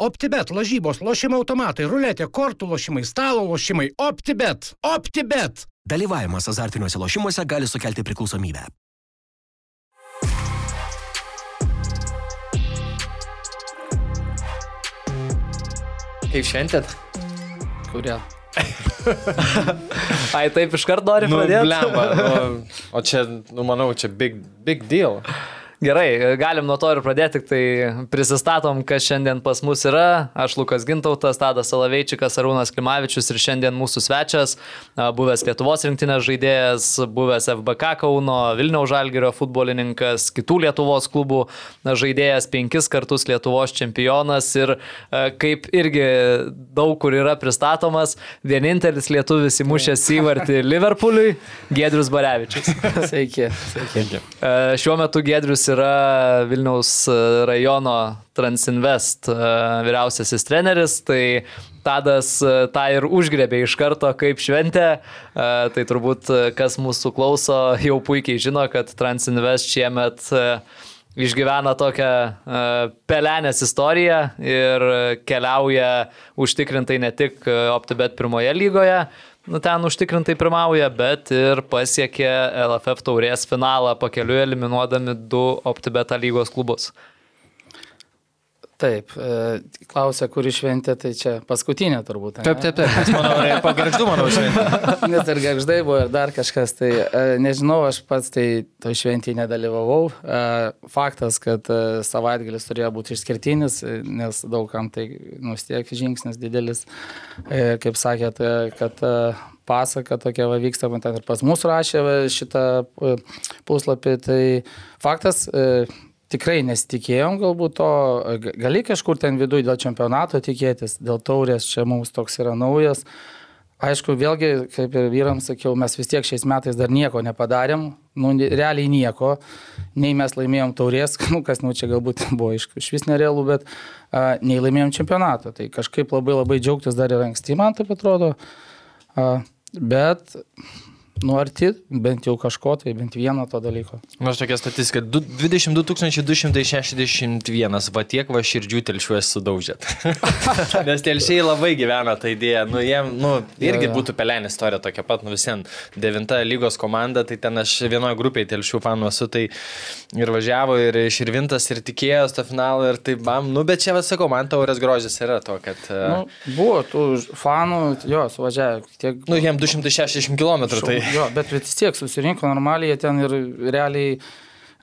OptiBet, lažybos, lošimo automatai, ruletė, kortų lošimai, stalo lošimai. OptiBet. OptiBet. Dalyvavimas azartiniuose lošimuose gali sukelti priklausomybę. Kaip šventėt? Kuria. Ai, taip iš karto nori Nu, pradėti? blemba, nu, o čia, nu, manau, čia big, big deal. Gerai, galim nuo to ir pradėti, tai prisistatom, kas šiandien pas mus yra. Aš Lukas Gintautas, Tadas Salaveičikas, Arūnas Klimavičius ir šiandien mūsų svečias, buvęs Lietuvos rinktinės žaidėjas, buvęs FBK Kauno, Vilniaus Žalgirio futbolininkas, kitų Lietuvos klubų žaidėjas, penkis kartus Lietuvos čempionas ir kaip irgi daug kur yra pristatomas, vienintelis lietuvis įmušęs įvartį Liverpooliui, Gedrius Barevičius. Sveiki. Sveiki. Šiuo metu Gedrius yra Vilniaus e, rajono Transinvest e, vyriausiasis treneris, tai Tadas e, tą ir užgrebė iš karto kaip šventę. Tai turbūt kas mūsų klauso jau puikiai žino, kad Transinvest šiemet išgyvena tokią pelenės istoriją ir keliauja užtikrintai ne tik OptiBet pirmoje lygoje, nu, ten užtikrintai pirmauja, bet ir pasiekė LFF taurės finalą pakeliu eliminuodami du OptiBeta lygos klubus. Taip, e, klausia, kuri šventė, tai čia paskutinė turbūt. ane? Taip, taip, taip. Manau, pagarždu, manau, šiandien. Net ir garždai buvo ir dar kažkas, tai e, nežinau, aš pats tai to šventį nedalyvavau. E, Faktas, kad savaitgalis turėjo būti išskirtinis, nes daugam tai nustiek žingsnis didelis. Kaip sakėt, kad pasaka tokia va, vyksta, man ten ir pas mus rašė šitą puslapį, tai faktas. Tikrai nesitikėjom galbūt to, gali kažkur ten viduje dėl čempionato tikėtis, dėl taurės čia mums toks yra naujas. Aišku, vėlgi, kaip ir vyrams sakiau, mes vis tiek šiais metais dar nieko nepadarėm, nu, realiai nieko, nei mes laimėjom taurės, nu, kas, nu, čia galbūt buvo iš, iš vis nerealų, bet a, nei laimėjom čempionatą. Tai kažkaip labai labai džiaugtis dar ir anksti, man taip atrodo. A, bet, nu, arti, bent jau kažko, tai bent vieno to dalyko. Nors tokia statistika, du- 22 261, va tiek va širdžių telšiuos sudaužėt. Nes telšiai labai gyvena tą idėją, nu jiem, nu, irgi Jo, jo. būtų pelenė istorija tokia pat, nu visien, devinta lygos komanda, tai ten aš vienoje grupėje telšių fanų esu, tai ir važiavo, ir iširvintas, ir tikėjos to finalo, ir tai bam, nu bet čia, va sakau, man taurės grožis yra to, kad, Nu, nu, buvo tų fanų, jo, suvažiavę tiek. nu jiem 260 km, tai... Jo, bet vis tiek susirinko normaliai, ten ir realiai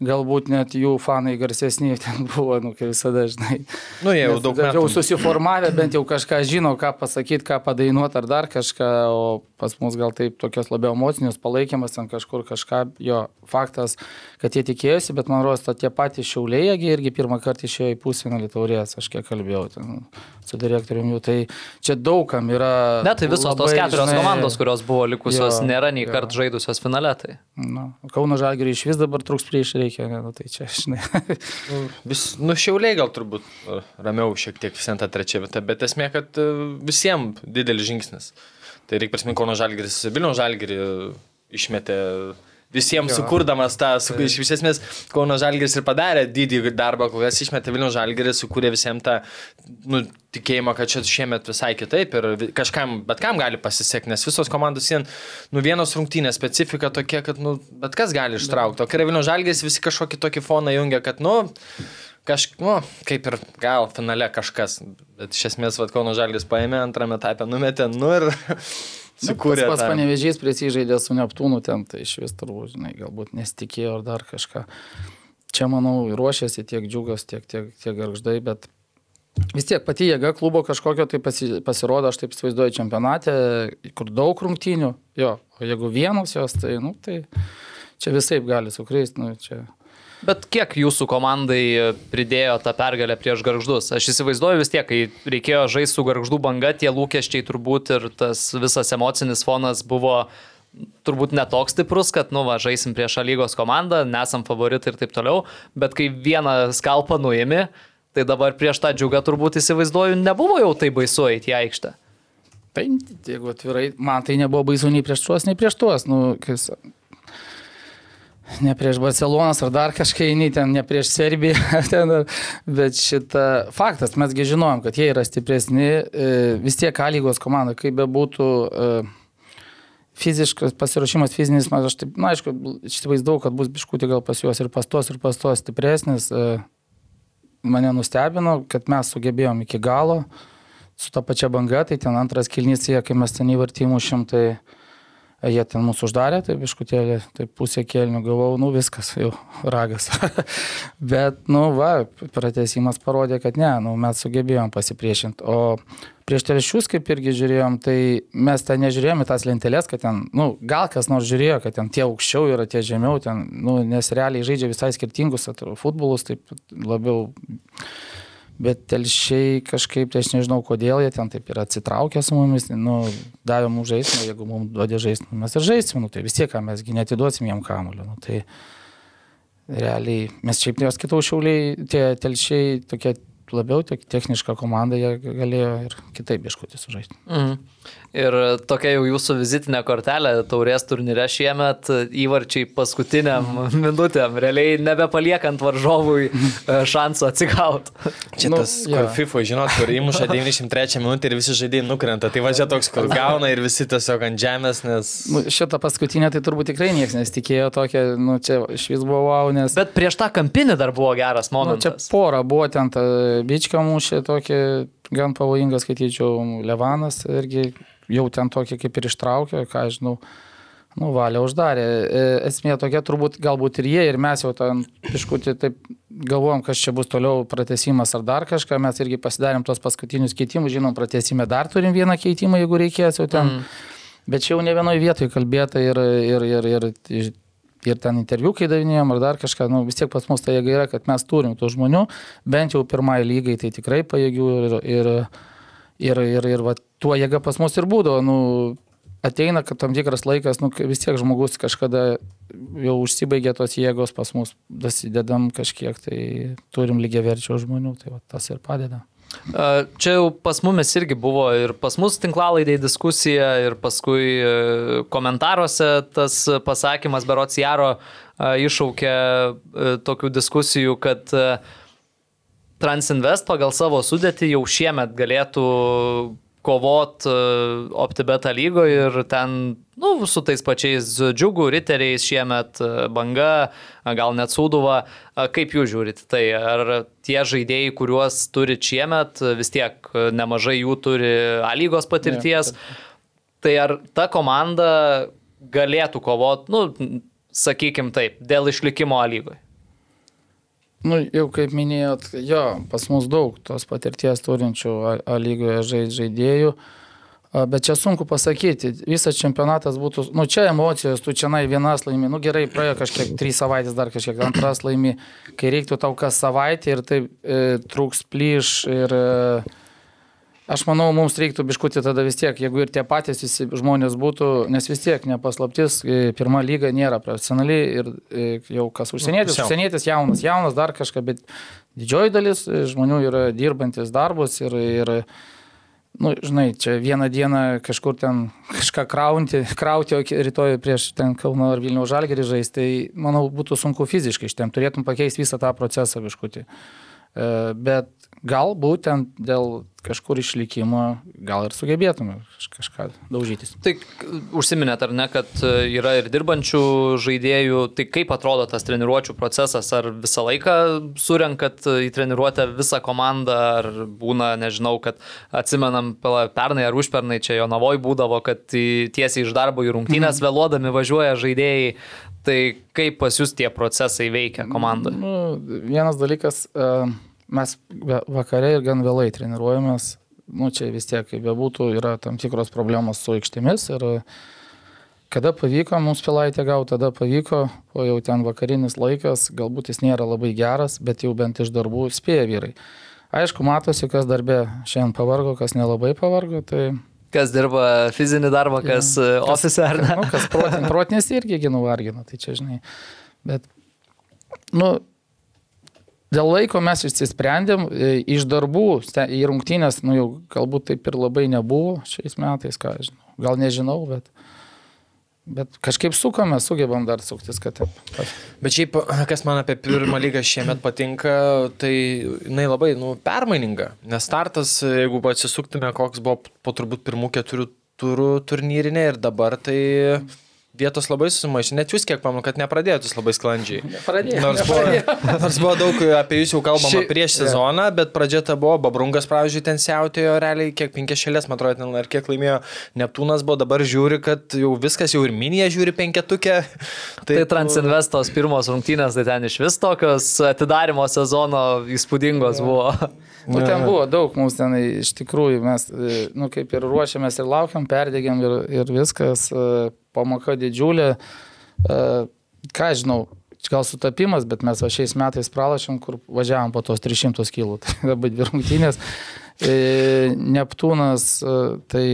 galbūt net jų fanai garsesni ten buvo, nu, kaip visada, žinai. Nu, jie jau Nes daug Jau metų. susiformavę, bent jau kažką žino, ką pasakyti, ką padainuoti ar dar kažką, o pas mus gal taip tokios labiau emocinius palaikymas, ten kažkur kažką, jo, faktas, kad jie tikėjosi, bet man rodos, tie patys šiauliai, jie irgi pirmą kartą išėjo į pusfinalį taurės, aš kiek kalbėjau ten su direktoriumi jų, tai čia daugam yra... Ne, tai visos tos labai, keturios žinai, komandos, kurios buvo likusios, Jo, nėra nei kart žaidusios finale. Tai. Nu, Kauno žalgiriui iš vis dabar truks prieš reikia, ne, nu, tai čia, žinai. Nu, vis, nu, šiauliai gal turbūt uh, ramiau šiek tiek visą tą trečią vietą, bet esmė, kad uh, visiems didelis žingsnis. Tai reikia prisiminti, Kauno Žalgiris, Vilniaus Žalgirį išmetė visiems Jo. sukurdamas tą, su, iš vis esmės Kauno Žalgiris ir padarė didį darbą, kol kas išmetė Vilniaus Žalgirį, sukūrė visiems tą nu, tikėjimą, kad čia šiemet visai kitaip ir kažkam, bet kam gali pasisekti, nes visos komandos vien, nu vienos rungtynės specifika tokia, kad, nu, bet kas gali ištraukti. O kai yra Vilniaus Žalgiris, visi kažkokį tokį foną jungia, kad, nu, Kažk, nu, kaip ir gal finale kažkas, bet iš esmės vad Kauno Žalgis paėmė, antrame etape numetė, nu ir sukūrė. Tas pats panevežys prisižaidė su Neptūnu ten, tai iš vis turbūt, žinai, galbūt nesitikėjo ar dar kažką. Čia, manau, ruošiasi tiek džiugas, tiek, tiek, tiek garždai, bet vis tiek pati jėga klubo kažkokio tai pasi, pasirodo, aš taip įsivaizduoju, čempionate, kur daug rungtynių, jo, o jeigu vienos jos, tai, nu, tai čia visai gali sukreisti, nu, čia. Bet kiek jūsų komandai pridėjo tą pergalę prieš garždus? Aš įsivaizduoju vis tiek, kai reikėjo žaisti su garždų banga, tie lūkesčiai turbūt ir tas visas emocinis fonas buvo turbūt netoks stiprus, kad, nu, va, žaisim prieš lygos komandą, nesam favoritai ir taip toliau, bet kai vieną skalpą nuėmė, tai dabar prieš tą džiugą turbūt įsivaizduoju, nebuvo jau tai baisu eiti į aikštę. Tai, jeigu atvirai, man tai nebuvo baisu nei prieš tuos, nei prieš tuos. Nu, kas... ne prieš Barcelonas ar dar kažkai, nei ten ne prieš Serbiją, ten, bet šitą faktas, mesgi žinojom, kad jie yra stipresni, e, vis tiek A lygos komanda, kaip bebūtų e, fiziškas pasiruošimas, fizinis, man aš taip, na aišku, įsivaizdavau, kad bus biškutį gal pas juos ir pas tos, ir pas tos stipresnis. E, Mane nustebino, kad mes sugebėjom iki galo su ta pačia banga, tai ten antras kilnys, kai mes ten įvartymų šimtai Jie ten mūsų uždarė, tai biškutėlį, tai pusė kėlinių gavau, nu viskas, jau ragas. Bet, nu, va, pratesimas parodė, kad ne, nu, mes sugebėjom pasipriešinti. O prieš telšius, kaip irgi žiūrėjom, tai mes ten nežiūrėjom į tas lentelės, kad ten, nu, gal kas nors žiūrėjo, kad ten tie aukščiau yra, tie žemiau, ten, nu, nes realiai žaidžia visai skirtingus futbolus, taip labiau Bet telšiai kažkaip, tai aš nežinau, kodėl jie ten taip yra atsitraukę su mumis, nu, davė mums žaisti, nu, jeigu mums duodė žaisti, nu, mes ir žaisim, nu, tai vis tiek, mesgi netiduosim jiem kamuolio. Nu, tai realiai mes šiaip jos kitų šiauliai, tie telšiai tokie labiau techniška komanda, jie galėjo ir kitaip ieškoti sužaisti. Mhm. Ir tokia jau jūsų vizitinė kortelė taurės turnyre šiemet įvarčiai paskutiniam minutėm, realiai nebepaliekant varžovui e, šansų atsigauti. Čia nu, tas, nu, kur ja. FIFA, žinot, kur įmuša 93 minutę ir visi žaidėjai nukrenta. Tai važia toks, kur gauna ir visi tiesiog ant žemės, nes... Nu, šitą paskutinę tai turbūt tikrai niekas nesitikėjo tokia, nu čia iš vis buvo wow, nes... Bet prieš tą kampinį dar buvo geras momentas. Nu, čia pora buvo ten, ta bička mūšė tokia gan pavojinga, skaityčiau, Levanas irgi jau ten tokį kaip ir ištraukė, ką žinau, nu, valia uždarė. E, esmė tokia, turbūt galbūt ir jie, ir mes jau ten iškutį taip galvojom, kas čia bus toliau pratesimas ar dar kažką, mes irgi pasidarėm tos paskutinius keitimus, žinom, pratesime dar turim vieną keitimą, jeigu reikės jau ten. Mm. Bet čia jau ne vienoje vietoje kalbėta ir, ir, ir, ir, ir, ten interviu, kai davinėjom ar dar kažką, nu, vis tiek pas mus tai jėga yra, kad mes turim tų žmonių, bent jau pirmai lygai tai tikrai pajėgių ir, ir, ir, ir, ir va, tuo jėga pas mus ir būdavo. Nu, ateina, kad tam tikras laikas, nu, vis tiek žmogus kažkada jau užsibaigė tos jėgos pas mus, dasidedam kažkiek, tai turim lygiai verčių žmonių, tai va, tas ir padeda. Čia jau pas mumis irgi buvo ir pas mus tinklalaidai diskusija ir paskui e, komentaruose tas pasakymas Berots Jaro iššaukė e, tokių diskusijų, kad Transinvest pagal savo sudėtį jau šiemet galėtų kovot e, OptiBeta lygoje ir ten, nu, su tais pačiais džiugų riteriais šiemet e, banga, gal net sūduva. Kaip jūs žiūrit? Tai ar tie žaidėjai, kuriuos turi šiemet, vis tiek nemažai jų turi A lygos patirties, ja, tai ar ta komanda galėtų kovot, nu, sakykim taip, dėl išlikimo A lygoje? Nu, jau kaip minėjot, jo, pas mus daug tos patirties turinčių A lygoje žaidėjų, bet čia sunku pasakyti, visas čempionatas būtų, nu čia emocijos, tu čia vienas laimi, nu gerai, praėjo kažkiek, trys savaitės, dar kažkiek antras laimi, kai reiktų tau kas savaitę ir tai e, trūks plyš ir e, Aš manau, mums reiktų biškutį tada vis tiek, jeigu ir tie patys visi žmonės būtų, nes vis tiek nepaslaptis, e, pirma lyga nėra profesionali ir e, jau kas užsienietis, nu, užsienietis jaunas, jaunas dar kažką, bet didžioji dalis e, žmonių yra dirbantis darbus ir, ir nu, žinai, čia vieną dieną kažkur ten kažką krauti, krauti, o rytoj prieš ten Kauno ar Vilnių žalgerį žaisti, tai manau būtų sunku fiziškai iš ten, turėtum pakeisti visą tą procesą biškutį. Bet galbūt ten dėl kažkur išlikimo gal ir sugebėtume kažką daužytis. Tai užsiminėt ar ne, kad e, yra ir dirbančių žaidėjų, tai kaip atrodo tas treniruočio procesas, ar visą laiką surenkat į treniruotę visą komandą, ar būna, nežinau, kad atsimenam pernai ar užpernai čia jo navoj būdavo, kad tiesiai iš darbo į rungtynės mhm. vėluodami važiuoja žaidėjai. Tai kaip pas jūs tie procesai veikia komandoje? Nu, vienas dalykas, uh, mes vakare ir gan vėlai treniruojamės. Nu, čia vis tiek, kaip bebūtų, yra tam tikros problemos su aikštėmis ir kada pavyko mums pilaitę gauti, tada pavyko, o jau ten vakarinis laikas, galbūt jis nėra labai geras, bet jau bent iš darbų spėja vyrai. Aišku, matosi, kas darbė šiandien pavargo, kas nelabai pavargo, tai kas dirba fizinį darbą, kas ja. ofise ar ne. Nu, kas protin, protinės irgi nuvargina, tai čia žinai. Bet, nu, Dėl laiko mes išsisprendėm, e, iš darbų į rungtynės, nu jau galbūt taip ir labai nebuvo šiais metais, ką žinau. Gal nežinau, bet bet kažkaip sukame, sugebam dar suktis, kad taip. Bet šiaip, kas man apie pirmą lygą šiemet patinka, tai jinai labai, nu, permaininga. Nes startas, jeigu atsisuktume, koks buvo po turbūt pirmų keturių turų turnyrinė ir dabar, tai... Mm vietos labai susimaišė. Net jūs kiek pamenu, kad nepradėjot jūs labai sklandžiai. Nepradėjau. Nors buvo, nors buvo daug apie jūs jau kalbama Ši- prieš sezoną, bet pradžia ta buvo, Babrungas, pavyzdžiui, ten siautėjo realiai, kiek penkias šėlės, man atrodo, ten ar kiek laimėjo Neptūnas buvo, dabar žiūri, kad jau viskas, jau ir minija žiūri penketukę. Tai Transinvestos pirmos rungtynės, tai ten iš vis tokios atidarimo sezono įspūdingos buvo. Nu, ten buvo daug, mums ten iš tikrųjų mes, e, nu, kaip ir ruošiamės ir laukiam, perdėgiam ir, ir viskas, e, pamoka didžiulė. E, Ką žinau, gal sutapimas, bet mes va šiais metais pralašėm, kur važiavam po tos 300 kg. Tai labai dvi rungtynės. E, Neptūnas, e, tai,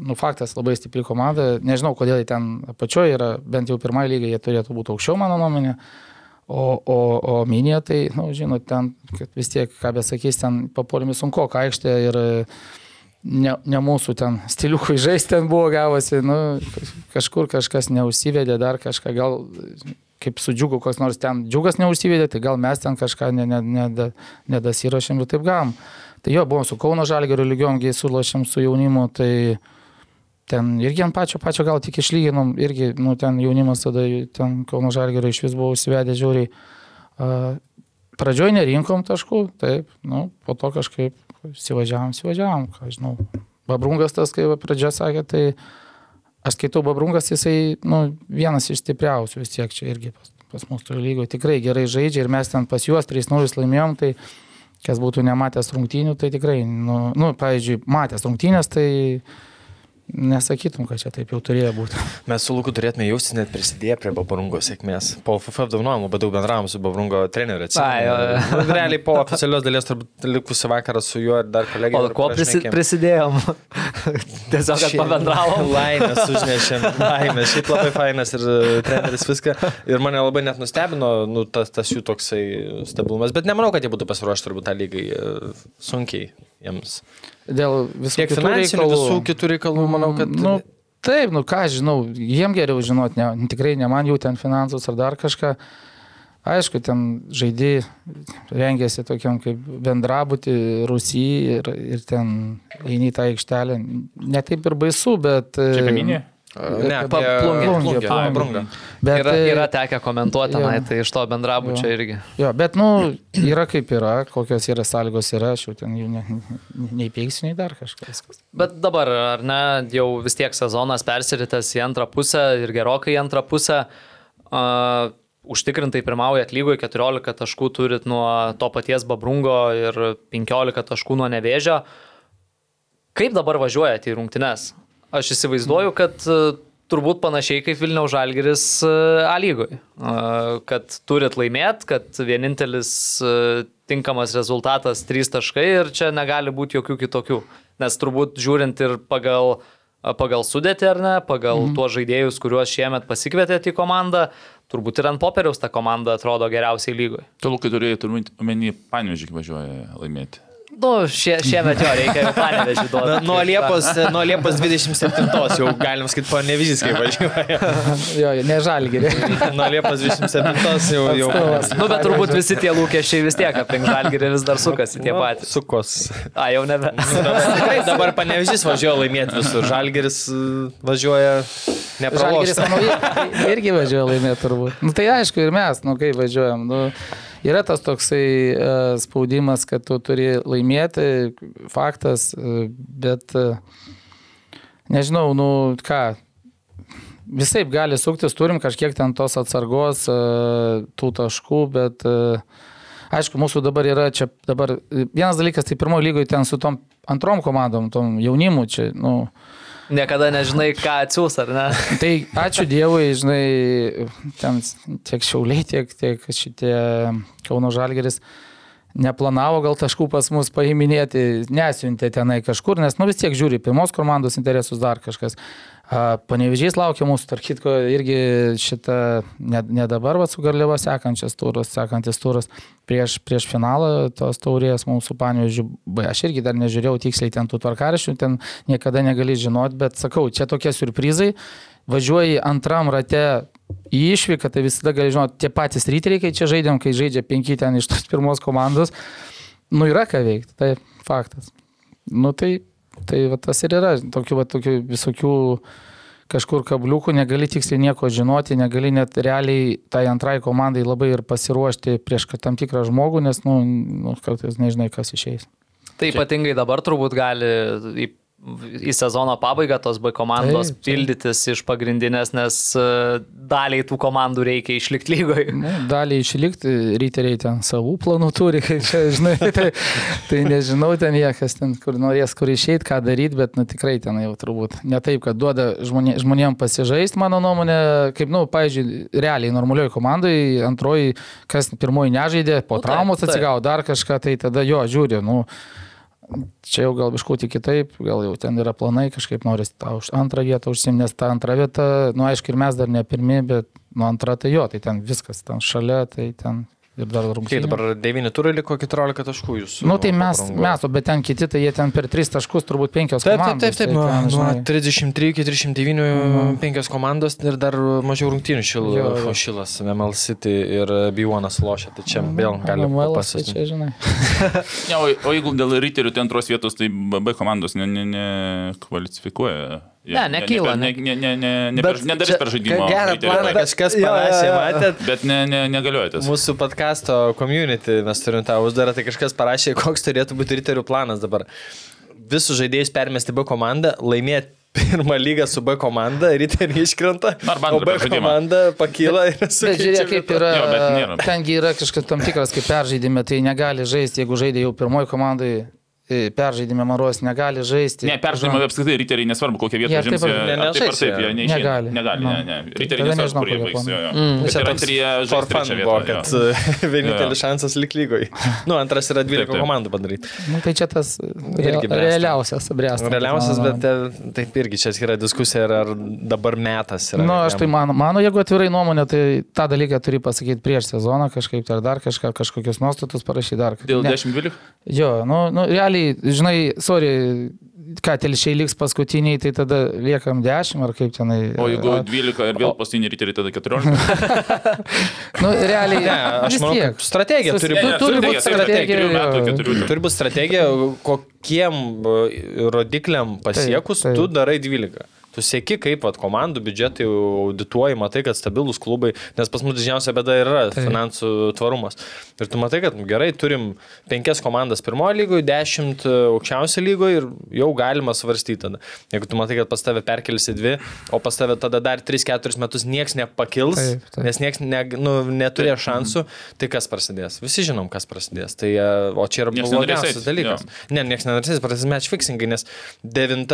nu, faktas, labai stipri komanda. Nežinau, kodėl jie ten apačioje yra, bent jau pirmąjį lygį jie turėtų būti aukščiau, mano nuomonė. O, o, o minė, tai, na, nu, žinot, ten, vis tiek, ką besakys, ten papuolimi sunku, ką aikštė ir e, ne, ne mūsų ten stiliukų žaisti ten buvo gavosi, nu, kažkur kažkas neužsivedė, dar kažką, gal kaip su džiugu, koks nors ten džiugas neužsivedė, tai gal mes ten kažką nedasirašėm ne, ne, ne ir taip gavom. Tai jo, buvom su Kauno Žalgeriu lygiomgiai sulošėm su jaunimu, tai ten irgi ant pačio, pačio gal tik išlyginom, irgi, nu, ten jaunimas tada, ten Kauno Žalgerio iš vis buvo užsivedę žiūriai. Uh, Pradžioj nerinkom taškų, taip, nu, po to kažkaip sivažiavam, sivažiavam, ką žinau. Babrungas tas, kai pradžia sakė, tai aš skaitau Babrungas, jisai, nu, vienas iš stipriausių vis tiek čia irgi pas, pas mūsų lygoje. Tikrai gerai žaidžia ir mes ten pas juos 3-0 laimėjom, tai kas būtų nematęs rungtynių, tai tikrai, nu, nu pavyzdžiui, matęs rungtynės, tai nesakytum, kad čia taip jau turėjo būti. Mes su Luku turėtume jaustis net prisidėję prie Babrungo sėkmės. Po FF apdovanojimų labai daug bendravom su Babrungo treneriu. Ai. Realiai po oficialios dalies turbūt likusi vakarą su juo ir dar kolegė. O ko prisi, prisidėjom? Tiesiog, kad pabendravom. Laimės užnešėm. Laimės. Šiaip labai fainas ir e, treneris viską. Ir mane labai net nustebino nu, tas, tas jų toksai stabilumas. Bet nemanau, kad jie būtų pasiruošę turbūt tą lygai e, sunkiai jiems. Dėl visų Tiek finansinių, visų kitų reikalų, manau, kad... Nu, taip, nu ką žinau, jiem geriau žinot, ne, tikrai ne man jų ten finansus ar dar kažką. Aišku, ten žaidėjai rengėsi tokiam kaip bendrabutį Rusijai ir, ir ten eini į tą aikštelę. Ne taip ir baisu, bet... Čia kaminė? Ne, apie plungę, plungę, plungę. Bet, Yra, e, yra tekę komentuoti tenai, jo. tai iš to bendrabučio irgi. Jo, bet, nu, yra kaip yra, kokios yra sąlygos yra, aš jau ten jų ne, nei peiksiu, nei dar kažkas. Bet dabar, ar ne, jau vis tiek sezonas persiritęs į antrą pusę ir gerokai į antrą pusę. Uh, užtikrintai pirmaujat lygoje, 14 taškų turit nuo to paties Babrungo ir 15 taškų nuo Nevėžio. Kaip dabar važiuojate į rungtynes? Aš įsivaizduoju, kad e, turbūt panašiai kaip Vilniaus Žalgeris e, A lygoje. Kad turit laimėt, kad vienintelis e, tinkamas rezultatas 3 taškai ir čia negali būti jokių kitokių. Nes turbūt žiūrint ir pagal, pagal sudėtį ar ne, pagal mhm. tuos žaidėjus, kuriuos šiemet pasikvietėte į komandą, turbūt ir ant popieriaus ta komanda atrodo geriausiai lygoje. Tu, Lukai, turėjai turbūt omeny, panevežį važiuoja laimėti. Nu, šie, šiemet jo reikia jau panevežį duoti. Nuo Liepos, nuo Liepos 27 jau galim sakyti, po nevizis, kaip važiuoja. Jo, ne žalgerį. Nuo Liepos 27 jau jau. Nu, bet turbūt visi tie lūkesčiai vis tiek aplink žalgirį vis dar sukasi tie patys. Sukos. A, jau nebe. Nu, dabar, tikrai, dabar panevžys važiuoja laimėti visur. Žalgeris uh, važiuoja ir- irgi važiuoja laimėti turbūt. Nu, tai aišku, ir mes, nu kaip važiuojam. Nu, yra tas toksai uh, spaudimas, kad tu turi laimėti, faktas, uh, bet uh, nežinau, nu ką. Visai gali suktis, turim kažkiek ten tos atsargos, uh, tų taškų, bet uh, aišku, mūsų dabar yra čia, dabar e, vienas dalykas, tai pirmojo lygoje ten su tom antrom komandom, tom jaunimu čia, nu, Niekada nežinai, ką atsiūs, ar ne? Tai ačiū Dievui, žinai, ten tiek Šiauliai, tiek, tiek šitie Kauno Žalgeris neplanavo gal taškų pas mus paiminėti, nesiuntė tenai kažkur, nes nu vis tiek žiūri pirmos komandos interesus dar kažkas. Panevežys laukia mūsų, tarp kitko, irgi šitą, ne, ne dabar, va, su Garliava sekančias turas, sekantis turas prieš, prieš finalą tos taurės mūsų panevežių. Aš irgi dar nežiūrėjau tiksliai ten tų tvarkarašių, ten niekada negali žinot, bet sakau, čia tokie surprizai. važiuoji antram rate į išvyką, tai visada gali žinoti, tie patys ryteriai, kai čia žaidėm, kai žaidžia penki ten iš tos pirmos komandos, nu yra ką veikti, tai faktas. Nu tai, tai va, tas ir yra, tokių, va, tokių visokių kažkur kabliukų, negali tiksliai nieko žinoti, negali net realiai tai antrai komandai labai ir pasiruošti prieš tam tikrą žmogų, nes, nu, nu kartais nežinai, kas išeis. Tai ypatingai dabar turbūt gali į, sezono pabaigą tos B komandos Taip, taip. pildytis iš pagrindinės, nes e, daliai tų komandų reikia išlikti lygoje. Dalį išlikti, ryteriai ten savų planų turi, kai čia, žinai, tai, tai nežinau ten niekas ten, kur norės, kur išeiti, ką daryti, bet, nu, tikrai ten jau turbūt ne taip, kad duoda žmonė, žmonėm pasižaisti, mano nuomonė, kaip, nu, pavyzdžiui, realiai normalioji komandai, antroji, kas pirmoji nežaidė, po Nu, taip, traumos taip. atsigavo dar kažką, tai tada jo, žiūri, nu, čia jau gal biškutį kitaip, gal jau ten yra planai, kažkaip norisi tą už antrą vietą užsimti, nes ta antra vieta, nu, aišku, ir mes dar ne pirmi, bet, nu, antra tai jo, tai ten viskas, ten šalia, tai ten ir dar rungtynės. dabar 9 turai liko 14 taškų jūsų. Nu tai mes, parangoje. mes, bet ten kiti, tai jie ten per 3 taškus turbūt 5 Taip, taip, komandos. taip, taip, tai nuo, ten, nuo žinai, 33 iki 39, Mhm. penkios komandos ir dar mažiau rungtynių šil, Jo, jo. šilas, ML City ir B1 lošia, tai čia vėl gali Manuelas, tai pasisakyti. čia, žinai. Ne, o, o jeigu dėl riterių tai antros vietos, tai B komandos nekvalifikuoja. Ne, nekvalifikuoja. Jie- Ne, nekyla, Ne, ne, ne, ne, ne, Bet nedarys čia per žaidimą. Gerą planą kažkas parašė, matėt? Bet ne, ne, negalioja tas. Mūsų podcasto community, mes turim tą uždarą, tai kažkas parašė, koks turėtų būti riterių planas dabar. Visus žaidėjus permesti B komandą, laimėti pirmą lygą su B komanda, riteriai iškrenta, o B komanda pakyla ir su Bet žiūrėk, kaip yra. Jo, bet nėra. Tengi yra kažkas tam tikras, kaip peržaidime, tai negali žaisti, jeigu žaidė jau pirmoji komandai, peržaidime Maros negali žaisti. Ne, peržaidimai apskritai riteriai, nesvarbu kokią vietą Jie užims, taip jie- ar- ar taip taip, jie. jie neišeina. Negali. Negali, Nu. ne, ne. Riteriai nesvarbu, kur jie baigs. Mm, toks antrie for žais fun trečią buvo, kad jo. uh, vienintelis šansas lik lygoj. Nu, antras yra 12 Taip, taip. komandų padaryti. Nu, tai čia tas realiausias bręstas. Realiausias, bet e, taip irgi čia yra diskusija, ar ar dabar metas yra. Na, nu, aš tai mano, jeigu atvirai nuomonė, tai tą dalyką turi pasakyti prieš sezoną kažkaip, tai ar dar kažką, kažkokius nuostatus parašyti dar. Dėl Ne. 10-12? Jo, nu, nu realiai, žinai, sorry, ką telšiai liks paskutiniai, tai tada liekam 10 ar kaip tenai. O jeigu a- 12 ir vėl paskutinį riteriai, tada 14? Nu, realiai, Ne, aš manau, tiek. strategija Sus- turi tu- būti. turi Strategija, būt taip, strategija. keturių. Turi būti strategija, kokiem e, rodikliam pasiekus Taip, taip. tu darai 12. Tu sieki, kaip vat, komandų biudžetai audituoji, matai, kad stabilus klubai, nes pas mus didžiausia bėda yra Taip. finansų tvarumas. Ir tu matai, kad nu, gerai, turim penkias komandas pirmojo lygoje, dešimt aukščiausio lygoje ir jau galima svarstyti tada. Jeigu tu matai, kad pas tave perkelsi dvi, o pas tave tada dar 3-4 metus niekas nepakils, Taip, taip. nes niekas ne, nu, neturėjo šansų, tai kas prasidės? Visi žinom, kas prasidės. Tai, e, o čia yra blogiausias dalykas. jo. Ne, niekas nenorės, prasidės match fixingai, nes 9,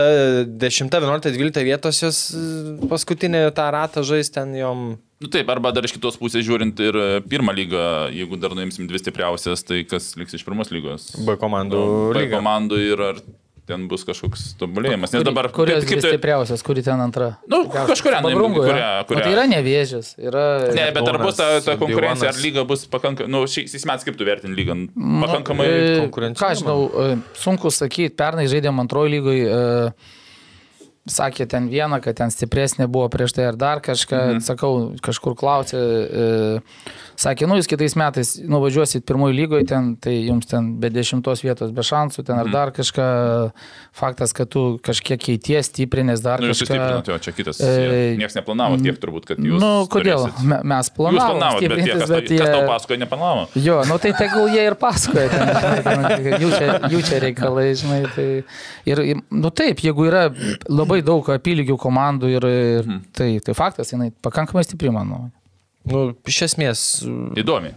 10, 11, 12 vietos jos e, paskutinį tą ratą žais ten jom. Nu taip, arba dar iš kitos pusės žiūrint ir e, pirmą lygą, jeigu dar nuimsim dvi stipriausias, tai kas liks iš pirmos lygos? B komandų B komandų ir ar ten bus kažkoks tobulėjimas. Nes dabar... Kurios kaip tai- stipriausias, kuri ten antra? Nu, kažkurią nuimkim, Babrungu, kurią- ja. kurią- O tai yra nevėžis, yra... Ne, bet ar bus ta, ta konkurencija, ar lyga bus pakankamai, nu, šiais metais kaip tu vertini lygą? Nu, Pakankamai... e, konkurencinga, Ką aš žinau, sunku sakyti, pernai žaidėm antrojo lygoj, e, sakė ten vieną, kad ten stipresnė buvo prieš tai ar dar kažką, mhm. sakau, kažkur klausė, e, sakė, nu jūs kitais metais nuvažiuosit pirmojo lygoje, ten, tai jums ten be dešimtos vietos, be šansų, ten ar Mhm. dar kažką, faktas, kad tu kažkiek keities, stiprinės dar Nu, jūs kažką. sustiprinot, jo, čia kitas. E, Niekas neplanavo tiek turbūt, kad jūs... Nu, kodėl? turėsit. Me- Mes Jūs planavom planavot, bet tie, kas, bet kas tau pasakoja, neplanavo. Jo, nu tai tegul jie ir pasakoja, ten, ten, jų, čia, jų čia reikalai, žinai. Tai, ir, nu taip, jeigu yra labai daug apylygių komandų ir, ir Mhm. tai, tai faktas, jinai pakankamai stipri, manau. Nu, iš esmės, Įdomi.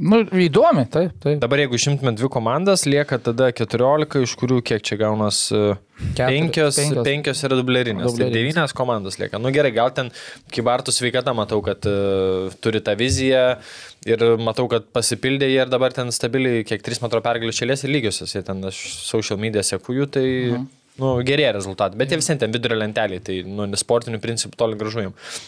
Nu, įdomi, taip, taip. dabar jeigu išimtume dvi komandas, lieka tada 14, iš kurių kiek čia gaunas e, Keturi- penkios, penkios. penkios yra dublerinės. Tai Dublerinės. devynios komandos lieka. Nu gerai, gal ten Kibartų sveikata matau, kad uh, turi tą viziją ir matau, kad pasipildė jie ir dabar ten stabiliai kiek 3 metro pergalių šėlės ir lygiosios. Jie ten aš social media seku jų, tai mhm. Nu, gerėja rezultatai. Bet jie vis vien ten vidurio lentelį, tai nu, sportinių principų toli gražu jums.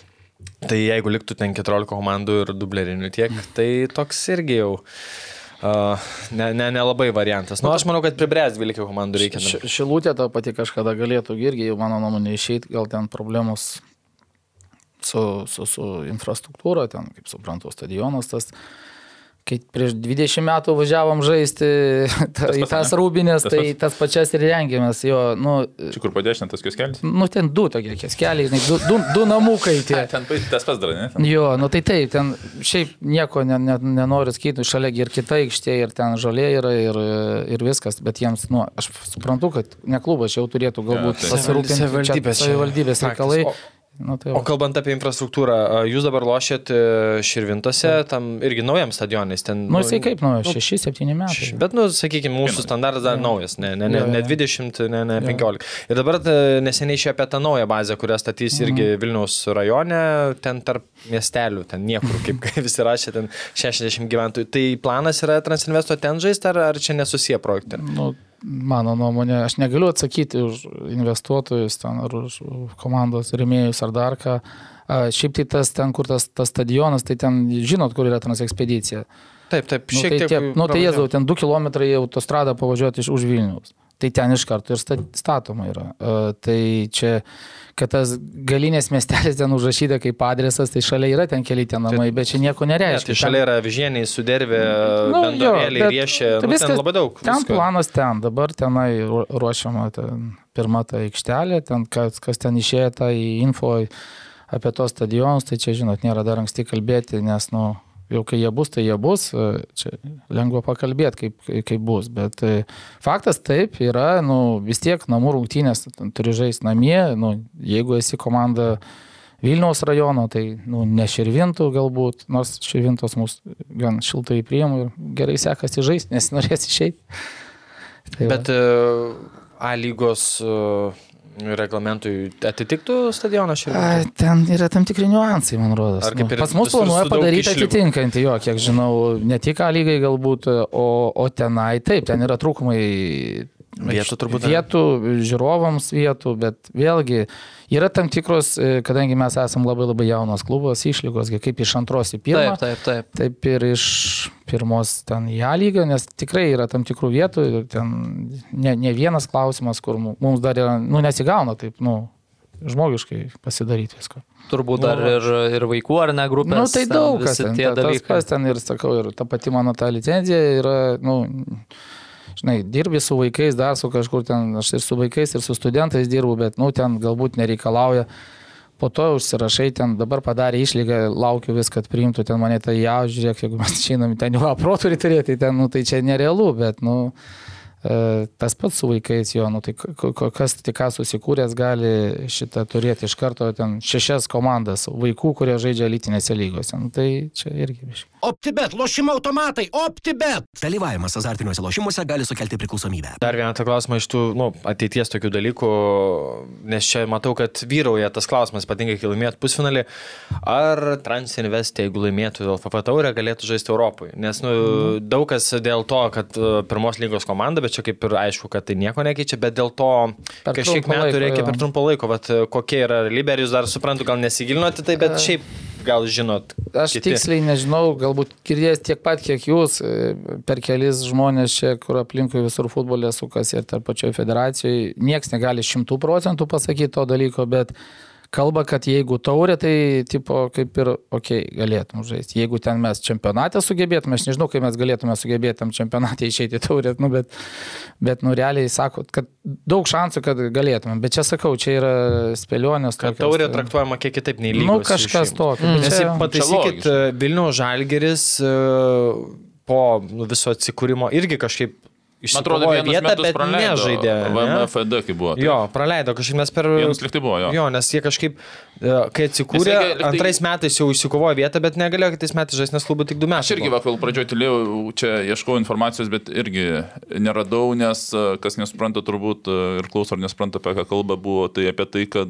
Tai jeigu liktų ten 14 komandų ir dublerinių tiek, tai toks irgi jau uh, nelabai ne, nelabai variantas. Na, nu, aš manau, kad pribręs 12 komandų reikia. Ši- Šilutė ta pati kažkada galėtų irgi, mano nuomonė, išeiti, gal ten problemos su, su, su infrastruktūra, ten, kaip suprantu, stadionas tas. Kai prieš 20 metų važiavom žaisti ta, į tas rūbinės, Tas tai tas pačias ir rengėmės. Jo, nu, Čia kur padėšinė tas kioskelis? nu, ten du tokie keliai, žinai, du, du, du namukai tie. Ten tas pats dar, ne? Ten. Jo, nu tai taip, ten šiaip nieko ne, ne, nenoriu sakyti, šalia gi ir kita aikštė, ir ten žolė yra, ir, ir viskas, bet jiems, nu, aš suprantu, kad ne klubas jau turėtų galbūt taip. pasirūpinti Savivaldybės savivaldybės reikalai. O- Nu, tai O kalbant apie infrastruktūrą, jūs dabar lošėt e, Širvintose, tam irgi naujam stadionais. Ten, nu, jisai kaip, nu, 6-7 metai. Šeši- Bet, nu, sakykime, mūsų standartas dar naujas, ne, ne, ne, ne 20, ne, ne 15. Ir dabar e, neseniai išėjo apie tą naują bazę, kurią statys irgi Vilniaus rajone, ten tarp miestelių, ten niekur, kaip kaip visi rašė, ten 60 gyventojų. Tai planas yra Transinvesto ten žaisti, ar, ar čia nesusiję projektai? Nu, mano nuomonė, aš negaliu atsakyti už investuotojus ten, ar už komandos remėjus ar dar ką. Šiaip tai tas ten, kur tas, tas stadionas, tai ten žinot, kur yra transekspedicija. Taip, taip, Nu, šiek tai, tiek. tie, nu, tai jėzau, ten 2 km į autostradą pavažiuoti iš už Vilnius. Tai ten iš karto ir sta- statoma yra. Uh, tai čia, kad tas galinės miestelis ten užrašyta kaip adresas, tai šalia yra ten keli tie namai, bet čia nieko Ne, nereiškia. tai šalia yra Vižieniai, Sudervė, Nu, Bendovėliai, bet Riešė, nu, viskas- ten labai daug. Ten visko. planas ten, dabar tenai ru- ruošiama ten, pirma ta aikštelė, ten kas, kas ten išėjo tą info apie tos stadionus, tai čia, žinot, nėra dar anksti kalbėti, nes, nu, jau kai jie bus, tai jie bus, e, čia lengva pakalbėti, kaip, kaip bus, bet e, faktas taip yra, nu, vis tiek namų rungtynės turi žaisti namie, nu, jeigu esi komanda Vilniaus rajono, tai nu, ne širvintų galbūt, nors širvintos mūsų gan šiltai priimu ir gerai sekasi žaisti, nes norės išeiti. Tai va. Bet e, A lygos e, reglamentui atitiktų stadionas A, Širvintose? ten yra tam tikri niuansai, man rodos. Nu, Pas mus planuoja padaryti atitinkantį, jo, kiek žinau, ne tik A lygai galbūt, o, o tenai taip, ten yra trūkumai. Vietų turbūt? Vietų, žiūrovams vietų, bet vėlgi yra tam tikros, e, kadangi mes esame labai labai jaunas klubas, išlygos, kaip iš antros į pirmą. Taip, taip, taip. Taip ir iš pirmos ten į A lygą, nes tikrai yra tam tikrų vietų ir ten ne, ne vienas klausimas, kur mu- mums dar yra, nu, nesigauna taip, nu, žmogiškai pasidaryti viską. Turbūt dar ir, ir vaikų ar ne grupės. Na, nu, tai daug kas ten, tie ta- dalykai. pats ten ir sakau, ir ta pati mano ta licenzija yra, nu, žinai, dirbi su vaikais, dar su kažkur ten, aš ir su vaikais, ir su studentais dirbu, bet, nu, ten galbūt nereikalauja. Po to užsirašai, ten dabar padarė išlygą, laukiu vis, kad priimtų ten mane tai jau, žiūrėk, jeigu mes išeinam, ten jau aproturi turėti, tai ten, nu, tai čia nerealu, bet, nu, tas pats su vaikais jo, nu, tai kas tik ką susikūręs gali šitą turėti iš karto ten šešias komandas vaikų, kurie žaidžia elitinėse lygose. Nu, tai čia irgi biškai. OptiBet, lošimo automatai, OptiBet. Dalyvavimas azartiniuose lošimuose gali sukelti priklausomybę. Dar vieną tą klausimą iš tų nu, ateities tokių dalykų, nes čia matau, kad vyrauja tas klausimas, ypatingai kai laimėt pusfinalį, ar Transinvest, jeigu laimėtų LFF taurę, galėtų žaisti Europoje. Nes nu, daug kas dėl to, kad e, pirmos lygos komanda, bet čia kaip ir aišku, kad tai nieko nekeičia, bet dėl to Per kažkiek metų laiko, reikia jo. per trumpą laiką, vat, kokia yra realybė, ar jūs dar suprantu, gal nesigilinote tai, bet šiaip gal žinot. Aš kiti. tiksliai nežinau, galbūt girdės tiek pat, kiek jūs, e, per kelis žmonės čia, kur aplinkui visur futbolė sukasi ir tarp pačioje federacijoje, nieks negali šimtų procentų pasakyti to dalyko, bet kalba, kad jeigu taurė, tai tipo kaip ir, okei, okay, galėtum žaisti. Jeigu ten mes čempionate sugebėtume, aš nežinau, kaip mes galėtume sugebėti tam čempionate išeiti į taurę, nu, bet, bet nu realiai sako, kad daug šansų, kad galėtume. Bet čia sakau, čia yra spėlionės. Kad tokios, taurė tai- traktuojama kiek kitaip nei lygos. Nu, kažkas tokio. Mm. Nes čia- pataisykit, e, Vilniaus Žalgeris e, po nu, viso atsikūrimo irgi kažkaip Man atrodo, vietą, metus bet praleido. nežaidė. ne? VMFD kaip buvo. tai Jo, praleido kažkaip mes per... Vienas liktai buvo, jo. Jo, nes jie kažkaip, e, kai atsikūrė, Nes jie- lyg tai- antrais metais jau išsikovojo vietą, bet negalėjo kitais metais žaisti, nes klubų tik du metai. Aš irgi vakar pradžioje tylėjau, čia ieškojau informacijos, bet irgi neradau, nes e, kas nesupranta turbūt e, ir klauso ar nesupranta, apie ką kalba buvo, tai apie tai, kad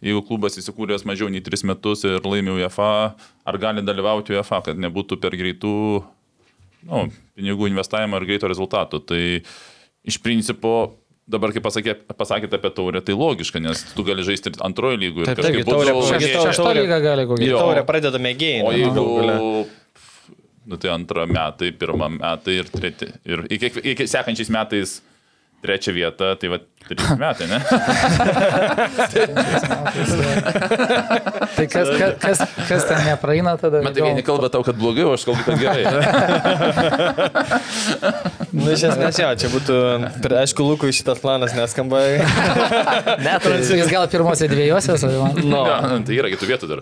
jeigu klubas įsikūręs mažiau nei 3 metus ir laimė UEFA, ar gali dalyvauti UEFA, kad nebūtų per greitų nu, pinigų investavimo ir greito rezultato. Tai iš principo dabar, kai pasakė, pasakėte apie taurę, tai logiška, nes tu gali žaisti ir antrojo lygoje. Taip, taigi, taurė- būtų- taurė- Šešta lyga gali kokia. Jo. Taurė pradeda mėgėjai. O nu, jeigu... Nu, tai antrą metai, pirmą metai ir treti. Ir iki, iki sekančiais metais trečią vietą, tai va, trys metai, ne? Tai kas, kas, kas, kas ten nepraeina tada? Man tai vieni kalba tau, kad blogai, o aš kalbu, kad gerai. Nu, iš esmės, jo, čia būtų, aišku, Lukui šitas planas neskamba. Net Tai Jis gal pirmose dviejose, saviman. Nu, Ja, tai yra kitų vietų dar.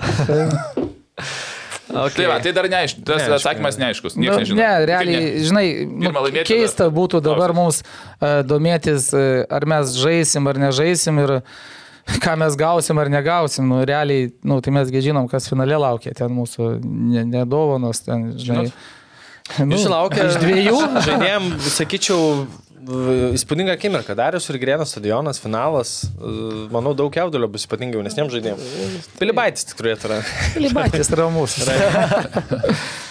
Okay. Tai va, tai dar neaišku, tas Neaišku, atsakymas neaiškus, niekas Nu, nežino. ne, realiai, žinai, nu, keista būtų dabar mums uh, domėtis, uh, ar mes žaisim ar nežaisim ir ką mes gausim ar negausim. Nu, realiai, nu, tai mesgi žinom, kas finale laukia, ten mūsų ne- nedovanos, ten, žinai. Nu, Jūsų laukia Iš dviejų? žaidėjim, sakyčiau, įspūdinga akimirka. Darius ir Grėno stadionas, finalas. E, Manau, daug jaudulio bus ypatingai jaunesniems žaidėjams. Pilibaitis tik turėtų yra. Libatis ramus.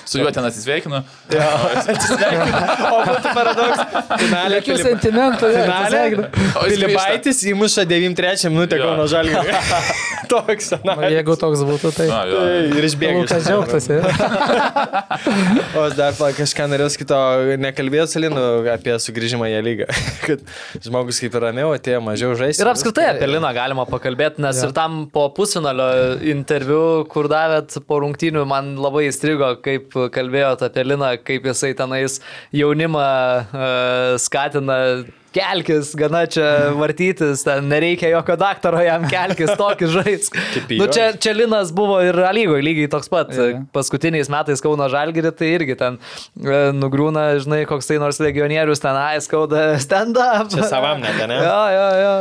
Su juo ten atsisveikinu. O būtų paradoks. Finalė Jokių sentimentų. Finalė. Pilibaitis įmuša 93 minutę. Kauno Žalgirį. Toks, na. Jeigu toks būtų, tai... A, jo. Ir išbėga. Lukas džiaugtasi. O aš dar kažką norėjau kito, nekalbėjau su Linu apie sugrįžimą į lygą. Kad žmogus kaip ir ramiau atėjo mažiau žaisti. Ir apskritai apie Liną galima pakalbėti, nes Jo. ir tam po pusfinalio interviu, kur davėt po rungtynių, man labai įstrigo, kaip kalbėjot apie Liną, kaip jisai tenais jaunimą uh, skatina. Kelkis, gana čia vartytis, ten nereikia jokio daktaro jam kelkis, tokį žais. Nu, čia, čia Linas buvo ir lygoje lygiai toks pat. Jo. Paskutiniais metais Kauno Žalgirį tai irgi ten e, nugrūna, žinai, koks tai nors legionierius ten, ai, skauda stand-up. Čia savam net, ne? Jo, jo, jo.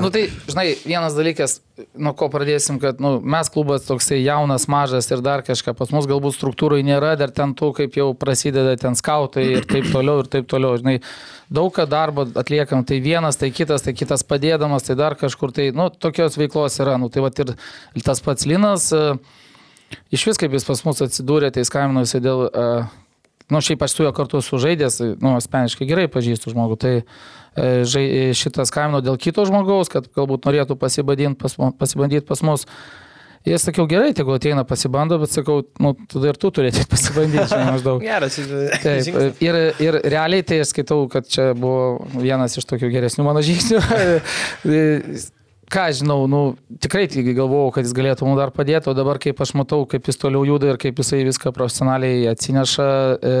Nu tai, žinai, vienas dalykas, nuo ko pradėsim, kad nu, mes klubas toksai jaunas, mažas ir dar kažką, pas mus galbūt struktūrai nėra, dar ten tų, kaip jau prasideda ten skautai ir taip toliau, ir taip toliau. Žinai, daug ką darbo atliekam, tai vienas, tai kitas, tai kitas padėdamas, tai dar kažkur, tai, nu, tokios veiklos yra. Nu, tai va ir tas pats Linas, e, iš vis kaip jis pas mus atsidūrė, tai skambino jisai dėl... Uh, Nu, šiaip aš su juo kartu sužaidęs, nu, asmeniškai gerai pažįstu žmogų, tai e, žai, šitas kaimino dėl kito žmogaus, kad galbūt norėtų pasibandyti pas, pasibandyti pas mus. Ir sakiau, gerai, jeigu ateina pasibando, bet sakau, nu, tada ir tu turėtum pasibandyti, žinai, maždaug. Geras. Taip, ir, ir realiai tai aš skaitau, kad čia buvo vienas iš tokių geresnių mano žingsnių. Ką aš žinau, nu, tikrai tik galvojau, kad jis galėtų mums dar padėti, o dabar kaip aš matau, kaip jis toliau juda ir kaip jisai viską profesionaliai atsineša. E,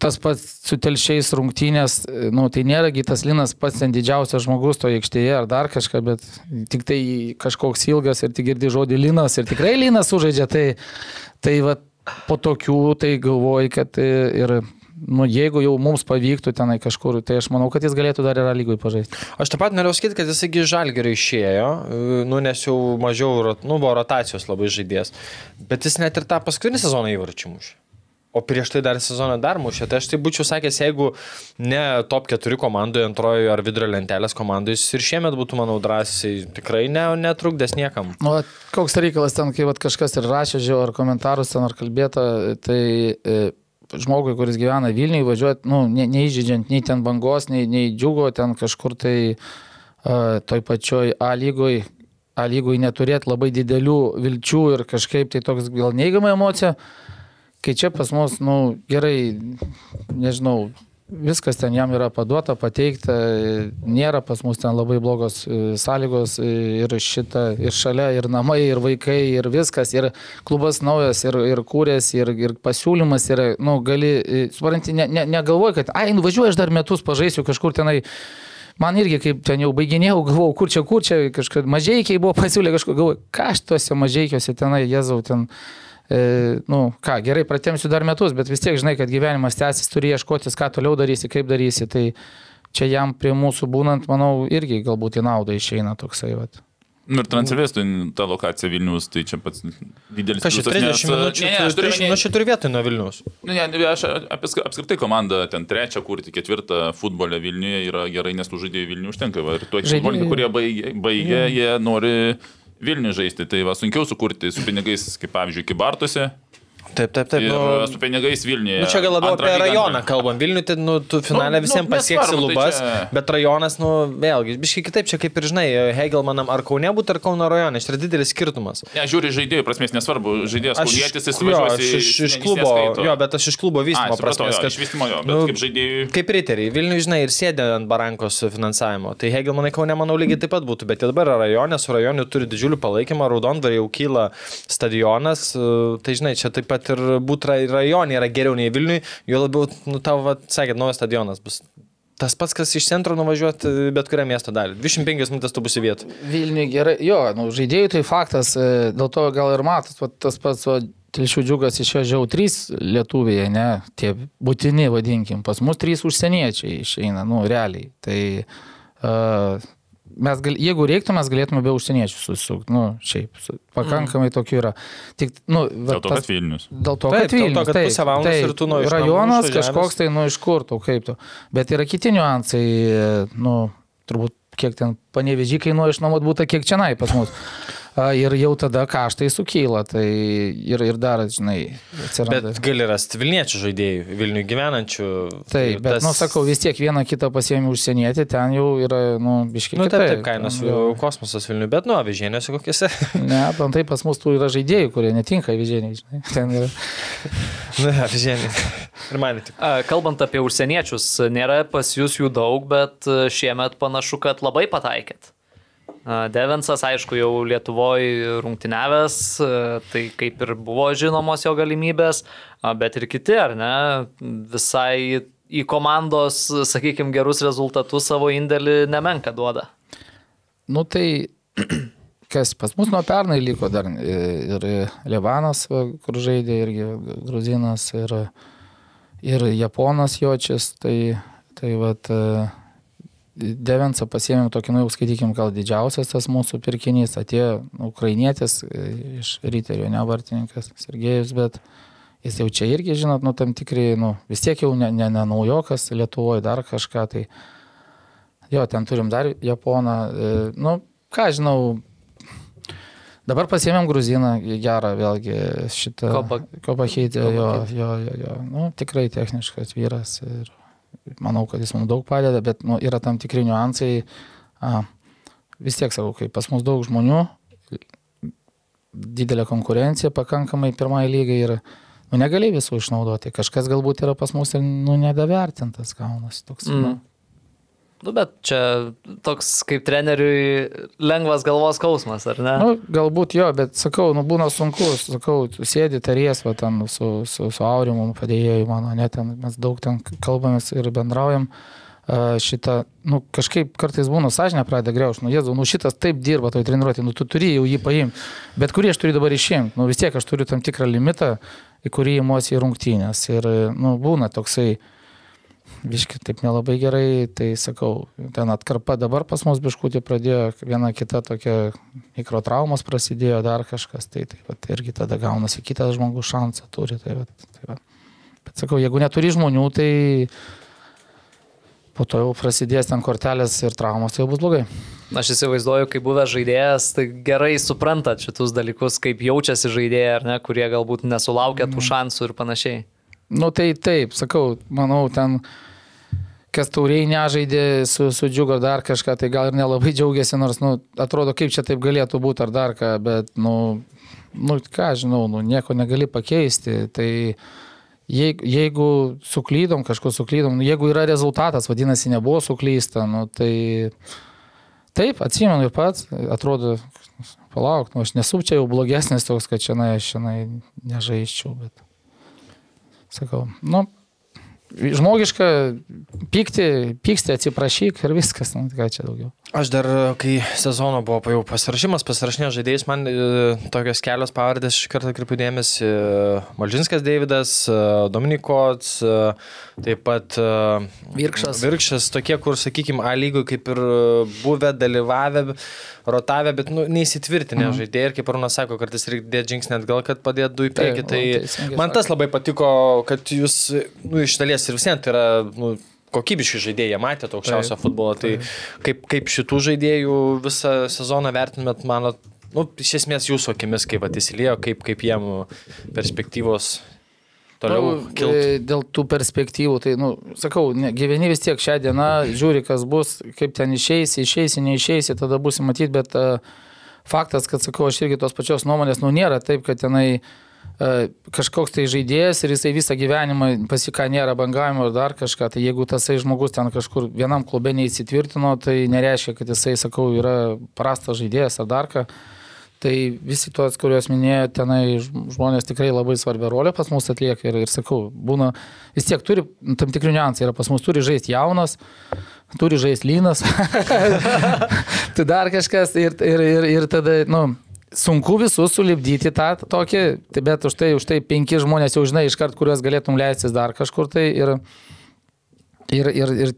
tas pats su telšiais rungtynės, nu, tai nėragi tas Linas pats ten didžiausias žmogus toje aikštėje ar dar kažką, bet tik tai kažkoks ilgas ir tik girdi žodį Linas ir tikrai Linas sužaidžia, tai, tai va, po tokių tai galvoju, kad e, ir nu, jeigu jau mums pavyktų tenai kažkur, tai aš manau, kad jis galėtų dar ir lygoj pažaisti. Aš taip pat norėjau sakyti, kad jisai žalgerai išėjo, e, nu, nes jau mažiau, nu, buvo rotacijos labai žaidėjas. Bet jis net ir tą paskutinį sezoną įvarčių mušė. O prieš tai dar sezoną dar mušė. Tai aš tai būčiau sakęs, jeigu ne top 4 komandoje, antrojo ar vidurio lentelės komandoje, jis ir šiemet būtų, manau, drąsiai tikrai ne, netrukdęs niekam. Vat koks reikalas ten, kai vat, kažkas ir rašė, žiūrėjau, ar komentarus ten, ar kalbėta, tai e, žmogui, kuris gyvena Vilniuje, važiuoti, nu, ne, neįžydžiant nei ten bangos, nei, nei džiugo, ten kažkur tai e, toj pačioj A lygoj, A lygoj neturėti labai didelių vilčių ir kažkaip tai toks gal neigiama emocija, kai čia pas mus, nu, gerai, nežinau, viskas ten jam yra paduota, pateikta, nėra pas mus ten labai blogos e, sąlygos e, ir šita, ir šalia, ir namai, ir vaikai, ir viskas, ir klubas naujas, ir, ir kūrės, ir, ir pasiūlymas, ir, nu, gali, e, supranti, ne, ne, negalvoji, kad, ai, nuvažiuoju aš dar metus, pažaisiu kažkur tenai. Man irgi, kaip ten jau baiginėjau, galvojau, kur čia, kur čia, kažkaip mažiekiai buvo pasiūlę kažkur, galvojau, ką aš tuose mažiekiuose tenai, jėzau, ten, e, nu, ką, gerai, pratęmsiu dar metus, bet vis tiek žinai, kad gyvenimas tęsis, turi ieškotis, ką toliau darysi, kaip darysi, tai čia jam prie mūsų būnant, manau, irgi galbūt į naudą išeina toksai, vat. Nu ir transvestų ta lokacija Vilnius, tai čia pats didelis Kas čia 30 minučių? Ne, ne, aš turiu 30 omeny- minučių turi vietoj nuo Vilnius. Nu, ne, ne, aš apie, apskritai komandą ten trečią kurti, ketvirtą futbolę Vilniuje yra gerai, nes tų žaidėjų Vilniuje užtenka. Va, ir tuo futbolininkai, kurie baigė, baigė jie nori Vilniuje žaisti. Tai va, sunkiau sukurti su pinigais, kaip pavyzdžiui, Kibartose. Taip, taip, taip. Ir Nu, su pinigais Vilniuje. Nu, čia gal labiau apie rajoną kalbam. Vilnių, tai nu, tu finale Nu, visiems nu, pasieksi nesvarbu, tai lubas, čia- bet rajonas, nu, vėlgi, biškai kitaip, čia kaip ir žinai, Hegelmanam ar Kaune būtų, ar Kauno rajone, čia yra didelis skirtumas. Ne, žiūri žaidėjų prasmės, nesvarbu, žaidėjas Kaunietis, važiuos aš iš, iš klubo, jo, bet aš iš klubo vystymo prasmės, kad iš vystymo jo, bet nu, kaip žaidėjų. Kaip riteriai, Vilnių, žinai, ir sėdė ant barankos finansavimo. Tai Hegelmanai Kaune, manau, lygiai taip pat būtų, bet jie dabar yra rajone, su rajonu turi didžiulį palaikymą, Raudondvarė jau kyla stadionas, tai žinai, čia taip pat ir būtų rajonė yra geriau nei Vilniui, jo labiau, nu, tau, va, sakėt, naujas stadionas bus. Tas pats, kas iš centro nuvažiuoti bet kurią miesto dalį. 25 minutės tu būsi vietų. Vilniui gerai, jo, nu, žaidėjų tai faktas, e, dėl to gal ir matas, va, tas pats, o Tilšių džiugas išvežiau trys lietuviai, ne, tie būtini, vadinkim, pas mus trys užsieniečiai išeina, nu, realiai. Tai uh, mes, gal, jeigu reiktų, mes galėtume be užsieniečių susukti, nu, šiaip, pakankamai tokių yra. Tik, nu, va, Dėl to, kad Vilnius. Dėl to, Taip, kad dėl to, Vilnius, kad taip, pusę valandos taip, ir tu nuo iš Rajonas išvažiavęs. kažkoks tai, nu, iš kur tu, kaip tu. Bet yra kiti niuansai, nu, turbūt kiek ten panevežį kainuoja išnuomot būtų, kiek čia nai pas mus. Ir jau tada kaštai sukyla, tai ir, ir dar, žinai, atsiranda. Bet gali rasti Vilniečių žaidėjų, Vilnių gyvenančių. Taip, bet, tas... nu, sakau, vis tiek vieną kitą pasiemi užsienietį, ten jau yra, nu, biškiai. Nu, taip, taip, kainos jau kosmosas Vilnių, bet nu, avižienėse kokiuose. Ne, bantai pas mus tų yra žaidėjų, kurie netinka vižiniai, žinai. Ten yra. Nu, avižienė. Ir man tik. A, Kalbant apie užsieniečius, nėra pas jūs jų daug, bet e, šiemet panašu, kad labai pataikėt. Devensas, aišku, jau Lietuvoje rungtyniavęs, e, tai kaip ir buvo žinomos jo galimybės, bet ir kiti, ar ne, visai į komandos, sakykime, gerus rezultatus savo indėlį nemenka duoda. Nu tai, kas pas mus nuo pernai liko dar e, ir Livanas, va, kur žaidė, irgi Gruzinas, ir, ir Japonas Jočias, tai, tai vat, e, Devensą pasiėmėm tokį, nu jau skaitykim, gal didžiausias tas mūsų pirkinys, atėjo ukrainietis e, iš Ryterio, ne vartininkas Sergejus, bet jis jau čia irgi, žinot, nu tam tikrai, nu vis tiek jau ne, ne, ne naujokas Lietuvoje, dar kažką, tai jo, ten turim dar Japoną, e, nu ką žinau, dabar pasiėmėm Gruziną gerą, vėlgi šitą Kopa- Kopachitę, jo, jo, jo, jo, nu tikrai techniškas vyras ir manau, kad jis mums daug padeda, bet nu, yra tam tikri niuansai. A, vis tiek sakau, kai pas mus daug žmonių, didelė konkurencija pakankamai pirmai lygai ir nu, negali visų išnaudoti. Kažkas galbūt yra pas mus ir nu, nedavertintas gaunasi toks. Mm. Mm. Nu, bet čia toks kaip treneriui lengvas galvos skausmas, ar ne? Nu, galbūt jo, bet sakau, nu, būna sunku, sakau, sėdi taries, va, ten su, su, su Aurimu padėjėjai mano, net ten mes daug ten kalbamės ir bendraujam. Šitą, nu, kažkaip kartais būna sąžinę pradeda greužti, nu, jėzu, nu, šitas taip dirba toj treniruotė, nu, tu turi jau jį paimti, bet kurį aš turiu dabar išimti, nu, vis tiek aš turiu tam tikrą limitą, į kurį įmuosi į rungtynės ir, nu, būna toksai, Viški taip nelabai gerai, tai sakau, ten atkarpa dabar pas mus biškutį pradėjo, viena kita tokia mikrotraumos prasidėjo, dar kažkas, tai, tai vat, irgi tada gaunasi kitas žmogus šansą turi. Tai, vat, tai, vat. Bet sakau, jeigu neturi žmonių, tai po to jau prasidės ten kortelės ir traumos, tai jau bus blogai. Aš įsivaizduoju, kai buvęs žaidėjas, tai gerai suprantat šitus dalykus, kaip jaučiasi žaidėjai, ar ne, kurie galbūt nesulaukia tų šansų ir panašiai. Nu tai taip, sakau, manau, ten kas tauriai nežaidė su, su džiugo dar kažką, tai gal ir nelabai džiaugiasi, nors, nu, atrodo, kaip čia taip galėtų būti ar dar ką, bet, nu, nu ką žinau, nu, nieko negali pakeisti. Tai jeigu, jeigu suklydom, kažko suklydom, nu, jeigu yra rezultatas, vadinasi, nebuvo suklysta, nu, tai taip, atsimenu ir pats, atrodo, palauk, nu, aš nesu čia jau blogesnis toks, kad čia, na, aš čia nežaiščiau, bet sakau, nu, žmogiška, pykti, pyksti, atsiprašyk ir viskas, nu, ką čia daugiau. Aš dar, kai sezono buvo jau pasirašymas, pasirašinėjo žaidėjais, man e, tokios kelios pavardės iš karto atkreipiu dėmesį. Malžinskas Davidas, e, Dominikots, e, taip pat e, Virkšas. Virkšas, tokie, kur, sakykime, A lygų kaip ir buvę, dalyvavę, rotavę, bet nu, neįsitvirtinę mhm. žaidėjai. Ir kaip Arūnas sako, kartais reikia dėti žingsnį atgal, kad padėtų du į priekį. Tai teisingai man tas labai patiko, kad jūs, nu, iš dalies ir visiems tai yra, nu, kokybiški žaidėjai, matė to aukščiausio futbolo. Tai kaip, kaip šitų žaidėjų visą sezoną vertinat, manot, nu, iš esmės jūsų akimis, kaip įsilėjo, kaip, kaip jiem perspektyvos toliau Nu, kiltų. e, Dėl tų perspektyvų, tai, nu, sakau, ne, gyveni vis tiek šią dieną, žiūri, kas bus, kaip ten išeisi, išeisi, neišeisi, tada bus matyti, bet uh, faktas, kad, sakau, aš irgi tos pačios nuomonės, nu, nėra taip, kad tenai uh, kažkoks tai žaidėjas ir jisai visą gyvenimą pasika nėra bangavimo ar dar kažką, tai jeigu tasai žmogus ten kažkur vienam klube neįsitvirtino, tai nereiškia, kad jisai, sakau, yra prastas žaidėjas ar dar ką. Tai visi tos, kuriuos minėjo, tenai žmonės tikrai labai svarbią rolę pas mus atlieka ir, ir sakau, būna, vis tiek turi tam tikri niuansai, yra pas mus turi žaisti jaunas, turi žaisti lynas, tai dar kažkas ir, ir, ir, ir tada, nu, sunku visus sulibdyti tą tokį, tai bet už tai, už tai penki žmonės jau žinai iškart, kuriuos galėtum leistis dar kažkur tai ir, ir, ir, ir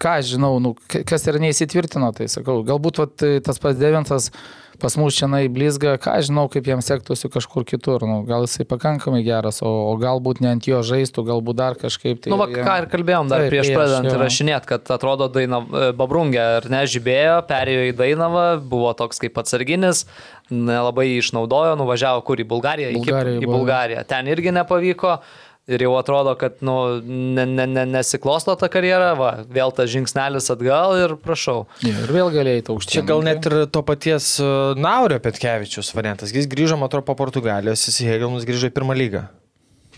ką aš žinau, nu, kas ir neįsitvirtino, tai sakau, galbūt vat, tas pats devintas pas mus čia blizga, ką aš žinau, kaip jam sektųsi kažkur kitur, nu, gal jisai pakankamai geras, o, o galbūt ne ant jo žaistų, galbūt dar kažkaip tai. Nu, va, ką ir kalbėjom dar Taip, prieš prieš, pradedant rašinėt, kad atrodo daina e, Babrungė ar ne žibėjo, perėjo į Dainavą, buvo toks kaip atsarginis, nelabai išnaudojo, nuvažiavo kur į Bulgariją, į, Bulgariją į. Bulgariją. Ten irgi nepavyko. Ir jau atrodo, kad nu, ne, ne, ne, nesiklosto ta karjera, va, vėl tas žingsnelis atgal ir prašau. Ir vėl galėjai aukščiau. Čia gal net ir to paties e, Naurio Petkevičius variantas. Jis grįžo, man atrodo, po Portugalijos, jis į Hegelmanus grįžo į pirmą lygą.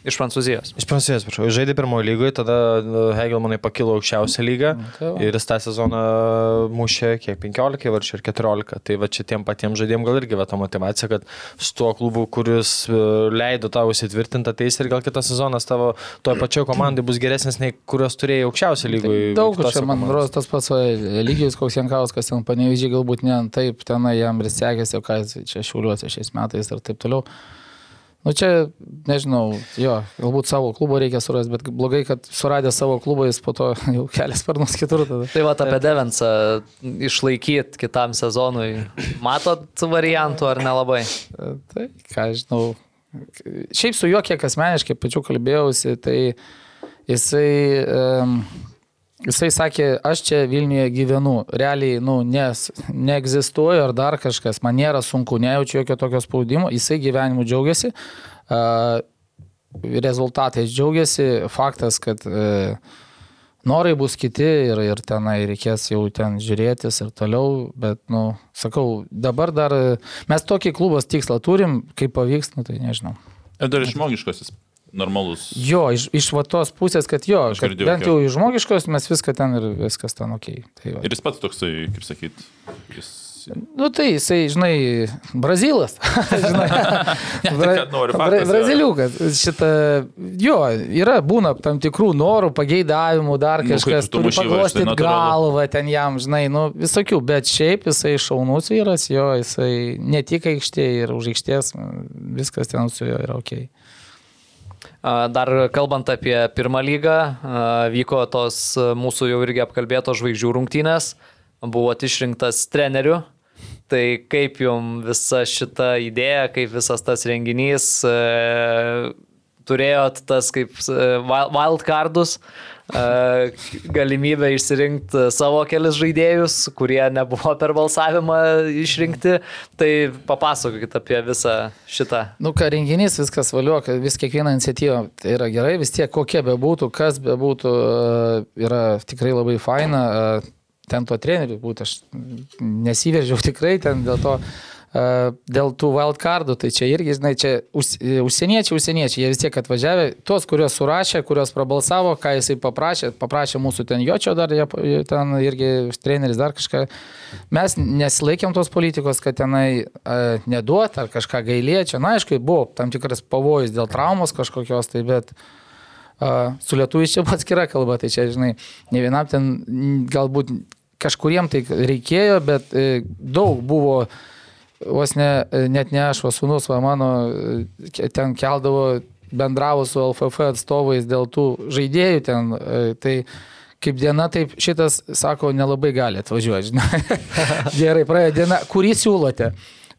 Iš Prancūzijos. Iš Prancūzijos, prašau. Žaidė pirmojo lygoje, tada e, Hegelmanai pakilo aukščiausią lygą tai va. ir jis tą sezoną mušė kiek 15 varčių ir 14. Tai va čia tiem patiems žaidėjim gal irgi va ta motivacija, kad su tuo klubu, kuris e, leido tau įsitvirtinti, ateis ir gal kitas sezonas tavo toje pačioje komandai bus geresnis nei kurios turėjai aukščiausią lygoje. Tai Daug čia, man rodos, tas pats lygis, koks Jankauskas ten panevežiai, galbūt ne taip, tenai jam ir sekėsi, o ką čia šiuliuosi šiais metais ir taip toliau. Nu čia, nežinau, jo, galbūt savo klubo reikia surasti, bet blogai, kad suradė savo klubą, jis po to jau kelias sparnus kitur tada. Tai va apie Devensą išlaikyti kitam sezonui. Matot variantų ar nelabai? Tai, ką aš žinau. Šiaip su juo, kiek asmeniškai pačiu kalbėjausi, tai jisai, um, jisai sakė, aš čia Vilniuje gyvenu, realiai, nu, nes neegzistuoju ar dar kažkas, man nėra sunku, nejaučiu jokio tokio spaudimo, jisai gyvenimu džiaugiasi, rezultatais džiaugiasi, faktas, kad uh, norai bus kiti ir, ir tenai reikės jau ten žiūrėtis ir toliau, bet, nu, sakau, dabar dar mes tokį klubos tikslą turim, kaip pavyks, nu, tai nežinau. Ir dar žmogiškasis, normalus. Jo, iš, iš va tos pusės, kad jo, kad girdėjau, bent jau iš žmogiškos mes viską ten ir viskas ten ok. Tai va. Ir jis pats toksai, kaip sakyt, jis... Nu tai jisai, žinai, brazilas. žinai, tai faktas yra. braziliukas. Šitą, jo, yra, būna tam tikrų norų, pageidavimų, dar Nu, kažkas, tu turi va, paglostyti galvą ten jam, žinai, nu visokių, bet šiaip jisai šaunus vyras, jo, jisai ne tik aikštėje ir už aikštės, viskas ten su juo yra ok. Dar kalbant apie pirmą lygą, vyko tos mūsų jau irgi apkalbėtos žvaigždžių rungtynės, buvot išrinktas treneriu. Tai kaip jums visa šita idėja, kaip visas tas renginys, e, turėjot tas kaip wild- wildcardus, e, galimybę išsirinkti savo kelis žaidėjus, kurie nebuvo per balsavimą išrinkti. Tai papasakokit apie visą šitą. Nu, ką renginys, viskas valiuok, vis kiekviena iniciatyva tai yra gerai, vis tiek kokia bebūtų, kas bebūtų, e, yra tikrai labai faina. e, Ten to trenerių būtų, aš nesiveržiau tikrai ten dėl to, e, dėl tų wildcardų, tai čia irgi, žinai, čia užs- užsieniečiai, užsieniečiai, jie vis tiek atvažiavę, tos, kuriuos surašė, kuriuos prabalsavo, ką jisai paprašė, paprašė mūsų ten jočio dar, ten irgi treneris dar kažką. Mes nesilaikėm tos politikos, kad tenai uh, neduot ar kažką gailėčia. Na, aišku, buvo tam tikras pavojus dėl traumos kažkokios, tai bet su lietuviais čia buvo atskira kalba, tai čia, žinai, ne vienam ten galbūt kažkuriem tai reikėjo, bet daug buvo, vos ne, net ne aš, o sunus, va mano, e, ten keldavo, bendravo su LFF atstovais dėl tų žaidėjų ten, e, tai kaip diena, taip šitas, sako, nelabai gali atvažiuoti. Gerai, praėjo diena, kurį siūlote?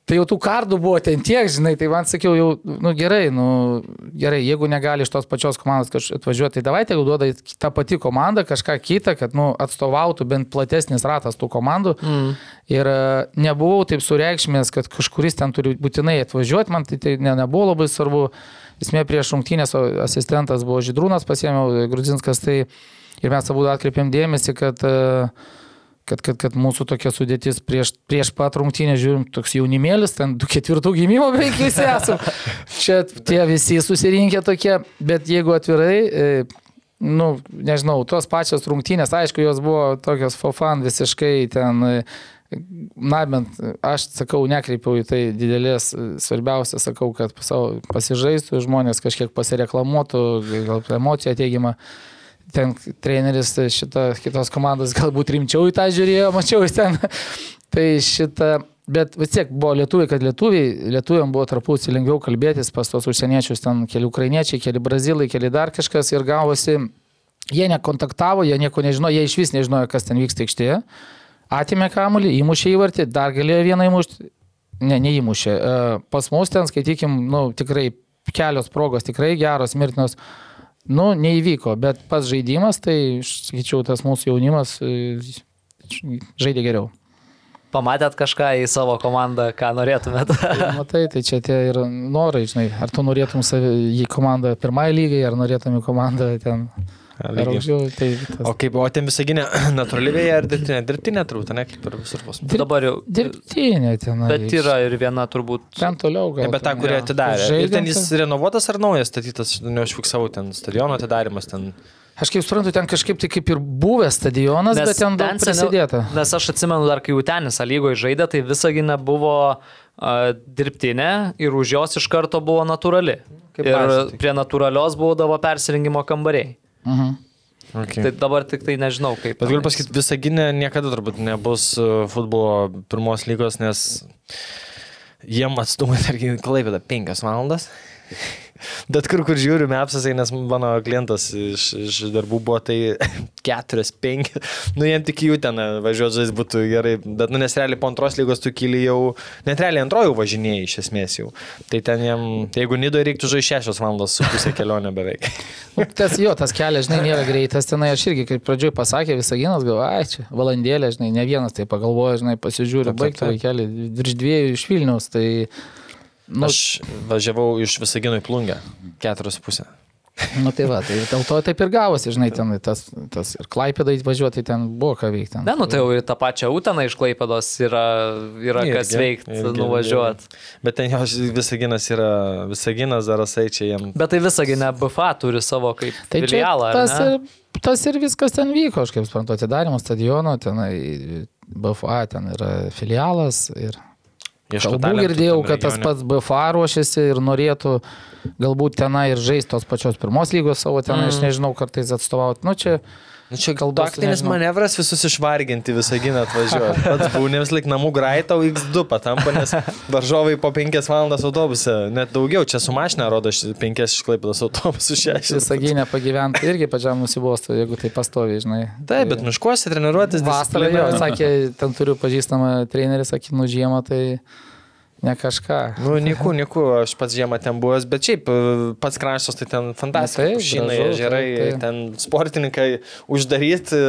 Tai jau tų kardų buvo ten tiek, žinai, tai man sakiau, jau, nu gerai, nu gerai, jeigu negali iš tos pačios komandos kažkaip atvažiuoti, tai davai, jeigu duoda tą patį komandą, kažką kitą, kad, nu, atstovautų bent platesnis ratas tų komandų. Mm. Ir e, nebuvau taip sureikšmės, kad kažkuris ten turi būtinai atvažiuoti, man tai, tai ne, nebuvo labai svarbu. Esmė prieš rungtynės asistentas buvo Židrūnas, pasėmiau Grudzinskas, tai ir mes abu atkreipėm dėmesį, kad uh, kad, kad, kad mūsų tokia sudėtis prieš, prieš pat rungtynę, žiūrim, toks jaunimėlis, ten du ketvirtų gimimo beveik visi esame. Čia tie visi susirinkę tokie, bet jeigu atvirai, e, nu, nežinau, tos pačios rungtynės, aišku, jos buvo tokios fofan visiškai ten. E, na, bent aš sakau, nekreipiau į tai didelės, svarbiausia, sakau, kad pasižaistų žmonės kažkiek pasireklamuotų, gal emocija teigiama ten treneris šitą kitos komandos galbūt rimčiau į tą žiūrėjo, mačiau jis ten. tai šitą, bet vis tiek buvo lietuviai, kad lietuviai, lietuviam buvo tarpusį lengviau kalbėtis pas tos užsieniečius, ten keli ukrainiečiai, keli brazilai, keli dar kažkas ir gavosi, jie nekontaktavo, jie nieko nežinojo, jie iš vis nežinojo, kas ten vyksta aikštėje. Atimė kamuolį, įmušė įvartį, dar galėjo vieną įmušti, ne, neįmušė. E, pas mus ten, skaitykim, nu, tikrai kelios progos, tikrai geros, mirtinos. Nu, neįvyko, bet pats žaidimas, tai, sakyčiau, tas mūsų jaunimas e, žaidė geriau. Pamatėt kažką į savo komandą, ką norėtumėt? tai, matai, tai čia tie ir norai, žinai, ar tu norėtum į komandą pirmąjį lygai, ar norėtum į komandą ten Aukščiau, tai. O kaip, o ten visą gynę natūraliai vėja ar dirbtinė? Dirbtinė turbūt, ne, kaip ir visur pas mus. Dabar jau. Dirbtinė ten. Bet yra ir viena turbūt. Ten toliau gal. Ne, bet tą, kurį atidarė. Ir ten jis renovuotas ar naujas statytas, neužfiksavau ten stadiono atidarimas ten. Aš kaip suprantu, ten kažkaip tai kaip ir buvęs stadionas, nes bet ten daug prisidėta. Nes aš atsimenu, dar kai jau tenis lygoje žaidė, tai visą gynę buvo uh, dirbtinė ir už jos iš karto buvo natūrali. Kaip ir pavyzdžiui. prie natūralios būdavo persirinkimo kambariai. Mhm. Okay. Tai dabar tik tai nežinau kaip. Bet galiu pasakyti, visą gynę niekada turbūt nebus e, futbolo pirmos lygos, nes jiem atstumai, tarkim, klaipėda 5 valandas. Bet kur, kur žiūriu, apsasai, nes mano klientas iš, iš darbų buvo tai 4, 5, nu jiem tik jų ten važiuoti žais būtų gerai, bet nu nes realiai po antros lygos tu kyli jau, net realiai antrojo važinėjai iš esmės jau. Tai ten jiem, jeigu nido reiktų žaisti 6 valandos su pusė kelionė beveik. nu, tas jo, tas kelias, žinai, nėra greitas, tenai aš irgi, kaip pradžioj pasakė, visą ginas, galvoju, ai čia, valandėlė, žinai, ne vienas tai pagalvoja, žinai, pasižiūri, baigtų vaikelį, virš dviejų iš Vilnius, tai... Nu, aš važiavau iš Visagino į Plungę, keturios pusę. Nu tai va, tai dėl to taip ir gavosi, žinai, ten tas, tas ir Klaipėda įvažiuoti, tai ten buvo ką veikti. Ne, nu tai jau į tą pačią Utaną iš Klaipėdos yra, yra irgi, kas veikti, nuvažiuoti. Bet ten jos Visaginas yra, Visaginas, Zarasai čia jam. Bet tai Visaginė BFA turi savo kaip tai filialą. Tas ir, tas ir viskas ten vyko, aš kaip suprantu, atidarimo stadiono, ten BFA ten yra filialas ir Kalbų girdėjau, kad tas pats BFA ruošiasi ir norėtų galbūt tenai ir žaisti tos pačios pirmos lygos savo tenai, mm. aš nežinau, kartais atstovauti. Nu, čia Nu, čia gal taktinis manevras visus išvarginti visą giną atvažiuoti. Pats vis laik namų graitau X2 patampa, nes varžovai po 5 valandas autobuse, net daugiau, čia su mašina rodo 5 išklaipėdas autobusų 6. Visą ginę pagyventi irgi pačiam nusibostų, jeigu tai pastovi, žinai. Taip, bet miškuose treniruotis. Vasarą jau sakė, ten turiu pažįstamą trenerį, sakė, nu žiemą tai... Ne kažką. Nu, niku, niku, aš pats žiemą ten buvęs, bet šiaip e, pats kraštas tai ten fantastika. Šinai, ežerai, ten sportininkai uždaryti,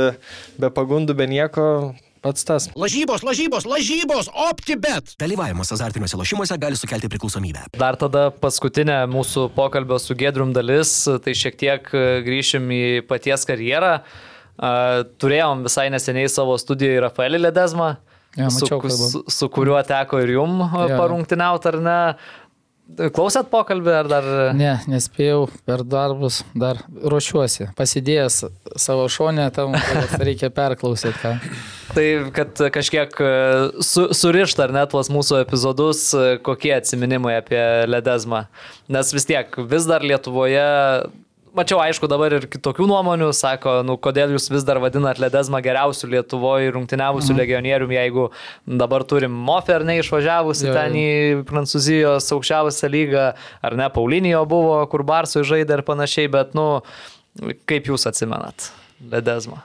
be pagundų, be nieko. Pats tas. Lažybos, lažybos, lažybos, optibet. Dalyvavimas azartiniuose lošimuose gali sukelti priklausomybę. Dar tada paskutinė mūsų pokalbio su Gedrum dalis, tai šiek tiek e, grįšim į paties karjerą. Turėjom visai neseniai savo studijoje Rafaelį Ledezmą. Ja, mačiau, su, su, su kuriuo teko ir jum ja. parungtiniauti, ar ne? Klausėt pokalbį ar dar? Ne, nespėjau per darbus, dar ruošiuosi. Pasidėjęs savo šonę, tam reikia perklausyti. Ką. Tai kad kažkiek e, su, surišt ar net tuos mūsų epizodus, e, kokie atsiminimai apie ledezmą. Nes vis tiek vis dar Lietuvoje Mačiau, aišku, dabar ir kitokių nuomonių, sako, nu, kodėl jūs vis dar vadinat Ledezmą geriausių Lietuvoje rungtyniavusių mhm. legionierium, jeigu dabar turim Mofer neišvažiavusi ten į Prancūzijos aukščiausią lygą, ar ne, Paulinijo buvo, kur Barsui žaidė ir panašiai, bet, nu, kaip jūs atsimenat Ledezmą?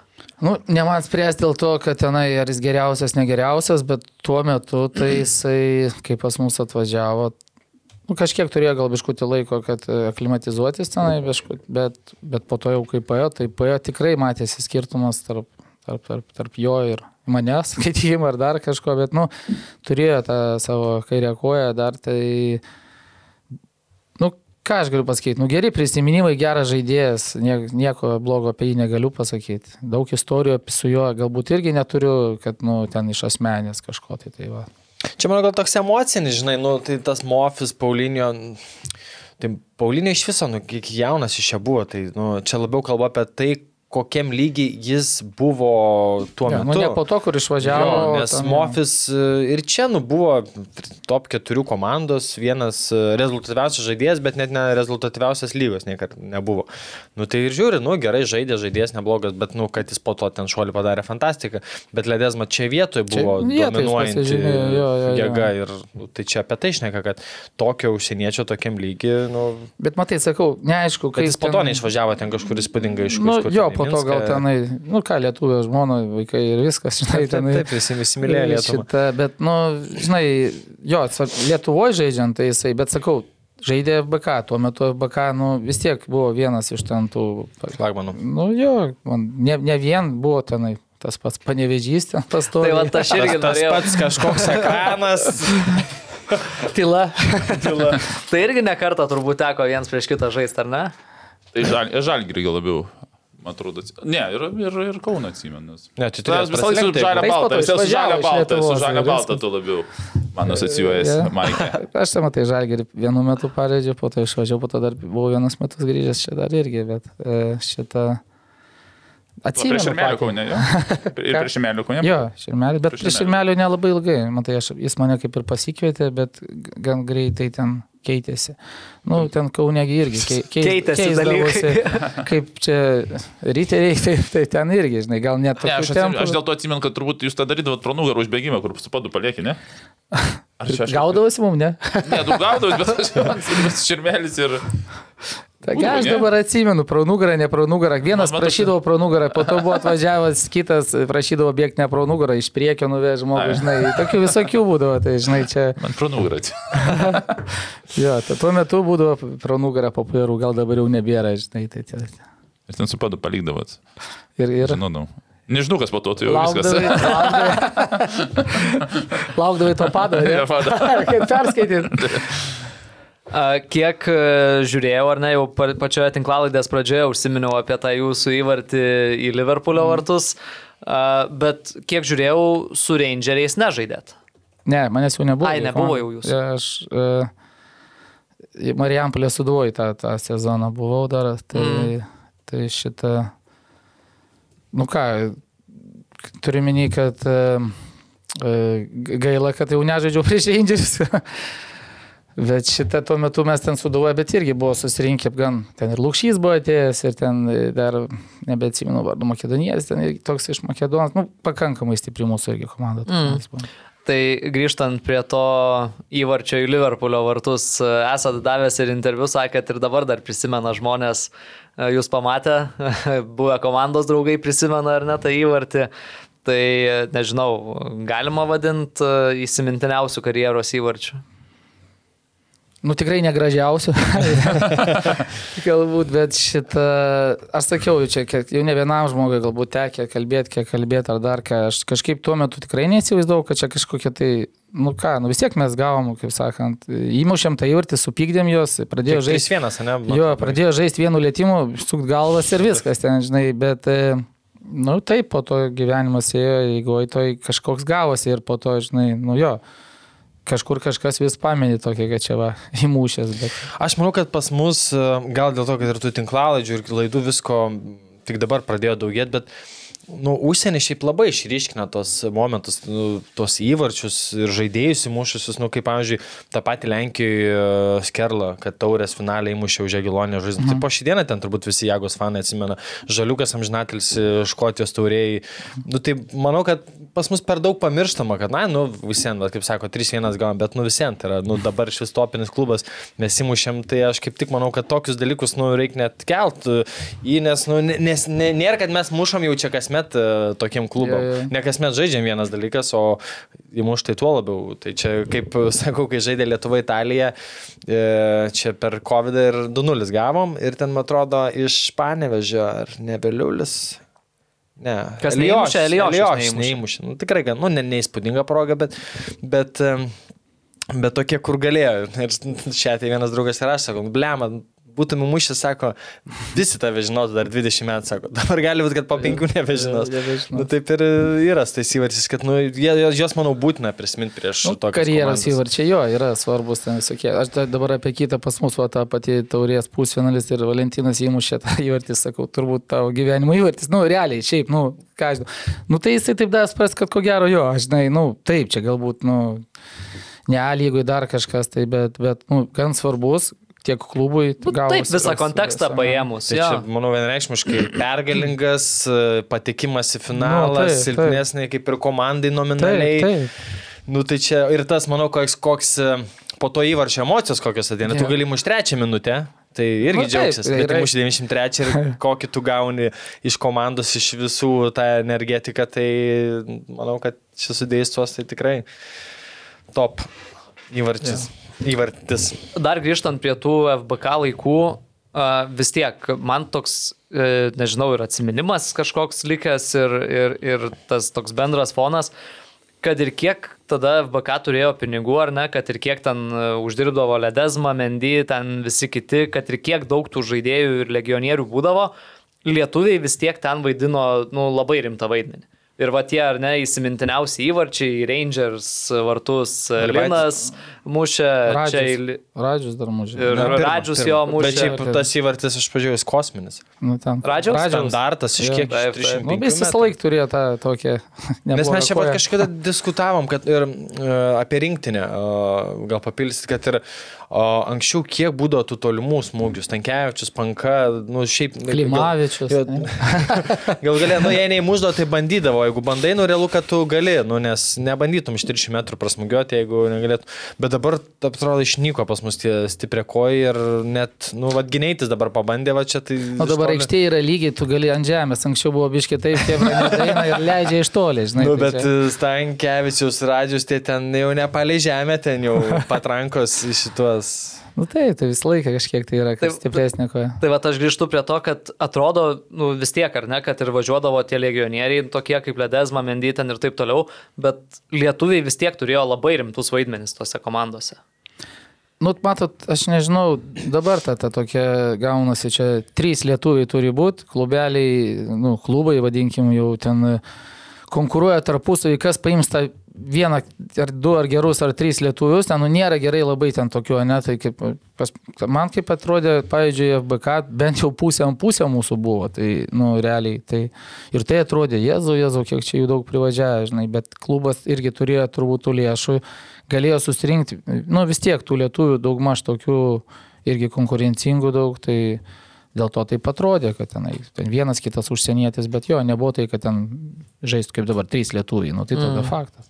Nu, ne man spręs dėl to, kad tenai ar jis geriausias, negeriausias, bet tuo metu tai jisai, kai pas mus atvažiavo, nu, kažkiek turėjo gal biškutį laiko, kad e, aklimatizuotis tenai, biškut, bet, bet po to jau kai paėjo, tai paėjo tikrai matėsi skirtumas tarp, tarp, tarp, tarp jo ir manęs, skaitimo ar dar kažko, bet, nu, turėjo tą savo kairę koją dar, tai, nu, ką aš galiu pasakyti, nu, geri prisiminimai, geras žaidėjas, nie, nieko blogo apie jį negaliu pasakyti. Daug istorijų su juo galbūt irgi neturiu, kad, nu, ten iš asmenės kažko tai tai va. Čia man gal toks emocinis, žinai, nu, tai tas Mofis, Paulinio. Tai Paulinio iš viso, nu, kiek jaunas iš čia buvo, tai nu, čia labiau kalba apie tai, kokiam lygiai jis buvo tuo Ja, metu. nu, ne po to, kur išvažiavo. Jo, nes ten, Mofis e, ir čia nu, buvo top 4 komandos, vienas e, rezultatyviausias žaidėjas, bet net ne rezultatyviausias lygos niekada nebuvo. Nu tai ir žiūri, nu gerai žaidė, žaidėjas neblogas, bet nu, kad jis po to ten šuolį padarė fantastiką. Bet Ledesma čia vietoje Čia buvo jis dominuojanti pasižymėjo, jo, jo, jo. jėga ir nu, tai čia apie tai šneka, kad tokio užsieniečio tokiam lygiai, nu, Bet matai, sakau, neaišku, kad jis po to neišvažiavo ten kažkur įspūdingai iš Nu, kažkur. jo, ten į po to gal tenai, nu ką, lietuvio žmona, vaikai ir viskas, žinai, Taip, tenai. taip, visi įsimylėjo Lietuvą. Bet, nu, žinai, jo, Lietuvoje žaidžiant, tai jisai, bet sakau, žaidė FBK, tuo metu FBK, nu, vis tiek buvo vienas iš ten tų, Flagmanų. nu, jo, man, ne, ne vien buvo tenai, tas pats panevežys ten pastovi. Tai va, aš irgi Tas, tas pats kažkoks ekranas. tyla. Tai irgi nekartą turbūt teko viens prieš kitą žaisti, ar ne? Tai žal, žalgirį labiau. Man atrodo, ne, ir, ir, ir Kauno atsimenas. Ne, čia Tai visą laiką su žalia Tai balta, visą su žalia balta, su žalia balta tu labiau. Man asocijuojasi, Jo. Maikė. Aš ten matai žalgerį vienu metu pareidžiu, po to išvažiavau, po to dar buvau vienas metus grįžęs čia dar irgi, bet e, šitą... Prieš Atsimenu. Širmelio patį. Kaune, jo. Ir prieš Širmelio Kaune. Jo, širmelį, bet Prieš širmelio nelabai ilgai. Matai, aš, jis mane kaip ir pasikvietė, bet gan greitai ten keitėsi. Nu, ten Kaunegi irgi kei, kei, Keitėsi keisdavosi, Kaip čia ryteriai, tai, tai ten irgi, žinai, gal net Ne, aš, atsimenu, aš tempų. dėl to atsimenu, kad turbūt jūs tą darydavot pro nugarą užbėgimą, kur su padu palieki, ne? Ar čia aš... Gaudavosi mum, ne? Ne, tu gaudavai, bet aš jau ant širmelis ir... Taigi aš dabar atsimenu, pro nugarą, ne pro nugarą. Vienas Man- man prašydavo pro nugarą, po to buvo atvažiavęs kitas, prašydavo bėgti ne pro nugarą, iš priekio nuvež žmogų, Ai. žinai. Tokių visokių būdavo, tai žinai, čia... Man pro nugarą. Jo, tai tuo metu būdavo pro nugarą populiarų, gal dabar jau nebėra, žinai. Tai, tai, Ir ten su padu palikdavot. ir, ir Žinau, Nežinau, kas po to, tai jau laukdavai, viskas. laukdavai, laukdavai to pado, ne? Ne, pado. Kaip perskaityti. Kiek e, žiūrėjau, ar ne, jau pa- pačioje tinklalaidės pradžioje užsiminiau apie tą jūsų įvartį į Liverpoolio vartus, A, bet kiek žiūrėjau, su Rangeriais nežaidėt. Ne, manęs jau nebuvo. Ai, nebuvo jau jūsų. Aš uh, Marijampolė suduoju tą, tą sezoną buvau dar, tai, mm. tai šitą, nu ką, turiu minį, kad uh, gaila, kad jau nežaidžiau prieš Rangers. Bet šitą tuo metu mes ten suduoja, bet irgi buvo susirinkę gan. Ten ir Lukšys buvo atėjęs, ir ten dar, nebeatsimenu vardu, Makedonietis, ten irgi toks iš Makedonos, nu, pakankamai stipri mūsų irgi komanda. Mm. Tai grįžtant prie to įvarčio į Liverpoolio vartus, esat davęs ir interviu, sakėt ir dabar dar prisimena žmonės, jūs pamatę, buvę komandos draugai prisimena ar ne tą įvartį. Tai nežinau, galima vadinti įsimintiniausių karjeros įvarčių. Nu tikrai negražiausių. galbūt, bet šitą, aš sakiau, jau čia kiek- jau ne vienam žmogui galbūt tekė kalbėti, kiek kalbėti ar dar ką. Aš kažkaip tuo metu tikrai neįsivaizdavau, kad čia kažkokia tai, nu ką, nu vis tiek mes gavom, kaip sakant, įmušėm tą įvartį, supykdėm juos, pradėjo Tik žaisti. 3-1, ne? Jo, pradėjo žaisti vienu lėtimu, sukt galvas ir viskas ten, žinai, bet, e, nu taip, po to gyvenimas ėjo, jeigu to kažkoks gavosi ir po to, žinai, nu jo, kažkur kažkas vis pamenė tokį, kad čia va, įmušęs, bet... Aš manau, kad pas mus, e, gal dėl to, kad ir tų tinklalaidžių ir laidų visko tik dabar pradėjo daugėti, bet nu, užsienį šiaip labai išryškina tos momentus, nu, tos įvarčius ir žaidėjus įmušusius, nu, kaip, pavyzdžiui, tą patį Lenkijoje Skerlą, kad taurės finaliai įmušė už Agilonę žaidimą. Mhm. Tai po šį dieną ten turbūt visi Jagos fanai atsimena. Žaliukas amžinatelis Škotijos tauriai. Nu, tai manau, kad pas mus per daug pamirštama, kad, na, nu, visiems, kaip sako, 3-1 gavom, bet, nu, visiems tai yra, nu, dabar šis topinis klubas, mes įmušėm, tai aš kaip tik manau, kad tokius dalykus, nu, reikia net kelt į, nes, nu, nes ne, nėra, kad mes mušom jau čia kasmet uh, tokiem klubam. Jo, jo. Ne kasmet žaidžiam vienas dalykas, o įmuš tai tuo labiau. Tai čia, kaip sakau, kai žaidė Lietuva Italija, e, čia per COVID ir 2-0 gavom ir ten, man atrodo, iš Panevežio ar nebeliulis. Ne. Kas neįmušė, Eliošius neįmušė. Nu, tikrai, nu, ne, neįspūdinga proga, bet, bet, bet tokie, kur galėjo. Ir čia tai vienas draugas ir aš sakau, blema, būtum įmušęs, sako, visi tave žinotų dar 20 metų, sako, dabar gali būti, kad po 5 nebežinos. Nebežinos. Nu, taip ir yra tas įvartis, kad nu, jie- jos, manau, būtina prisiminti prieš Nu, tokias karjeros įvarčiai jo yra svarbus ten visokie. Aš da- dabar apie kitą pas mus, va, tą patį taurės pusfinalis ir Valentinas įmušė tą įvartį, sakau, turbūt tavo gyvenimo įvartis. Nu, realiai, šiaip, nu, ką aš žinau. Nu, tai jisai taip dar supras, kad ko gero jo, aš žinai, nu, taip, čia galbūt, nu, ne A lygui dar kažkas, tai, bet, bet, nu, gan svarbus tiek klubui. Nu, gavosi taip, visą kontekstą aha. paėmus. Tai jo. čia, manau, vienreikšmiškai pergalingas, e, patekimas į finalą, Nu, taip, taip. silpnesnė kaip ir komandai nominaliai. Taip, taip. Nu tai čia ir tas, manau, koks, koks e, po to įvarčio emocijos kokios ateina. Tu Jo. gali mušti trečią minutę. Tai irgi Nu, nu, džiaugsis, tai bet yra- muši 93 ir kokį tu gauni iš komandos, iš visų tą energetiką, tai manau, kad šis sudėjus tuos tai tikrai top įvartis. Įvartis. Dar grįžtant prie tų FBK laikų, vis tiek man toks, e, nežinau, ir atminimas kažkoks likęs ir, ir, ir tas toks bendras fonas, kad ir kiek tada FBK turėjo pinigų, ar ne, kad ir kiek ten e, uždirbdavo Ledezma, Mendy, ten visi kiti, kad ir kiek daug tų žaidėjų ir legionierių būdavo, lietuviai vis tiek ten vaidino nu, labai rimtą vaidmenį. Ir va tie, ar ne, įsimintiniausi įvarčiai, Rangers vartus. Linas mušė, čia į Radžius, Radžius dar mužė. Ir Na, pirma, Radžius pirma. jo Bet mušė. šiaip tas įvartis, aš pažiūrėjau, kosminis. Nu, ten. Radžiaus Standartas iš kiek? Taip, taip. 305 Nu, jis visą laiką turėjo tą tokią. Nes mes čia pat kažkada diskutavom, kad ir uh, apie rinktinę, uh, gal papilsit, kad ir uh, anksčiau kiek būdavo tų tolimų smūgių, Stankievičius, Panka, nu šiaip... Klimavičius, Gal, ne? gal galė, nu jei neįmuždo, tai bandydavo, jeigu bandai, nu realu, kad tu gali, nu nes nebandytum iš 300 metrų prasmugiuoti, jeigu negalėtum. Bet dabar, atrodo, išnyko pas mus tie stipriakoji ir net, nu, vad gyneitis dabar pabandė, va čia tai... O dabar iš toli- aikštė yra lygiai, tu gali ant žemės, anksčiau buvo biškiai taip, tie eina ir leidžia iš toli, žinai. Nu, tai bet čia- Stankievičius, Radžius, tie ten jau nepalė žemę, ten jau patrankos į šitos. Nu taip, tai visą laiką kažkiek tai yra kas stipresnė koja. Tai va, aš grįžtu prie to, kad atrodo, nu, vis tiek, ar ne, kad ir važiuodavo tie legionieriai, tokie kaip Ledezma, Mendyten ir taip toliau, bet lietuviai vis tiek turėjo labai rimtus vaidmenis tose komandose. Nu, matot, aš nežinau, dabar ta, ta tokia gaunasi, čia trys lietuviai turi būti, klubeliai, nu, klubai, vadinkim, jau ten konkuruoja tarpusavį, kas paims tą vieną ar du ar gerus ar trys lietuvius, ten nu, nėra gerai labai ten tokių, ne, tai kaip, pas, man kaip atrodė, pavyzdžiui, FBK bent jau pusė ant pusė mūsų buvo, tai, nu, realiai, tai ir tai atrodė, jezu, jezu, kiek čia jų daug privažiavo, žinai, bet klubas irgi turėjo turbūt tų lėšų, galėjo susirinkti, nu, vis tiek tų lietuvių daugmaž tokių irgi konkurencingų daug, tai dėl to taip atrodė, kad tenai, ten vienas kitas užsienietis, bet jo, nebuvo tai, kad ten žaistų kaip dabar trys lietuviai, nu, tai tada mm. faktas.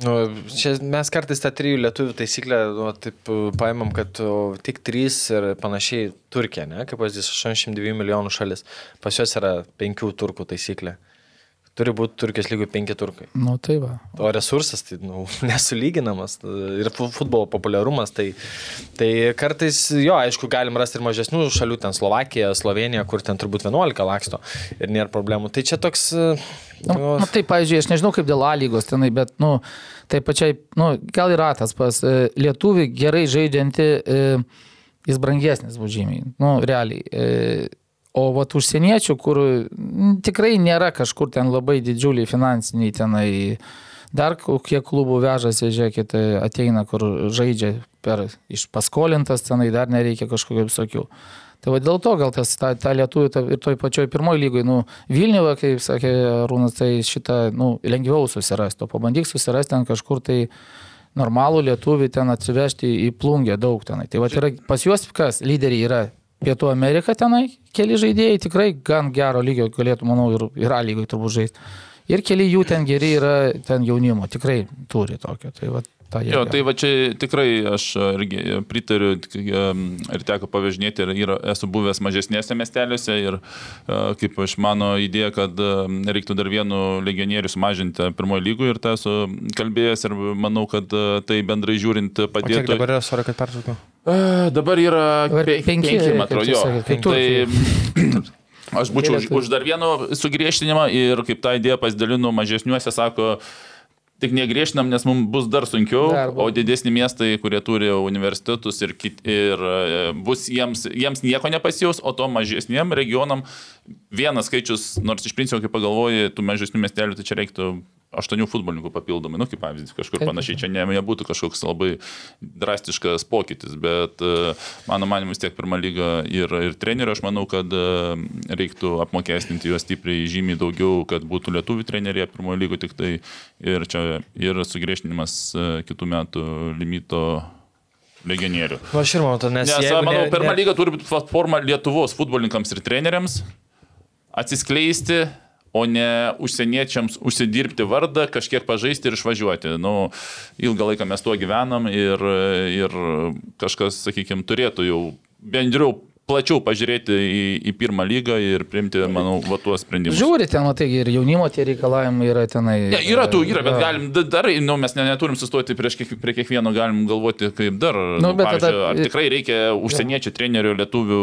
Nu, čia mes kartais tą trijų lietuvių taisyklę, nu, taip uh, paimam, kad tik trys ir panašiai Turkija, ne, kaip pavyzdys, 82 milijonų šalis. Pas juos yra penkių turkų taisyklė. Turi būti Turkijos lygių penki turkai. Nu, tai va. O resursas, tai nu, nesulyginamas. Ir fu- futbolo populiarumas, tai, tai kartais, jo, aišku, galim rasti ir mažesnių šalių, ten Slovakija, Slovenija, kur ten turbūt 11 laksto ir nėra problemų. Tai čia toks... uh, Nu, nu, tai, pavyzdžiui, aš nežinau kaip dėl A lygos tenai, bet, nu, tai pačiai, nu, gal ir ratas pas e, lietuvi gerai žaidžianti, e, jis brangesnis bus žymiai, nu, realiai. O vat užsieniečių, kur tikrai nėra kažkur ten labai didžiuliai finansiniai tenai, dar kiek klubų vežasi, žiūrėkit, ateina, kur žaidžia per iš paskolintas tenai, dar nereikia kažkokių visokių. Tai va dėl to gal tas, ta, ta lietuvių ta, ir toj pačioj pirmoji lygoje, nu, Vilniuje, kaip sakė Rūnas, tai šitą, nu, lengviau susirasti, o pabandyk susirasti ten kažkur tai normalų lietuvį ten atsivežti į plungę daug tenai. Tai va yra, pas juos kas, lyderiai yra Pietų Amerika tenai, keli žaidėjai tikrai gan gero lygio galėtų, manau, ir, ir A lygoje turbūt žaisti. Ir keli jų ten geri yra, ten jaunimo, tikrai turi tokio. Tai va, ta Jo, tai va čia tikrai aš irgi pritariu ir teko pavežinėti ir, ir esu buvęs mažesnėse miesteliuose ir e, kaip aš mano idėja, kad reiktų dar vienu legionierių sumažinti pirmojo lygų ir tą esu kalbėjęs ir manau, kad e, tai bendrai žiūrint padėtų. dabar yra, sorry, kad pertraukiau? E, Dabar yra Dabar pe- penki, penki, man kaip atrodo, tu jo. Tai aš būčiau už, už dar vieno sugriežtinimą ir kaip tą idėją pasidalinu mažesniuose, sako, tik negriežtinam, nes mums bus dar sunkiau, Dar bus. o didesni miestai, kurie turi universitetus ir, kit, ir e, bus jiems, jiems nieko nepasijaus, o to mažesniem regionam vienas skaičius, nors iš principo, kai pagalvoji, tų mažesnių miestelių, tai čia reiktų aštuonių futbolininkų papildomai, nu kaip pavyzdys, kažkur panašiai, čia ne, nebūtų kažkoks labai drastiškas pokytis, bet e, mano manimu vis tiek pirmą lygą ir, ir trenerių, aš manau, kad e, reiktų apmokestinti juos stipriai žymiai daugiau, kad būtų lietuvių treneriai pirmojo lygo tik tai. Ir čia ir sugriežtinimas e, kitų metų limito legionierių. Nu, aš ir manau, nes, Nes, manau, pirmą ne- lygą turi būti platforma Lietuvos futbolininkams ir treneriams atsiskleisti, o ne užsieniečiams užsidirbti vardą, kažkiek pažaisti ir išvažiuoti. Nu, ilgą laiką mes tuo gyvenam ir, ir kažkas, sakykime, turėtų jau bendriau plačiau pažiūrėti į, į pirmą lygą ir priimti, manau, va tuos sprendimus. Žiūri ten, matai, ir jaunimo tie reikalavimai yra tenai. Ne, yra tų, yra, bet galim da- dar, nu, mes ne, neturim sustoti prieš kiek, prie kiekvieno, galim galvoti, kaip dar. Nu, pavyzdžiui, tada- ar tikrai reikia užsieniečių trenerių lietuvių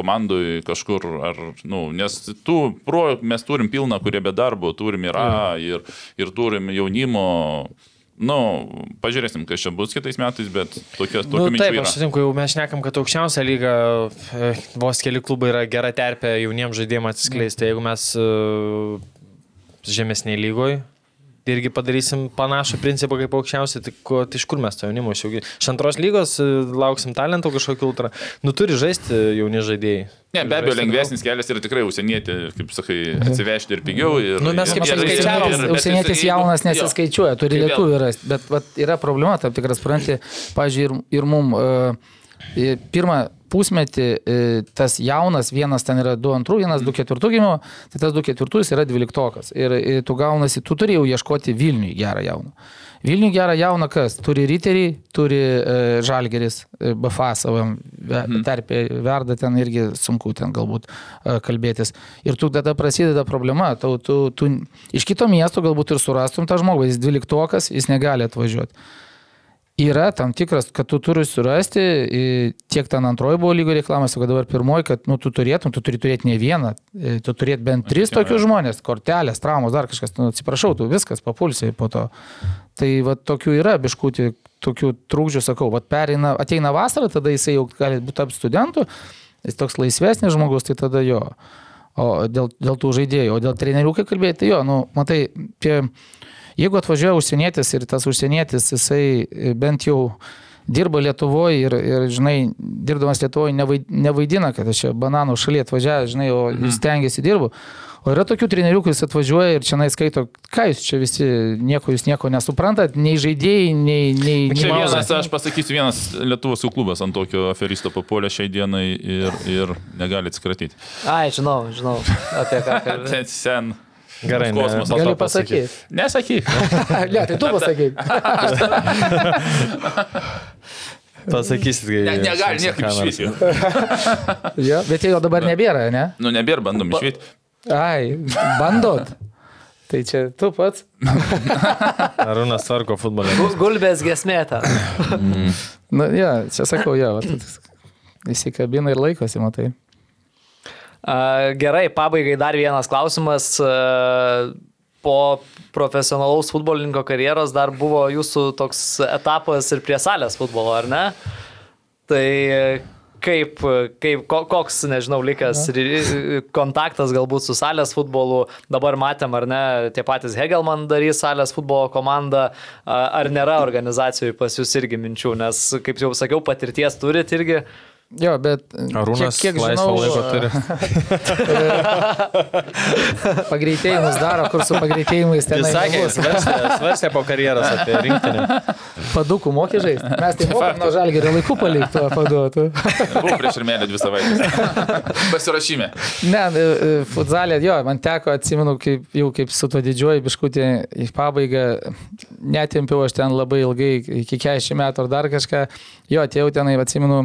komandai kažkur, ar, nu, nes tų pro mes turim pilną, kurie be darbo, turim ir A, ir, ir turim jaunimo. Nu, pažiūrėsim, kas čia bus kitais metais, bet tokia, Nu, tokių minčių taip, yra. aš sutinku, jau mes šnekam, kad aukščiausia lyga, e, vos keli klubai yra gera terpė jauniems žaidėjams atsiskleisti. Jeigu mes e, žemesniai lygoje irgi padarysim panašų principą kaip aukščiausia, tai, ko, tai iš kur mes to jaunimo išauginsim? Iš antros lygos e, lauksim talentų kažkokį ultra. Nu, turi žaisti jauni žaidėjai. Ne, be abejo, lengvesnis kelias yra tikrai užsienieti, kaip sakai, atsivežti ir pigiau. Ir, Nu, mes kaip ir- skaičiavom, Užsienietis jaunas nesiskaičiuoja, turi Tai lietuvių rasti, bet vat, yra problema, tam tikras, supranti, pažiūrėjau, ir, ir mum uh, pirmą pusmetį e, tas jaunas, vienas ten yra 2-2, vienas 2-4 gimimo, tai tas 2-4 yra 12. Ir, ir tu gaunasi, tu turėjau ieškoti Vilniui gerą jauną. Vilniui gerą jauną kas? Turi Riterį, turi e, Žalgeris, e, BFA savam ve, tarpė verda ten irgi sunku ten galbūt e, kalbėtis. Ir tu tada prasideda problema, tu, tu, tu iš kito miesto galbūt ir surastum tą žmogų, jis 12, jis negali atvažiuoti. Yra tam tikras, kad tu turi surasti, tiek ten antroji buvo lygo reklamas, o dabar pirmoji, kad nu, tu turėtum, tu turi turėti ne vieną, tu turėti bent tris tokius žmonės, kortelės, traumos, dar kažkas, nu, atsiprašau, tu viskas papulsiai po to. Tai va tokių yra biškutį, tokių trūkdžių, sakau, va pereina, ateina vasara, tada jisai jau gali būti tapti studentu, jis toks laisvesnis žmogus, tai tada jo. O dėl, dėl tų žaidėjų, o dėl trenerių, kai kalbėjai, tai jo, nu, matai, tie, jeigu atvažiuoja užsienietis ir tas užsienietis, jisai e, bent jau dirba Lietuvoje ir, ir, žinai, dirbdamas Lietuvoje nevaidina, kad aš čia bananų šalyje atvažiavęs, žinai, o jis tengiasi dirbu. O yra tokių trenerių, kuris atvažiuoja ir čia skaito, ką jūs čia visi, nieko jūs nieko nesuprantat, nei žaidėjai, nei... nei, nei Čia vienas, aš pasakysiu, vienas Lietuvos klubas ant tokio aferisto papolė šiai dienai ir, ir negali atsikratyti. Ai, žinau, žinau, apie ką. Ten sen. Gerai, ne. kosmosas. Gali to pasakyt. pasakyti. Nesakyk. ne, tai tu pasakyk. Pasakysit, kai... Ne, negali niekaip išvyti. ja, bet jo dabar nebėra, ne? Nu, nebėra, bandom išvyti. Ai, bandot. Tai čia tu pats. Arūnas tvarko futbolą. Gulbės gesmė ten. Na, ja, čia sakau, jo, va, įsikabina ir laikosi, matai. Gerai, pabaigai dar vienas klausimas. Po profesionalaus futbolininko karjeros dar buvo jūsų toks etapas ir prie salės futbolo, ar ne? Tai kaip, kaip ko- koks, nežinau, likęs kontaktas galbūt su salės futbolu. Dabar matėm, ar ne, tie patys Hegelman darys salės futbolo komandą. Ar nėra organizacijų pas jūs irgi minčių, nes, kaip jau sakiau, patirties turit irgi. Jo, bet Arūnas kiek, kiek žinau, laiko turi. pagreitėjimus daro, kur su pagreitėjimais ten Jis sakė, svarstė, svarstė po karjeros apie rinktinę. padukų mokė žaisti. Mes tai mokam nuo žalgerio laikų paliktų paduotų. Buvau prieš Irmelį dvi savaitės. Pasirašyme. Ne, e, e, futzalė, jo, man teko, atsimenu, kaip, jau kaip su tuo didžiuoju biškutė į pabaigą, netimpiau aš ten labai ilgai, iki 40 metų ar dar kažką. Jo, atėjau tenai, atsimenu,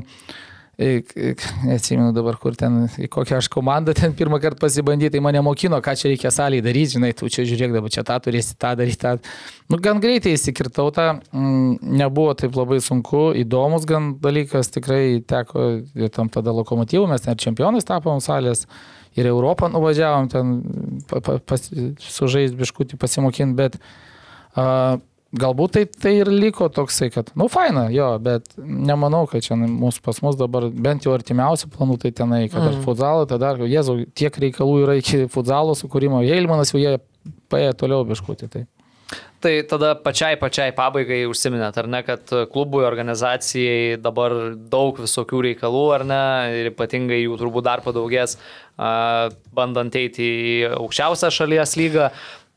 neatsimenu dabar, kur ten, į kokią aš komandą ten pirmą kartą pasibandyti, tai mane mokino, ką čia reikia salėje daryti, žinai, tu čia žiūrėk, dabar čia tą turėsi, tą daryti, tą. Nu, gan greitai įsikirtau tą, mm, nebuvo taip labai sunku, įdomus gan dalykas, tikrai teko ir tam tada lokomotyvų, mes ir čempionais tapom salės, ir Europą nuvažiavom ten pa, pa, pas, sužais biškutį pasimokinti, bet a, galbūt tai, tai ir liko toksai, kad, nu, faina, jo, bet nemanau, kad čia mūsų pas mus dabar bent jau artimiausi planų tai tenai, kad mm. ar futzalą, tada, jezu, tiek reikalų yra iki futzalo sukūrimo, Jeilmanas jau jie paėjo toliau biškutį. Tai. Tai tada pačiai pačiai pabaigai užsiminėt, ar ne, kad klubui, organizacijai dabar daug visokių reikalų, ar ne, ir ypatingai jų turbūt dar padaugės, bandant eiti į aukščiausią šalies lygą.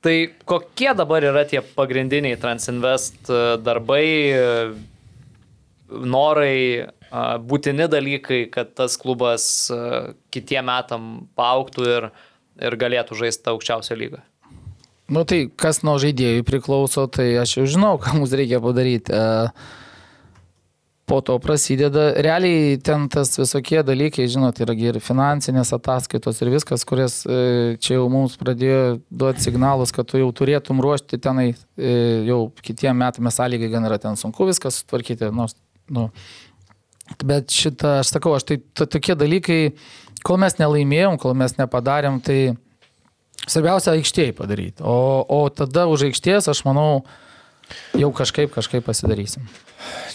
Tai kokie dabar yra tie pagrindiniai Transinvest a, darbai, a, norai, a, būtini dalykai, kad tas klubas kitiem metam paauktų ir, ir galėtų žaisti aukščiausią lygą? Nu tai kas nuo žaidėjų priklauso, tai aš jau žinau, ką mums reikia padaryti. E, Po to prasideda, realiai ten tas visokie dalykai, žinot, yra ir finansinės ataskaitos ir viskas, kurias e, čia jau mums pradėjo duoti signalus, kad tu jau turėtum ruošti tenai, e, jau kitiem metam sąlygai gan yra ten sunku viskas sutvarkyti. Nors, nu, bet šitą, aš sakau, aš tai to, tokie dalykai, kol mes nelaimėjom, kol mes nepadarėm, tai Svarbiausia aikštėje padaryti. O, o tada už aikštės, aš manau, jau kažkaip, kažkaip pasidarysim.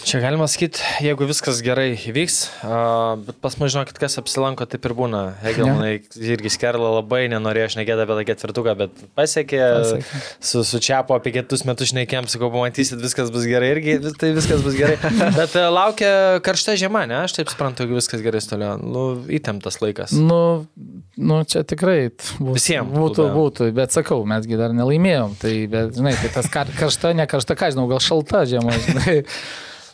Čia galima sakyti, jeigu viskas gerai įvyks, a, bet pas mus žinokit, kas apsilanko, taip ir būna. Hegelmanai irgi skerla labai nenorėjo šnekėti apie tą ketvirtuką, bet pasiekė, Pasiekė. su, su Čiapo apie kitus metus šnekėm, sakau, pamatysit, viskas bus gerai irgi, tai viskas bus gerai. Bet a, laukia karšta žiema, ne? Aš taip suprantu, jeigu viskas gerai toliau. Nu, įtemptas laikas. Nu, nu čia tikrai t- bus, Visiem būtų, būtų, bet sakau, mesgi dar nelaimėjom. Tai, bet, žinai, tai tas kar, karšta, ne karšta, ką žinau, gal šalta žiema, žinai.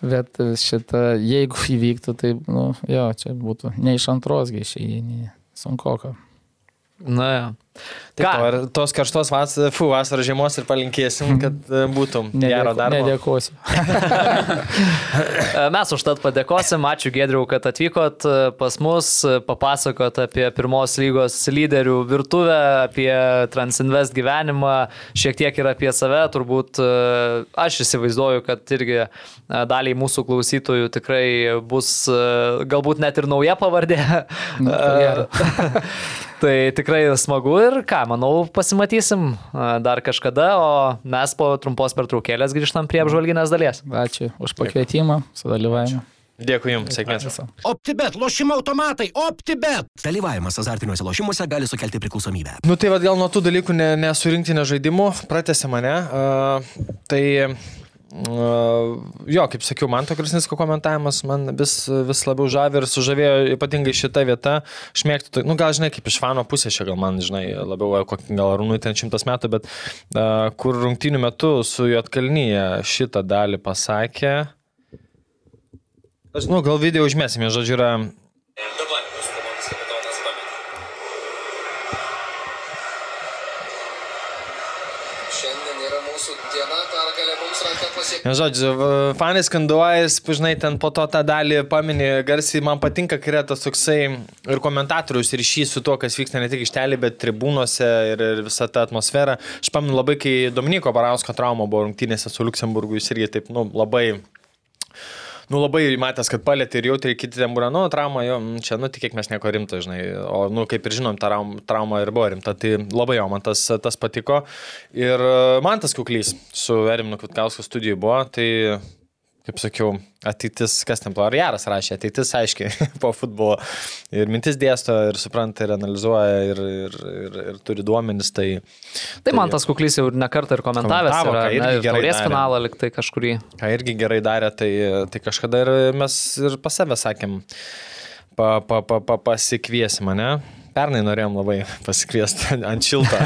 Bet šitą, jeigu įvyktų, tai, nu, jo, čia būtų ne iš antros gaišiai, sunku. Na, ja. Taip, Ką? o ir tos karštos vas, fu, vasaros žiemos ir palinkėsim, kad a, būtum gero darbo. Nedėkosiu. E, Mes užtat padėkosim, ačiū Gedriau, kad atvykot e, pas mus, e, papasakot apie pirmos lygos lyderių virtuvę, apie Transinvest gyvenimą, šiek tiek ir apie save, turbūt e, aš įsivaizduoju, kad irgi e, daliai mūsų klausytojų tikrai bus e, galbūt net ir nauja pavardė. Nu, ko gero. tai tikrai smagu ir ką, manau, pasimatysim dar kažkada, o mes po trumpos pertraukėlės grįžtam prie apžvalginės dalies. Ačiū už pakvietimą, sudalyvavimą. Dėkui Jums, sėkmės. Viso. OptiBet, lošimo automatai, OptiBet. Dalyvavimas azartiniuose lošimuose gali sukelti priklausomybę. Nu tai vad gal nuo tų dalykų ne, nesurinkti nežaidimų, pratęsė mane. Uh, tai jo, kaip sakiau, man to Krasnisko komentavimas man vis, vis labiau žavi ir sužavėjo ypatingai šitą vietą. Aš mėgstu, tai, nu gal žinai, kaip iš fano pusės, čia gal man, žinai, labiau, e, kokį gal Arūnui ten šimtas metų, bet uh, kur rungtynių metu su Jotkalnyje šitą dalį pasakė. Aš, nu, gal video užmėsime, žodžiu, yra Dabar mūsų komandos kapitonas pametė. Šiandien yra mūsų diena, pergalė mums ranka pasiekti. Na, žodžiu, v- fanai skanduoja, žinai, ten po to tą dalį paminė garsiai, man patinka, kai yra tas toksai ir komentatorius ryšys su to, kas vyksta ne tik ištelį, bet tribūnose ir, ir visa ta atmosfera. Aš pamenu labai, kai Dominiko Barausko trauma buvo rungtynėse su Luksemburgu, jis irgi taip, nu, labai Nu labai matęs, kad palėtė ir jautri kiti ten buvo, nu, trauma, jo, mm, čia, nu, tikėk mes nieko rimto, žinai, o, nu, kaip ir žinom, ta traum- trauma ir buvo rimta, tai labai jo, man tas, tas patiko. Ir e, man tas kuklys su Erimnu Kvitkausku studijų buvo, tai, kaip sakiau, ateitis, kas ten buvo, ar Jaras rašė, ateitis aiškiai po futbolo. Ir mintis dėsto, ir supranta, ir analizuoja, ir, ir, ir, ir turi duomenis, tai... Tai man tas kuklys jau ir nekartą ir komentavęs yra, ne, ir taurės finalą liktai kažkurį. ką irgi gerai darė, tai, tai kažkada ir mes ir pas save sakėm. pa, pa, pa, pa, pasikviesi mane. Pernai norėjom labai pasikviesti ant šilto,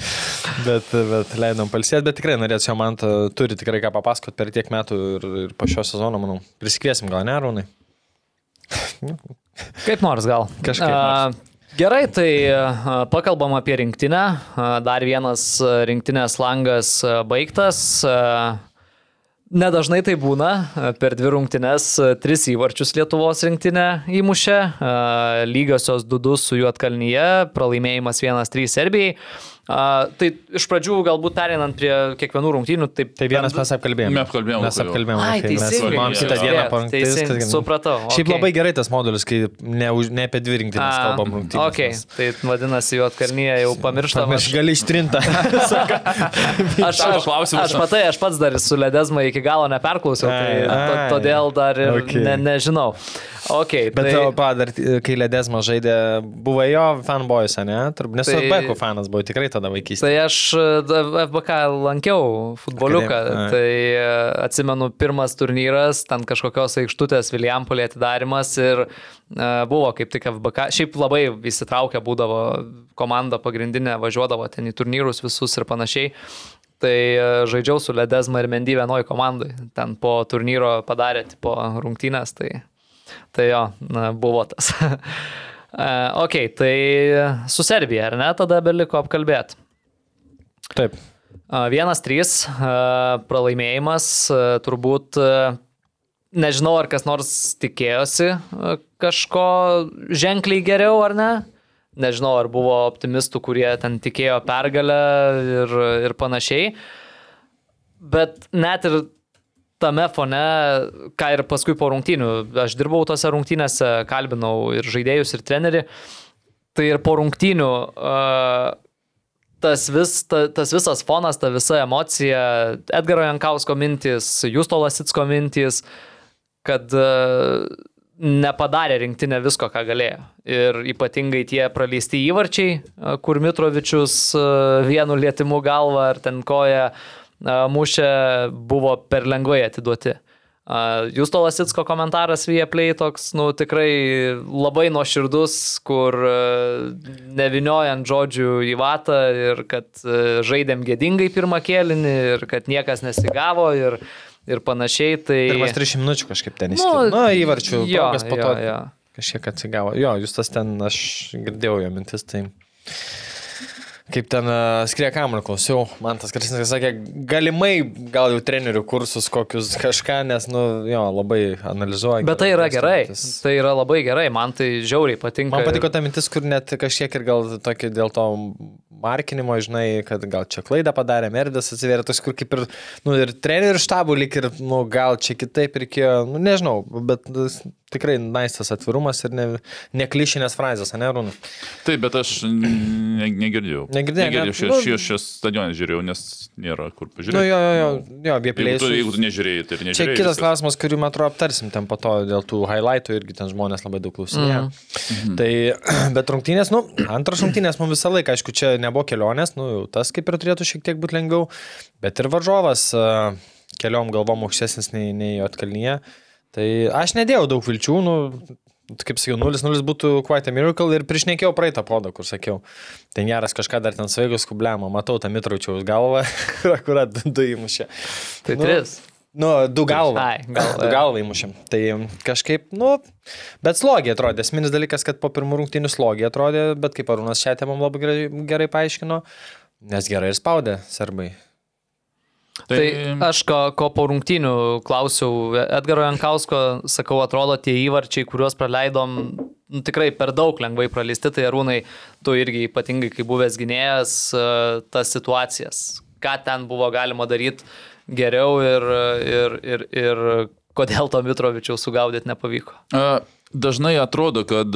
bet, bet leidom palsėti, bet tikrai norėčiau, man turi tikrai ką papasakoti per tiek metų ir, ir po šio sezono, manau, prisikviesim gal ne, Rūnai. Kaip nors gal. Kažkaip nors. Gerai, tai pakalbam apie rinktinę. Dar vienas rinktinės langas baigtas. Nedažnai tai būna, per dvi rungtynes tris įvarčius Lietuvos rinktinė įmušė, lygiosios 2-2 su Juotkalnyje, pralaimėjimas 1-3 Serbijai. A, Tai iš pradžių galbūt perinant prie kiekvienų rungtynių, taip Tai vienas mes apkalbėjome. Mes apkalbėjom Mes apkalbėjome. Ai, mes teisingai. filmavom kitą dieną. Teisingai, kad- supratau, Šiaip okei. labai gerai tas modulis, kai ne, už- ne apie dvi rinktinės kalbam rungtynės. Ok, tai vadinasi, Juotkalnyje jau pamirštama. Aš gali ištrinti. Aš, aš, aš matai, aš pats dar su Ledesma iki galo neperklausiau, tai Ai, to, ai. todėl dar ir Ok. ne, nežinau. Ok, Bet tai, tai... pa, dar, kai Ledesma žaidė, buvo jo fanboys, ne? Turb- Nes Tai- tai... Bekų fanas buvo tikrai tada vaikystėje. tai aš e, FBK lankiau futboliuką, ai. tai e, atsimenu pirmas turnyras, ten kažkokios aikštutės Vilijampolė atidarimas ir e, buvo kaip tik FBK, šiaip labai įsitraukę būdavo komanda pagrindinė, važiuodavo ten į turnyrus visus ir panašiai. Tai žaidžiau su Ledesma ir Mendy vienoj komandai. Ten po turnyro padarė po rungtynės, tai, tai jo, buvo tas. E, ok, tai su Serbija, ar ne, tada beliko apkalbėti. Taip. A, Vienas trys a, pralaimėjimas, turbūt nežinau, ar kas nors tikėjosi kažko ženkliai geriau ar ne. Nežinau, ar buvo optimistų, kurie ten tikėjo pergalę ir, ir panašiai. Bet net ir tame fone, ką ir paskui po rungtynių, aš dirbau tose rungtynėse, kalbinau ir žaidėjus, ir trenerį, tai ir po rungtynių tas, vis, ta, tas visas fonas, ta visa emocija, Edgaro Jankausko mintis, Justo Lasitsko mintis, kad nepadarė rinktinė visko, ką galėjo. Ir ypatingai tie praleisti įvarčiai, kur Mitrovičius vienu lietimu galva ar ten koja uh, mušė, buvo per lengvai atiduoti. Uh, Justo Lasitsko komentaras Vieplay toks, nu, tikrai labai nuoširdus, kur neviniojant žodžių į vatą ir kad žaidėm gėdingai pirmą kėlinį ir kad niekas nesigavo ir, ir panašiai. Tai... Pirmas 30 minučių kažkaip ten Nu, įskyrė. Na, įvarčių, jo, progas po jo, to jo. kažkiek atsigavo. Jo, jūs tas ten, aš girdėjau jo mintis, tai kaip ten uh, skrie kamerą klausiau, man tas Krasinas sakė, galimai gal jau trenerių kursus kokius kažką, nes, nu, jo, labai analizuoja. Bet tai yra gerai. mintis. Tai yra labai gerai. Man tai žiauriai patinka. Man patiko ta mintis, kur net kažkiek ir gal tokį dėl to markinimo, žinai, kad gal čia klaidą padarė, merdas atsiverė, toks, kur kaip ir, nu, ir trenerių štabų lik ir, nu, gal čia kitaip reikėjo, nu, nežinau, bet nu, tikrai naistas atvirumas ir ne, neklišinės frazės, ne, Rūnų? Taip, bet aš ne, negirdėjau. Negirdėjau. ne? Šį, Nu- šį, šį stadioną žiūrėjau, nes nėra kur Nu, pažiūrėti. jo, jo, jo, jo, apie Jeigu tu, jeigu tu nežiūrėjai, tai ir Čia nežiūrėjai. kitas viskas. klausimas, kurį, man atrodo, aptarsim ten po to dėl tų highlightų irgi ten žmonės labai daug klausinėjo. Mm. Tai, bet rungtynės, nu, antras rungtynės mums visą laiką, aišku, čia nebuvo kelionės, nu, tas kaip ir turėtų šiek tiek būti lengviau, bet ir varžovas a, keliom galvom aukštesnis nei, nei atkalnyje. Tai aš nedėjau daug vilčių, nu, kaip sakiau, 0-0 būtų quite a miracle ir priešnekėjau praeitą podą, kur sakiau, ten geras kažką dar ten svaigus kubliamą, matau tą Mitraučiaus galvą, kur akurat du įmušė. Tai Nu, tris. Nu, du galvą. Ai, galvą, Du galvą įmušėm. Tai kažkaip, nu, bet slogiai atrodė. Esminis dalykas, kad po pirmų rungtynių slogiai atrodė, bet kaip Arūnas šią temą labai gerai, gerai paaiškino, nes gerai ir spaudė serbai. Tai, tai aš ko, ko po rungtynių klausiau Edgaro Jankausko, sakau, atrodo tie įvarčiai, kuriuos praleidom, nu, tikrai per daug lengvai praleisti, tai arūnai, tu irgi ypatingai, kai buvęs gynėjas, e, tas situacijas, ką ten buvo galima daryti geriau ir, ir, ir, ir kodėl to Mitrovičiaus sugaudyti nepavyko. A, Dažnai atrodo, kad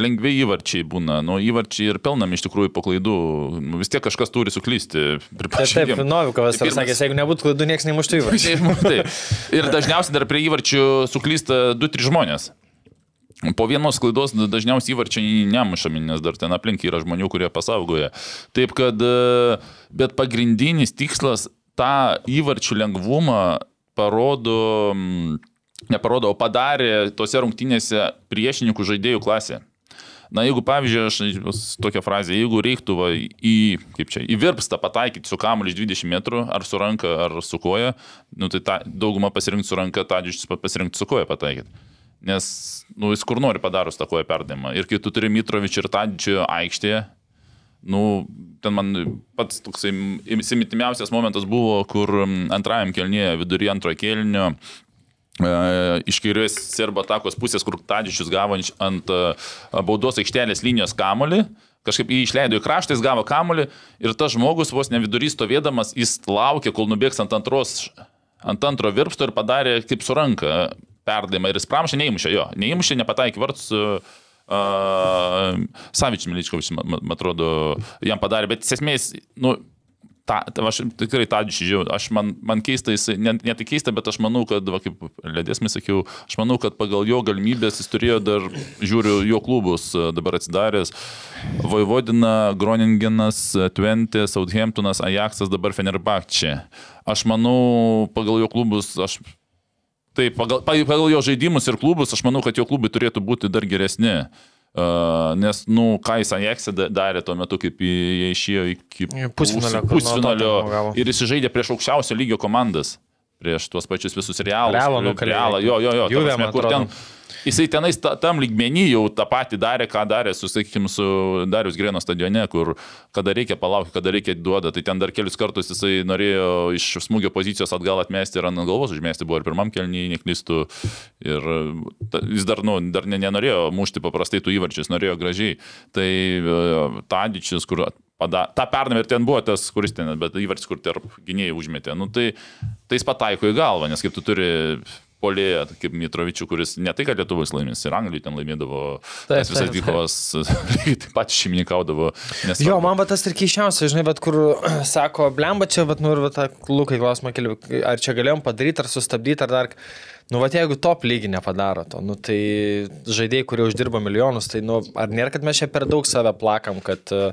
lengvi įvarčiai būna. Nu, įvarčiai ir pelnam iš tikrųjų po klaidų. Vis tiek kažkas turi suklysti. Taip, taip. Novikovas Tai ir sakė, pirmas- jeigu nebūtų klaidų, niekas nemuštų įvarčių. Taip. Ir dažniausiai dar prie įvarčių suklysta 2-3 žmonės. Po vienos klaidos dažniausiai įvarčiai nemušami, nes dar ten aplink yra žmonių, kurie pasaugoja. Taip kad, e, bet pagrindinis tikslas tą įvarčių lengvumą parodo neparodo, o padarė tose rungtynėse priešininkų žaidėjų klasė. Na, jeigu, pavyzdžiui, aš tokią frazę, jeigu reiktų va, į, kaip čia, į virpstą pataikyti su kamuoliu iš 20 metrų, ar su ranka, ar su koja, nu, tai ta, dauguma pasirinkti su ranka, tadžius pasirinkti su koja pataikyti. Nes, nu, jis kur nori padarus tą koją perdavimą. Ir kai tu turi Mitrovičių ir Tadžių aikštėje, nu, ten man pats toksai įsimitimiausias momentas buvo, kur antrajam kelnyje, vidury antrojo kelnio, iš kairės serbo atakos pusės, kur Tadžičius gavo ant- e, baudos aikštelės linijos kamolį, kažkaip jį išleido į kraštą, jis gavo kamolį ir tas žmogus vos ne vidury stovėdamas, jis laukė, kol nubėgs ant antros, ant antro virpsto ir padarė kaip su ranka perdavimą. Ir jis pramšė, neįmušė jo, neįmušė, nepataikė vartus. Uh, Savičius Miličkovičius, man, atrodo, jam padarė, bet esmės, nu, Ta, ta, aš tikrai tą žiūrėjau, aš man, man keista, jis, ne, ne tik keista, bet aš manau, kad, va, kaip ledėsmis sakiau, aš manau, kad pagal jo galimybės jis turėjo dar, žiūriu, jo klubus e, dabar atsidaręs, Vojvodina, Groningenas, Twente, Southamptonas, Ajaxas, dabar Fenerbahče. Aš manau, pagal jo klubus, aš Taip, pagal, pagal jo žaidimus ir klubus, aš manau, kad jo klubai turėtų būti dar geresni. Nes, nu, ką jis Ajaxe da- darė tuo metu, kaip jie išėjo iki Pusfinalio, pusfinalio ir jis žaidė prieš aukščiausio lygio komandas, prieš tuos pačius visus realus. Realą nukalėjo. Realą, jo, jo, jo. Juve, prasme, kur atrodo. Jisai tenais ta, tam lygmenį jau tą patį darė, ką darė, su, sakykime, su Darius Grėno stadione, kur kada reikia palaukti, kada reikia duoda, tai ten dar kelius kartus jisai norėjo iš smūgio pozicijos atgal atmesti ir ant galvos užmesti, buvo ir pirmam kelnyje, neklystų. Ir ta, jis dar, nu, dar ne, nenorėjo mušti paprastai tų įvarčius, norėjo gražiai. Tai uh, Tadičius, kur pada, tą pernavę ir ten buvo tas, kuris ten, bet įvartis, kur tarp gynėjų užmetė. Nu, tai, tai jis pataiko į galvą, nes kaip tu turi polėje, kaip Mitrovičių, kuris ne tai, kad Lietuvos laimės, ir Anglijai ten laimėdavo, Taip, tas visas lygiai taip pat šeimininkaudavo. Nes, Jo, man va tas ir keiščiausia, žinai, bet kur sako, blemba čia, bet nu ir va tą Lukai klausimą keliu, ar čia galėjom padaryti, ar sustabdyti, ar dar... Nu, va jeigu top lygį nepadaro to, nu tai žaidėjai, kurie uždirba milijonus, tai, nu, ar nėra, kad mes čia per daug save plakam, kad... e,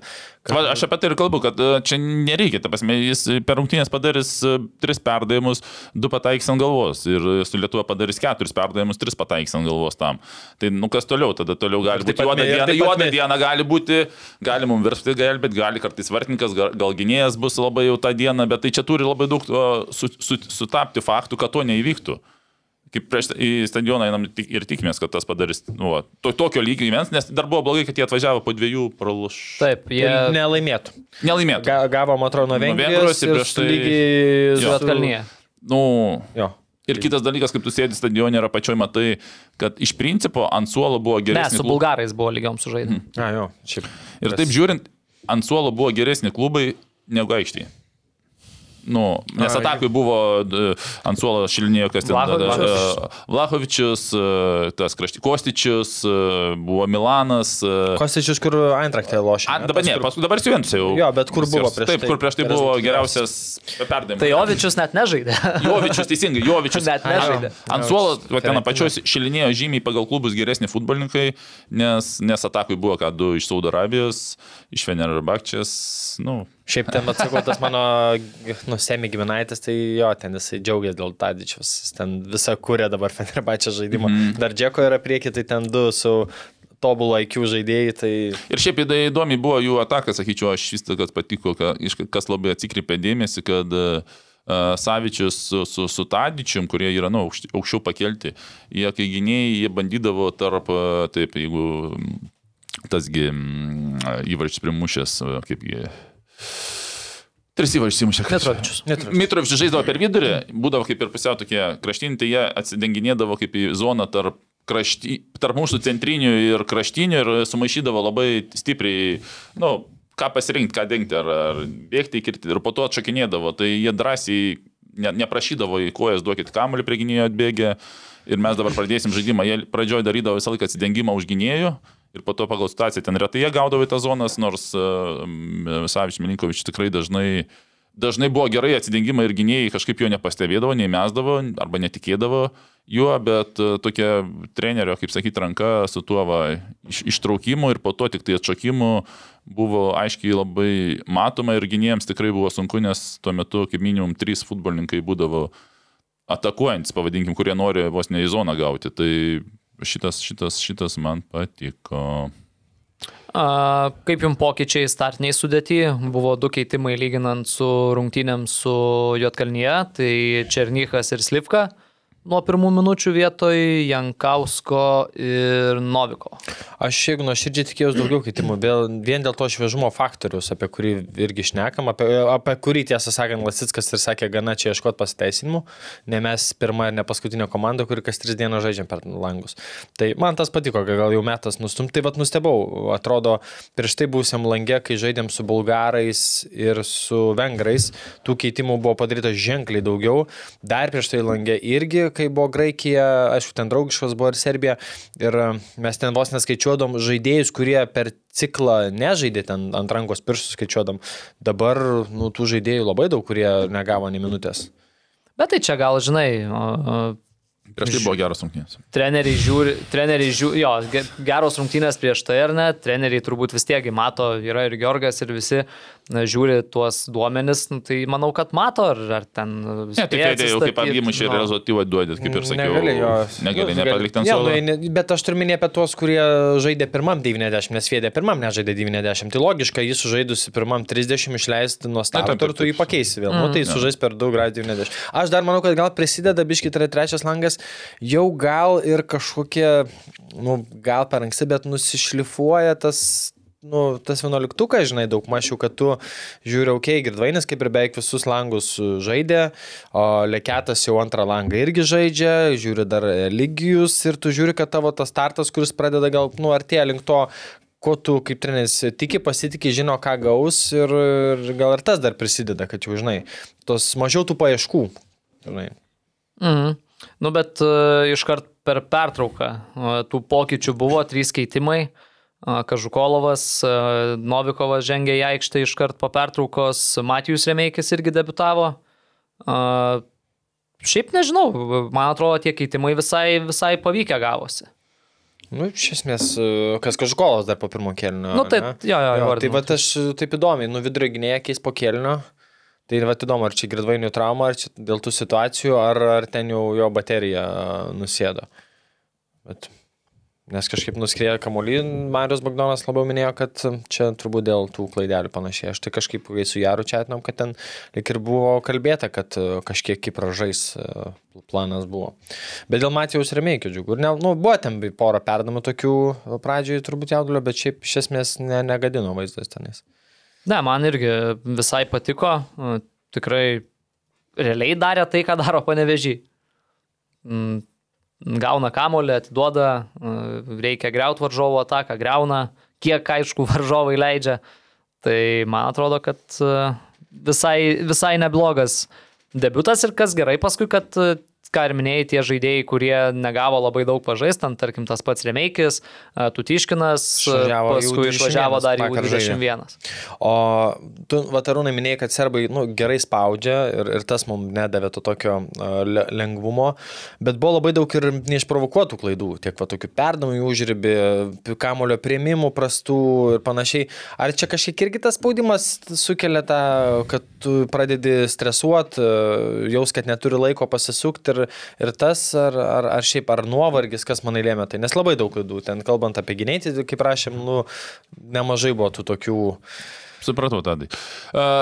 kad Va, aš apie tai ir kalbu, kad e, čia nereikia, ta prasme, jis per rungtynės padarys e, tris perdavimus, du pataikys ant galvos ir su Lietuva padarys keturis perdavimus, tris pataikys ant galvos tam. Tai nu kas toliau, tada toliau gali būti juoda diena, juoda diena gali būti, gali mums virsti gelbėti, gali kartais vartininkas, gal, gal gynėjas bus labai jau tą dieną, bet tai čia turi labai daug sutapti faktų, kad to neįvyktų. Kaip prieš į stadioną einam ir tikimės, kad tas padarys nu, va, to, tokio lygio gyvens, nes dar buvo blogai, kad jie atvažiavo po dviejų pralaš. Taip, jie Ir nelaimėtų. Nelaimėtų. Ga, gavom, atrodo, nuo Vengrijos ir prieš su tai-. Juotkalnyje. Nu, Jo. Ir kitas dalykas, kaip tu sėdi stadione ir apačioj matai, kad iš principo ant suolo buvo Ne, geresni su bulgarais buvo lygiom sužaidę. A, jo, šiaip. Ir taip žiūrint, ant suolo buvo geresni klubai negu aikštėje. Nu, nes atakui buvo ant suolo šilinėjo, kas ten Vlahovičius. e, e, tas krašty Kostičius, e, buvo Milanas. Kostičius, kur Eintraktė lošia. A, dabar ne, paskui dabar Juventus jau. Jo, bet kur buvo prieš Taip, tai kur prieš tai buvo geriausias perdavimas. Tai Jovičius net nežaidė. Jovičius, teisingai, Jovičius. Net nežaidė. Ant suolo, va, ten apačios šilinėjo žymiai pagal klubus geresni futbolininkai, nes, nes atakui buvo ką du iš Saudo Arabijos, iš Fenerbakčias, nu, Šiaip ten atsakau, tas mano, nu, semi giminaitis, tai jo, ten jisai džiaugiasi dėl Tadičius. Ten visą kūrė dabar Fenerbačio žaidimą. Mm. Dar Džeko yra prieki, tai ten du su tobulo IQ žaidėjai, tai... Ir šiaip įdomi buvo jų ataka, sakyčiau, aš vis tik patiko, kas labai atsikreipė dėmesį, kad uh, Savičius su, su, su Tadičium, kurie yra nu, aukšti- aukščiau pakelti, jie kai gynėjai, jie bandydavo tarp, taip, jeigu tasgi mm, įvarčius primušęs, uh, kaip jie. Tris įvarčius įmušė. Mitrovičius. Mitrovičius žaisdavo per vidurį, būdavo kaip ir pusiau tokie kraštiniai, tai jie atsidenginėdavo kaip į zoną tarp, krašty, tarp mūsų centrinių ir kraštinių ir sumaišydavo labai stipriai, nu, ką pasirinkti, ką dengti, ar, ar bėgti, kirti ir po to atšakinėdavo. Tai jie drąsiai ne, neprašydavo į kojas duokit kamuolį prie gynėjo atbėgę ir mes dabar pradėsim žaidimą. Jie pradžioje darydavo visą laiką atsidengimą už gynėjų. Ir po to pagal situaciją ten retai jie gaudavo į tą zonas, nors uh, Savičius Milinkovičius tikrai dažnai, dažnai buvo gerai atsidengimai ir gynėjai kažkaip jo nepastebėdavo, neįmesdavo arba netikėdavo juo, bet uh, tokia trenerio, kaip sakyti, ranka su tuo va, iš, ištraukimu ir po to tik tai atšokimu buvo aiškiai labai matoma ir gynėjams tikrai buvo sunku, nes tuo metu kaip minimum trys futbolininkai būdavo atakuojantis, pavadinkim, kurie nori vos ne į zoną gauti. Tai šitas, šitas, šitas man patiko. A, Kaip jums pokyčiai startiniai sudėti? Buvo du keitimai lyginant su rungtynėm su Jotkalnyje, tai Černychas ir Slivka. Nuo pirmų minučių vietoj Jankausko ir Noviko. Aš jeigu nuoširdžiai tikėjausi daugiau keitimų, vien dėl to šviežumo faktoriaus, apie kurį irgi šnekam, apie, apie kurį tiesą sakant Lasitskas ir sakė, gana čia ieškoti pasiteisinimų, ne mes pirmą ir ne paskutinė komanda, kuri kas tris dienas žaidžiam per langus. Tai man tas patiko, gal jau metas nustumti, tai vad nustebau, atrodo, prieš tai būsiam langė, kai žaidėm su bulgarais ir su vengrais, tų keitimų buvo padaryta ženkliai daugiau, dar prieš tai langė irgi, kai buvo Graikija, aišku, ten draugiškos buvo ir Serbija, ir e, mes ten vos neskaičiuodom žaidėjus, kurie per ciklą nežaidė ten ant rankos pirštų skaičiuodam. Dabar, nu, tų žaidėjų labai daug, kurie negavo nei minutės. Bet tai čia gal, žinai, Prieš tai buvo geras rungtynės. treneriai žiūri, treneriai žiūri, jo, ge- geros rungtynės prieš tai ar ne, treneriai turbūt vis tiek mato, yra ir Georgas ir visi na, žiūri tuos duomenis, nu, tai manau, kad mato, ar, ar ten... Ne, tik tai jau kaip apgimušį ir rezultatyvą duodit, kaip ir sakiau. Negali jo. Negali Nu, nepalikti ant savo. nu, Bet aš turiu minėti apie tuos, kurie žaidė pirmam 90, nes Fėdė pirmam nežaidė 90. Tai logiška, jis sužaidusi pirmam 30 išleisti nuo starto ir tu jį pakeisi vėl. Mm. Nu, tai sužais per 2 grad 90. Aš dar manau, kad gal prisideda biški tai yra trečias langas, jau gal ir kažkokie, nu, gal per anksti, bet nusišlifuoja tas nu, tas vienuoliktukas, žinai, daug mažiau, kad tu žiūri, okei, okay, Girdvainis kaip ir beveik visus langus žaidė, o Leketas jau antrą langą irgi žaidžia, žiūri dar lygijus ir tu žiūri, kad tavo tas startas, kuris pradeda gal, nu, artėja link to, ko tu kaip treneris tiki, pasitikė, žino, ką gaus ir, ir gal ir tas dar prisideda, kad jau, žinai, tos mažiau tų paieškų, žinai. Mhm. Nu, bet uh, iškart per pertrauką uh, tų pokyčių buvo trys keitimai. Uh, Kažukolovas, Novikovas žengė į aikštę iškart po pertraukos, Matijus Remeikis irgi debitavo. Šiaip nežinau, man atrodo, tie keitimai visai, visai pavykę gavosi. Nu, iš esmės, e, kas kažkolas dar po pirmo kelnio. Nu, tai, ane? jo, jo, Jo, jo, tai va aš taip įdomiai, nu vidurio gynėja keis po kelnio. Tai va įdomu, ar čia girdvainių trauma, ar čia dėl tų situacijų, ar, ar ten jau jo baterija nusėdo. Bet, nes kažkaip nuskriejo kamuolį, Marius Bagdonas labiau minėjo, kad čia turbūt dėl tų klaidelių panašiai. Aš tai kažkaip kai su Jaru čia atnom, kad ten lik ir buvo kalbėta, kad kažkiek kipražais planas buvo. Bet dėl Matijaus Remeikio džiugu. Ir ne, nu, buvo ten porą perdamų tokių pradžioje turbūt jaudulio, bet šiaip iš esmės ne, negadino vaizdas tenais. Ne, man irgi visai patiko. uh, Tikrai realiai darė tai, ką daro panevežį. Mm, Gauna kamolį, atiduoda, uh, reikia greuti varžovo ataką, greuna, kiek aišku varžovai leidžia. Tai man atrodo, kad uh, visai, visai neblogas debutas ir kas gerai paskui, kad ką ir minėjai, tie žaidėjai, kurie negavo labai daug pažaisti, ten, tarkim, tas pats Remeikis, Tutiškinas, Išvažiavo paskui U21 išvažiavo dar į vakar žaidė. U21. O tu, Vatarūnai, minėjai, kad serbai nu, gerai spaudžia ir, ir tas mums nedavė to tokio uh, le- lengvumo, bet buvo labai daug ir neišprovokuotų klaidų, tiek va tokių perdamų į užribį, kamulio prieimimų prastų ir panašiai. Ar čia kažkiek irgi tas spaudimas sukelia tą, kad tu pradedi stresuoti, jaus, kad neturi laiko pasisukti ir, ir tas, ar, ar, ar šiaip, ar nuovargis, kas manai lėmė tai, nes labai daug klaidų, ten kalbant apie gynėjį, kaip rašėm, nu, nemažai buvo tų tokių Supratau, tadai. Uh,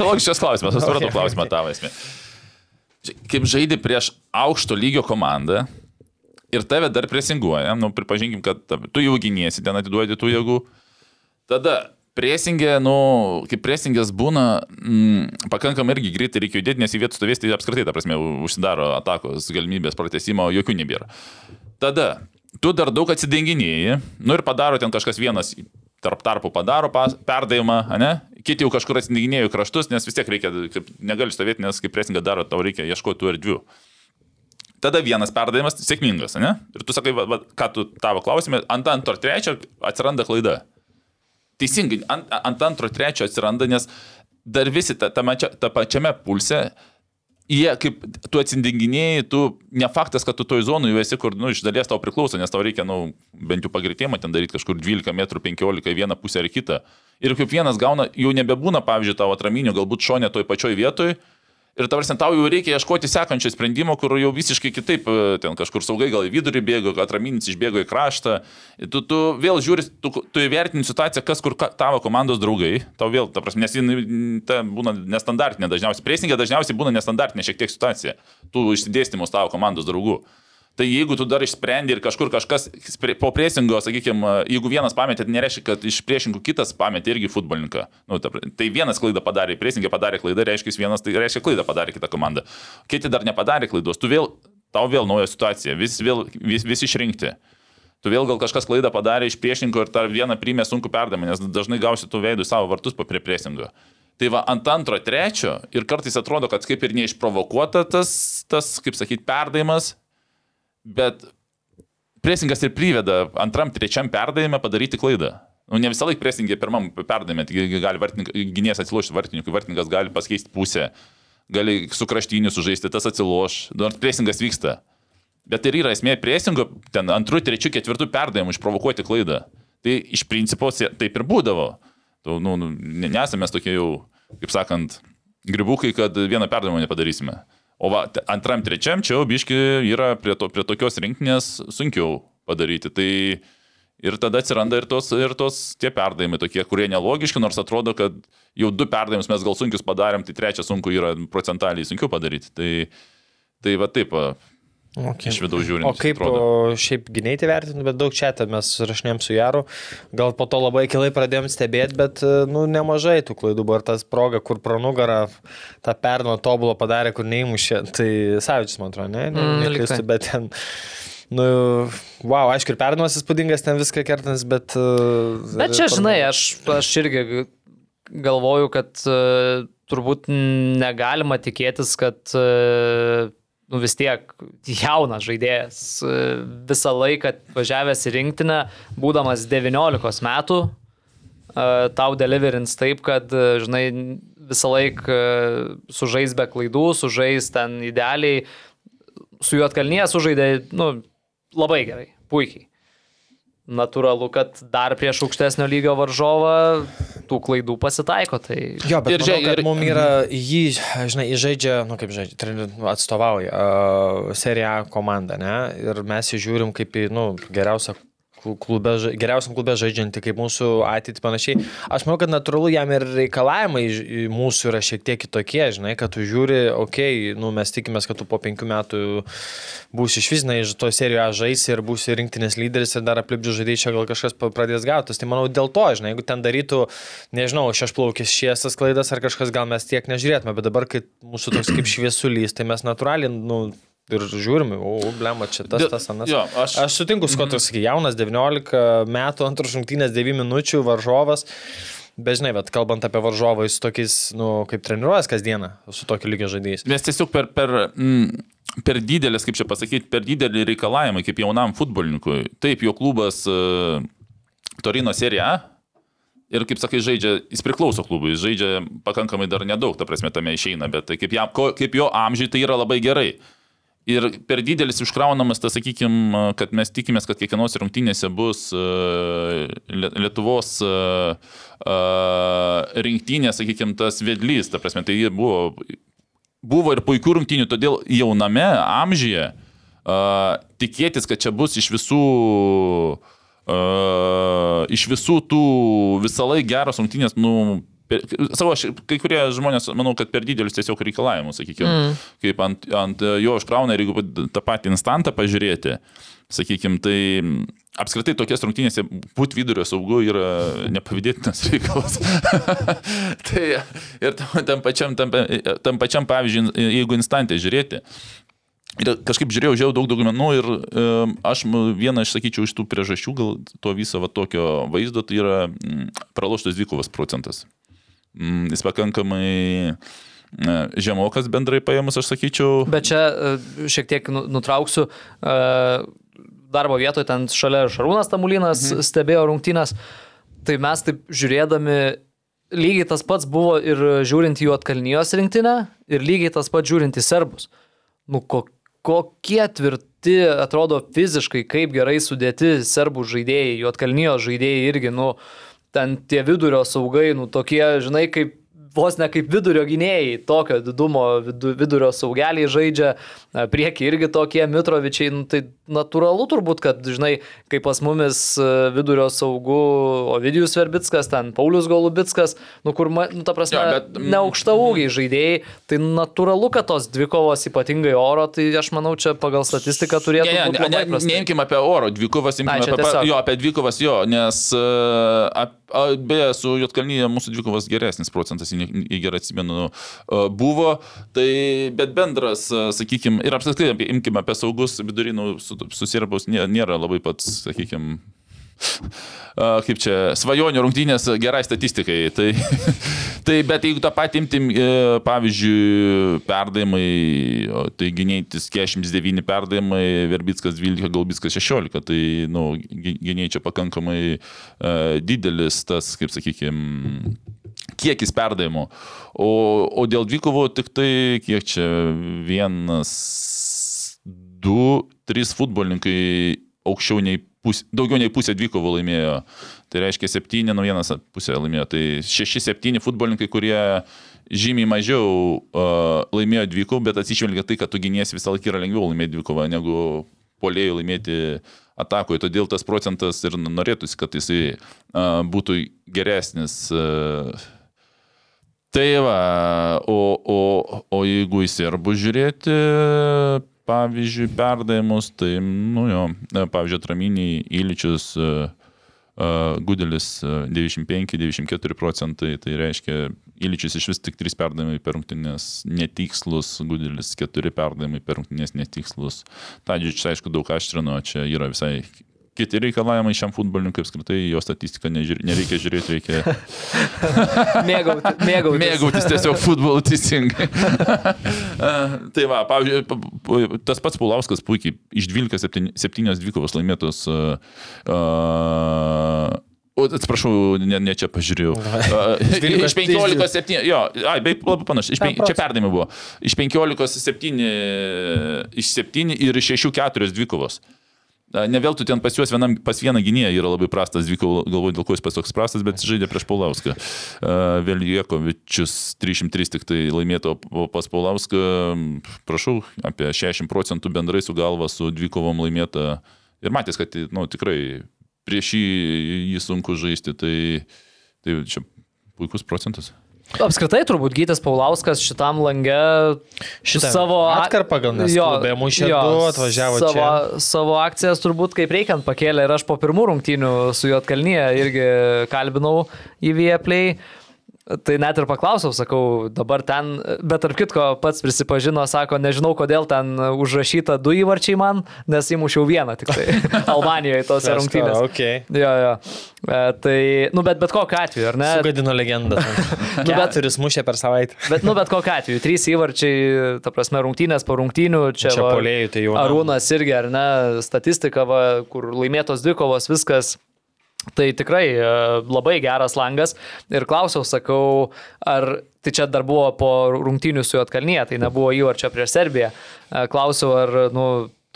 Logiškas klausimas, aš supratau Okay, klausimą okay. tavo esmė. Kaip žaidži prieš aukšto lygio komandą ir tave dar presinguoja, nu, pripažinkim, kad tu jau gynėsi, ten atiduodi tų jėgų. Tada presingė, nu, kaip presingės būna, mm, pakankamai irgi greitai reikia judėti, nes į vietų stovės, tai apskritai, ta prasme, užsidaro atakos galimybės pratesimo, jokių nebėra. Tada tu dar daug atsidenginėjai, nu ir padaro ten kažkas vienas tarp tarpų padaro pas- perdavimą, ne? Kiti jau kažkur atsidenginėjo kraštus, nes vis tiek reikia, kaip, negali stovėti, nes kaip presingą daro, tau reikia ieškoti tų erdvių. Tada vienas perdavimas sėkmingas, ne? Ir tu sakai, va, va, ką tu tavo klausime, ant antro trečio atsiranda klaida. Teisingai, ant, ant antro, trečio atsiranda, nes dar visi ta, ta, mačia, ta pačiame pulse, jie kaip tu atsindenginėjai, tu ne faktas, kad tu toj zonui jau esi, kur, nu, iš dalies tau priklauso, nes tau reikia, nu, bent jau pagreitėjimą ten daryti kažkur 12 m, 15 į vieną pusę ar kitą. Ir kaip vienas gauna, jau nebebūna, pavyzdžiui, tavo atraminio, galbūt šonė toj pačioj vietoj, Ir tavars tau jau reikia ieškoti sekančio sprendimo, kur jau visiškai kitaip, e, ten kažkur saugai gal į vidurį bėgo, atraminis išbėgo į kraštą. Tu, tu vėl žiūri, tu, tu įvertini situaciją, kas kur ka, tavo komandos draugai. Tau vėl, ta prasme, nes jin ta būna nestandartinė dažniausiai. Priesingė dažniausiai būna nestandartinė šiek tiek situacija. Tu išsidėstymus tavo komandos draugų. Tai jeigu tu dar išsprendi ir kažkur kažkas po presingo, sakykime, jeigu vienas pametė, tai nereiškia, kad iš priešininkų kitas pametė irgi futbolininką. Nu, ta, tai vienas klaidą padarė, priesingė padarė klaidą, reiškia, vienas, tai reiškia klaidą padarė kita komanda. Kiti dar nepadarė klaidos, tu vėl, tau vėl nauja situacija, vis, vėl, vis, vis išrinkti. Tu vėl gal kažkas klaidą padarė iš priešininko ir tą vieną primė sunku perdamą, nes dažnai gausi tų veidų savo vartus po prie presingo. Tai va, ant antro, trečio ir kartais atrodo, kad kaip ir neišprovokuota tas, tas kaip sakyti, perdavimas, bet presingas ir priveda antram, trečiam perdavime padaryti klaidą. Nu, ne visą laiką presingė pirmam perdavime, gali gynėjas atsilošti vartininkui, vartininkas gali pasikeisti pusę, gali su kraštiniu sužaisti, tas atsiloš, nors presingas vyksta. Bet ir yra esmė presingo, ten antrų, trečių, ketvirtų perdavimų išprovokuoti klaidą. Tai iš principo taip ir būdavo. Tu, nu, nu, ne- nesame tokie jau, kaip sakant, gribukai, kad vieną perdavimą nepadarysime. O va, antram, trečiam čia jau biški yra prie, to, prie tokios rinkinės sunkiau padaryti. Tai ir tada atsiranda ir tos, ir tos tie perdavimai tokie, kurie nelogiški, nors atrodo, kad jau du perdavimus mes gal sunkius padarėm, tai trečią sunku yra procentaliai sunkiau padaryti. Tai, tai va taip, Okay. iš vidaus žiūrint. O kaip atrodo. šiaip gynėjai vertinu, bet daug čia mes rašinėm su Jaru, gal po to labai kilai pradėjom stebėti, bet nu, nemažai tų klaidų buvo ir tas proga, kur pro nugarą tą perną tobulo padarė, kur neįmušė, tai Savičius, man atrodo, ne, ne, Mm, tai. neklystu, bet ten, nu, wow, aišku, ir pernas įspūdingas ten viską kertans, bet... uh, Bet čia, žinai, aš, aš irgi galvoju, kad e, turbūt negalima tikėtis, kad e, nu, vis tiek jaunas žaidėjas e, visą laiką važiavęs į rinktinę, būdamas 19 metų, e, tau deliverins taip, kad, e, žinai, visą laiką sužais be klaidų, sužais ten idealiai, su juo atkalnyje sužaidė, nu, labai gerai, puikiai. Natūralu, kad dar prieš aukštesnio lygio varžovą tų klaidų pasitaiko. Tai... Jo, bet Ir žinai, ir- mums yra jį, žinai, jį žaidžia, nu kaip žaidžia, atstovauja uh, Serie A komandą, ne? Ir mes jį žiūrim kaip į, nu, geriausią klube, geriausiam klube žaidžiantį, kaip mūsų ateitį panašiai. Aš manau, kad natūralu jam ir reikalavimai mūsų yra šiek tiek kitokie, žinai, kad tu žiūri, okei, okay, nu, mes tikimės, kad tu po penkių metų būsi iš vis, žinai, iš to serijoje žaisi ir būsi rinktinės lyderis ir dar aplipdžių žaidėjai gal kažkas pradės gautis. Tai manau dėl to, žinai, jeigu ten darytų, nežinau, šešplaukis šiesas klaidas ar kažkas, gal mes tiek nežiūrėtume, bet dabar, kai mūsų toks kaip šviesulys, tai mes natūraliai, nu, ir žiūrime, o, blema, čia tas, tas, anas. jo, aš- aš sutinku, su ko tu sakai, jaunas, 19 metų, antros rungtynės, 9 minučių, varžovas. Bet žinai, bet kalbant apie varžovą, jis tokiais, nu, kaip treniruojas kasdieną su tokiu lygio žaidėjais. Mes tiesiog per, per, mm, per didelis, kaip čia pasakyti, per didelį reikalavimą kaip jaunam futbolininkui. Taip, jo klubas uh, Torino serija. Ir kaip sakai, žaidžia, jis priklauso klubui, jis žaidžia pakankamai dar nedaug, ta prasme, tame išeina, bet tai kaip, jam, kaip jo amžiai tai yra labai gerai. Ir per didelis užkraunamas tas, sakykime, kad mes tikimės, kad kiekvienos rungtynėse bus uh, Lietuvos uh, uh, rinktinė, sakykime, tas vedlys, ta prasme, tai buvo buvo ir puikių rungtynių, todėl jauname amžiuje tikėtis, kad čia bus iš visų, iš visų tų visą laiką geros rungtynės, nu, savo, aš- kai kurie žmonės, manau, kad per didelius tiesiog reikalavimus, sakykime, mm. kaip ant, ant jo užkrauna ir jeigu tą patį instantą pažiūrėti, sakykime, tai apskritai tokias rungtynėse būti vidurio saugu yra nepavydėtinas reikalas. tai ir tam, tam, pačiam, tam, tam pačiam pavyzdžiui, jeigu instantę žiūrėti. Ir kažkaip žiūrėjau, žiūrėjau daug duomenų ir e, aš vieną iš, sakyčiau, iš tų priežasčių, gal to viso va, tokio vaizdo, tai yra praloštas dvikovas procentas. Mm, jis pakankamai e, žemokas bendrai paėmus, aš sakyčiau. Bet čia e, šiek tiek nu- nutrauksiu. e, Darbo vietoje ten šalia Šarūnas Tamulinas mhm. stebėjo rungtynės. Tai mes taip žiūrėdami, lygiai tas pats buvo ir žiūrint į jų atkalnyjos rinktinę, ir lygiai tas pats žiūrint į serbus. Nu, ko, kokie tvirti atrodo fiziškai, kaip gerai sudėti serbų žaidėjai, jų atkalnyjos žaidėjai irgi, nu, ten tie vidurio saugai, nu, tokie, žinai, kaip vos ne kaip vidurio gynėjai, tokio didumo vidu, vidurio saugeliai žaidžia, prieki irgi tokie Mitrovičiai, nu, tai natūralu turbūt, kad, žinai, kaip pas mumis e, vidurio saugų Ovidijus Verbickas, ten Paulius Golubickas, nu kur, nu, ta prasme, jo, bet, mm, neaukšta ūgiai žaidėjai, tai natūralu, kad tos dvi kovos ypatingai oro, tai aš manau, čia pagal statistiką turėtų Ne, būti ne, ne, neimkim apie oro, dvikovas imkim apie, tiesiog. jo, apie dvikovas jo, nes e, ap, a, beje, su Jotkalnyje mūsų dvikovas geresnis procentas, jei gerai atsimenu, e, buvo, tai bet bendras, sakykime, ir apskritai imkime apie saugus vidurinų susirabus, nėra labai pats, sakykime, kaip čia, svajonių rungtynės gerai statistikai. Tai, tai bet jeigu tą patį imtim, e, pavyzdžiui, perdavimai, tai gynėtis 49 perdavimai, Verbickas 12, Galbickas 16, tai, nu, gynėjai čia pakankamai uh, didelis tas, kaip sakykime, kiekis perdavimų. O, o dėl dvikovų tik tai, kiek čia, vienas, du, trys futbolininkai aukščiau nei pusė, daugiau nei pusė dvikovų laimėjo. Tai reiškia septyni, nu vienas pusė laimėjo. Tai šeši, septyni futbolininkai, kurie žymiai mažiau uh, laimėjo dvikovų, bet atsižvelgia tai, kad tu gynėsi visą laiką yra lengviau laimėti dvikovą negu polėjų laimėti atakoje. Todėl tas procentas ir norėtųsi, kad jisai uh, būtų geresnis. Uh, Tai va, o, o, o jeigu į serbų žiūrėti, pavyzdžiui, perdavimus, tai, nu jo, pavyzdžiui, atraminiai įlyčius uh, Gudelis uh, 95-94 procentai, tai reiškia, įlyčius iš vis tik 3 perdavimai per rungtynės netikslus, Gudelis 4 perdavimai per rungtynės netikslus. Tadžičius, aišku, daug aštrino, čia yra visai kiti reikalavimai šiam futbolininkui apskritai, jo statistiką nežiūrė, nereikia žiūrėti, reikia Mėgauti, mėgautis. mėgautis tiesiog futbolu teisingai. tai va, pavyzdžiui, pa- pa- tas pats Pulauskas puikiai iš 12 septyni- septynios dvikovos laimėtos. Uh, O, atsiprašau, ne, ne čia pažiūrėjau. Iš 15 7, jo, ai, beveik labai panašiai. Pen- Čia perdami buvo. Iš 15 7, iš 7 ir iš 6 4 dvikovos. Ne vėl tu ten pas juos vienam, pas vieną gynėją yra labai prastas, dvikau, galvoju, dėl ko jis pas toks prastas, bet žaidė prieš Paulauską. Vėl Jekovičius 303 tik tai laimėto o pas Paulauską, prašau, apie 60 procentų bendrai su galva su dvikovom laimėta. Ir matys, kad nu, tikrai prieš jį, jį sunku žaisti, tai, tai čia puikus procentas. Apskritai turbūt Gytis Paulauskas šitam lange Šitą savo atkarpą gal nes klube mušė du, atvažiavo savo, čia. Savo akcijas turbūt kaip reikiant pakėlė ir aš po pirmų rungtynių su Jotkalnyje irgi kalbinau į Vieplay. Tai net ir paklausiau, sakau, dabar ten, bet tarp kitko pats prisipažino, sako, nežinau, kodėl ten užrašyta du įvarčiai man, nes įmušiau vieną tik tai Albanijoje tose rungtynėse. Okay. Jo, jo. E, tai, nu, bet bet kokiu atveju, ar ne? Sugadino legendą. Nu, bet- Keturis mušė per savaitę. Bet, nu, bet kokiu atveju, trys įvarčiai, ta prasme, rungtynės po rungtynių, čia, Čia va, puolėjų, tai jau- Arūnas irgi, ar ne, statistika, va, kur laimėtos dvikovos, viskas. Tai tikrai e, labai geras langas. Ir klausiau, sakau, ar tai čia dar buvo po rungtynių su Jotkalnyje, tai nebuvo įvarčio prieš Serbiją. E, Klausiau, ar, nu,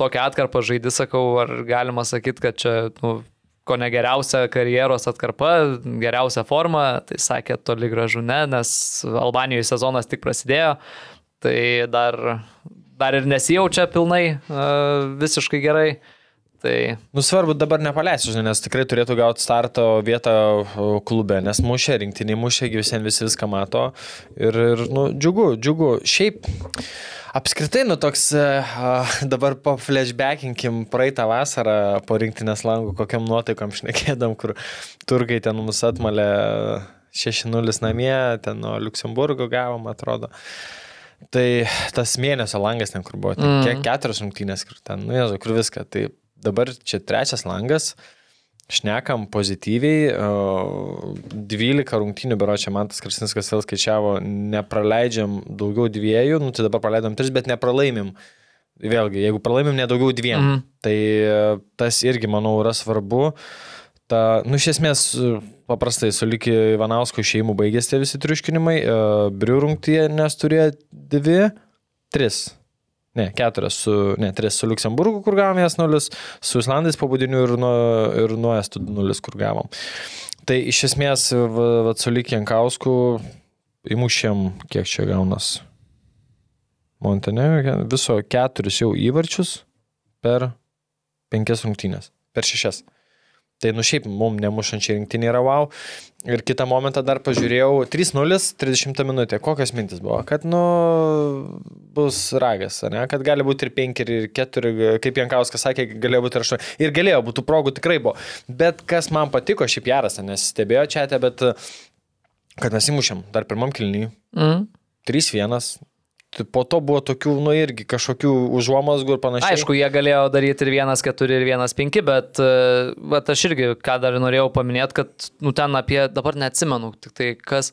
tokią atkarpą žaidži, sakau, ar galima sakyti, kad čia, nu, ko ne geriausia karjeros atkarpa, geriausia forma, tai sakė toli gražu ne, nes Albanijoje sezonas tik prasidėjo, tai dar, dar ir nesijaučia pilnai uh, visiškai gerai. Tai Nu svarbu dabar nepaleisiu, žinai, nes tikrai turėtų gauti starto vietą klube, nes mušė, rinktiniai mušė, visi, visi viską mato. Ir, ir nu, džiugu, džiugu. Šiaip, apskritai, nu toks, a, dabar po flashbackinkim praeitą vasarą po rinktinės langų, kokiam nuotaikom šnekėdam, kur turkai ten mus atmalė 6-0 namie, ten nuo Luksemburgo gavom, atrodo. Tai tas mėnesio langas ten, kur buvo, ten Mm. mm. keturios rungtynės, kur ten, nu, jezu, kur viską. Tai dabar čia trečias langas, šnekam pozityviai, o, 12 rungtynių, bero čia man tas Krasinskas vėl skaičiavo, nepraleidžiam daugiau dviejų, nu tai dabar praleidom tris, bet nepralaimim. Vėlgi, jeigu pralaimim nedaugiau dviem, mm. tai e, tas irgi, manau, yra svarbu. Ta, nu, iš esmės, e, paprastai su Liki Ivanausko šeimų baigėsi visi triuškinimai. Uh, Briurungtyje nes turėjo dvi, tris. Ne, keturias su, ne, tris su Luksemburgu, kur gavom jas nulis, su Islandais pabudiniu ir nuo, ir nuo Estų nulis, kur gavom. Tai iš esmės, va, va, su Liki Jankausku įmušėm, kiek čia gaunas. Montenegro viso keturis jau įvarčius per penkias rungtynės, per šešias. Tai nu šiaip mums nemušančiai rinktinė yra wow. Ir kitą momentą dar pažiūrėjau 3-0, 30 minutė. Kokios mintis buvo? Kad, nu, bus ragas, ne? Kad gali būti ir 5, ir 4, kaip Jankauskas sakė, galėjo būti ir 8. Ir galėjo būti progų tikrai buvo. Bet kas man patiko, šiaip Jaras, nes stebėjo čia, bet kad mes įmušėm dar pirmam kilnyje. Mm. 3-1. Po to buvo tokių, nu irgi kažkokių užuomasgų ir panašiai. Aišku, jie galėjo daryti ir 1-4, ir 1-5, bet uh, vat aš irgi, ką dar norėjau paminėti, kad, nu ten apie, dabar neatsimenu, tik tai kas,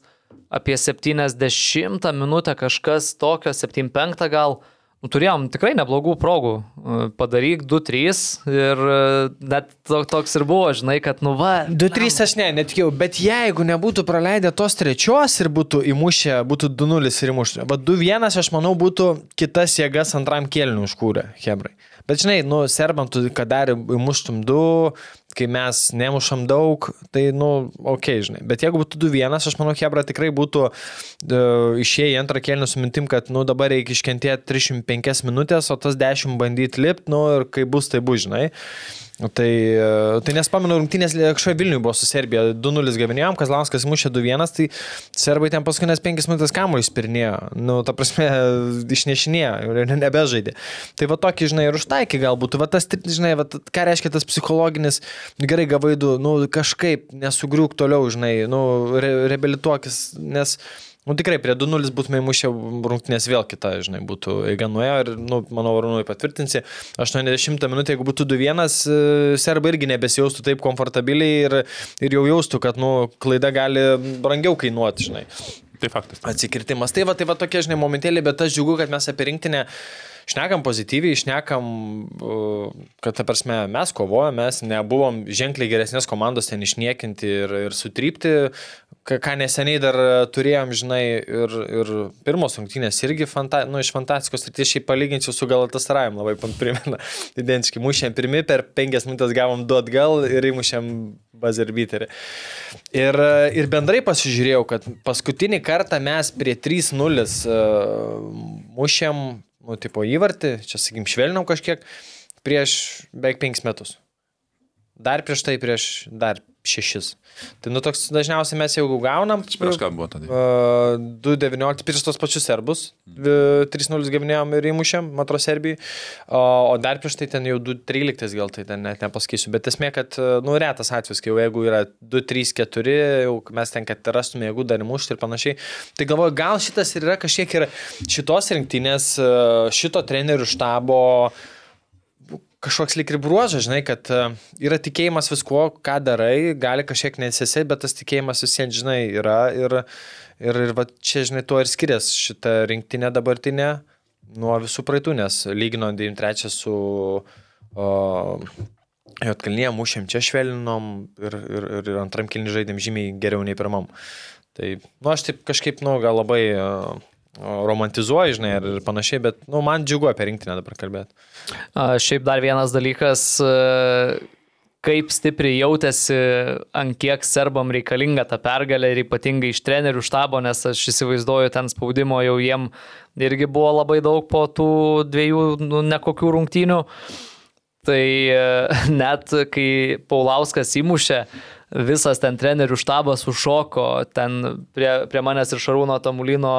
apie 70 minutę kažkas tokio, 75 gal, nu, turėjom tikrai neblogų progų. Uh, Padaryk 2-3 ir uh, net to- toks ir buvo, žinai, kad, nu va. 2-3 aš ne, netikėjau, bet jeigu nebūtų praleidę tos trečios ir būtų įmušę, būtų 2-0 ir įmušę, bet 2-1 aš manau būtų kitas jėgas antram kėliniu užkūrę, Hebrai. Bet žinai, nu, serbantų, kad dar įmuštum 2, kai mes nemušam daug, tai, nu, ok, žinai. Bet jeigu būtų 2-1, aš manau, Hebra tikrai būtų uh, išėję antrą kėlinį su mintim, kad, nu, dabar reikia iškentėti 305 minutės, o tas 10 bandyti lipti, nu, ir kai bus, tai bus, žinai. Tai, e, tai nes pamenu, rungtynės kažkoje Vilniuje buvo su Serbija, 2-0 gavinėjom, Kazlauskas mušė 2-1, tai serbai ten paskutinės 5 minutės kamuolį spirnėjo, nu, ta prasme, išnešinėjo nebežaidė. Tai va tokį, žinai, ir užtaikė galbūt, va tas, žinai, va, ką reiškia tas psichologinis, gerai gavaidų, nu, kažkaip nesugriūk toliau, žinai, nu, re, reabilituokis, nes Nu tikrai, prie 2-0 būtume įmušę rungtynės vėl kita, žinai, būtų eiga nuėjo ir, nu, manau, Arūnui patvirtinsi, 80 minutė, jeigu būtų 2-1, serbai irgi nebesijaustų taip komfortabiliai ir, ir jau jaustų, kad, nu, klaida gali brangiau kainuoti, žinai. Tai faktas. Atsikirtimas. Tai va, tai va tokie, žinai, momentėlį, bet aš džiugu, kad mes apie rinktinę šnekam pozityviai, šnekam, uh, kad, ta prasme, mes kovojame, mes nebuvom ženkliai geresnės komandos ten išniekinti ir, ir sutrypti, ką, neseniai dar turėjom, žinai, ir, ir pirmos rungtynės irgi fanta, nu, iš fantastikos ir šiaip palyginčiau su Galatasarayim labai primena. Identiškai, mušėm pirmi, per penkias minutės gavom du atgal ir įmušėm bazerbiterį. Ir, ir bendrai pasižiūrėjau, kad paskutinį kartą mes prie 3-0 uh, mušėm, nu, tipo įvartį, čia, sakykim, švelniau kažkiek, prieš beveik 5 metus. Dar prieš tai, prieš dar šešis. Tai nu toks dažniausiai mes jau gaunam. Prieš ką buvo tada? Uh, 2-19 prieš tos pačius serbus. 3-0 gavinėjom ir įmušėm, matro Serbijai. O, o dar prieš tai ten jau 2-13 gal tai ten net nepasakysiu. Bet esmė, kad, nu, retas atvejis, kai jau jeigu yra 2-3-4, jau mes ten, kad rastume jėgų dar įmušti ir panašiai. Tai galvoju, gal šitas ir yra kažkiek ir šitos rinktinės, šito trenerių štabo kažkoks lik ir bruožas, žinai, kad e, yra tikėjimas viskuo, ką darai, gali kažkiek nesisai, bet tas tikėjimas visiems, žinai, yra. Ir, ir, ir va, čia, žinai, tuo ir skiriasi šitą rinktinę dabartinę nuo visų praeitų, nes lygino 93 su Jotkalnyje, mušėm čia švelninom ir, ir, ir antram kilni žaidėm žymiai geriau nei pirmam. Tai, nu, aš taip kažkaip, nu, gal labai uh, romantizuoju, žinai, ir panašiai, bet, nu, man džiugu apie rinktinę dabar kalbėti. Šiaip dar vienas dalykas, e, kaip stipriai jautėsi, ant kiek serbam reikalinga ta pergalė ir ypatingai iš trenerių štabo, nes aš įsivaizduoju, ten spaudimo jau jiem irgi buvo labai daug po tų dviejų nu, nekokių rungtynių. Tai e, net kai Paulauskas įmušė, visas ten trenerių štabas užšoko, ten prie, prie manęs ir Šarūno Tamulino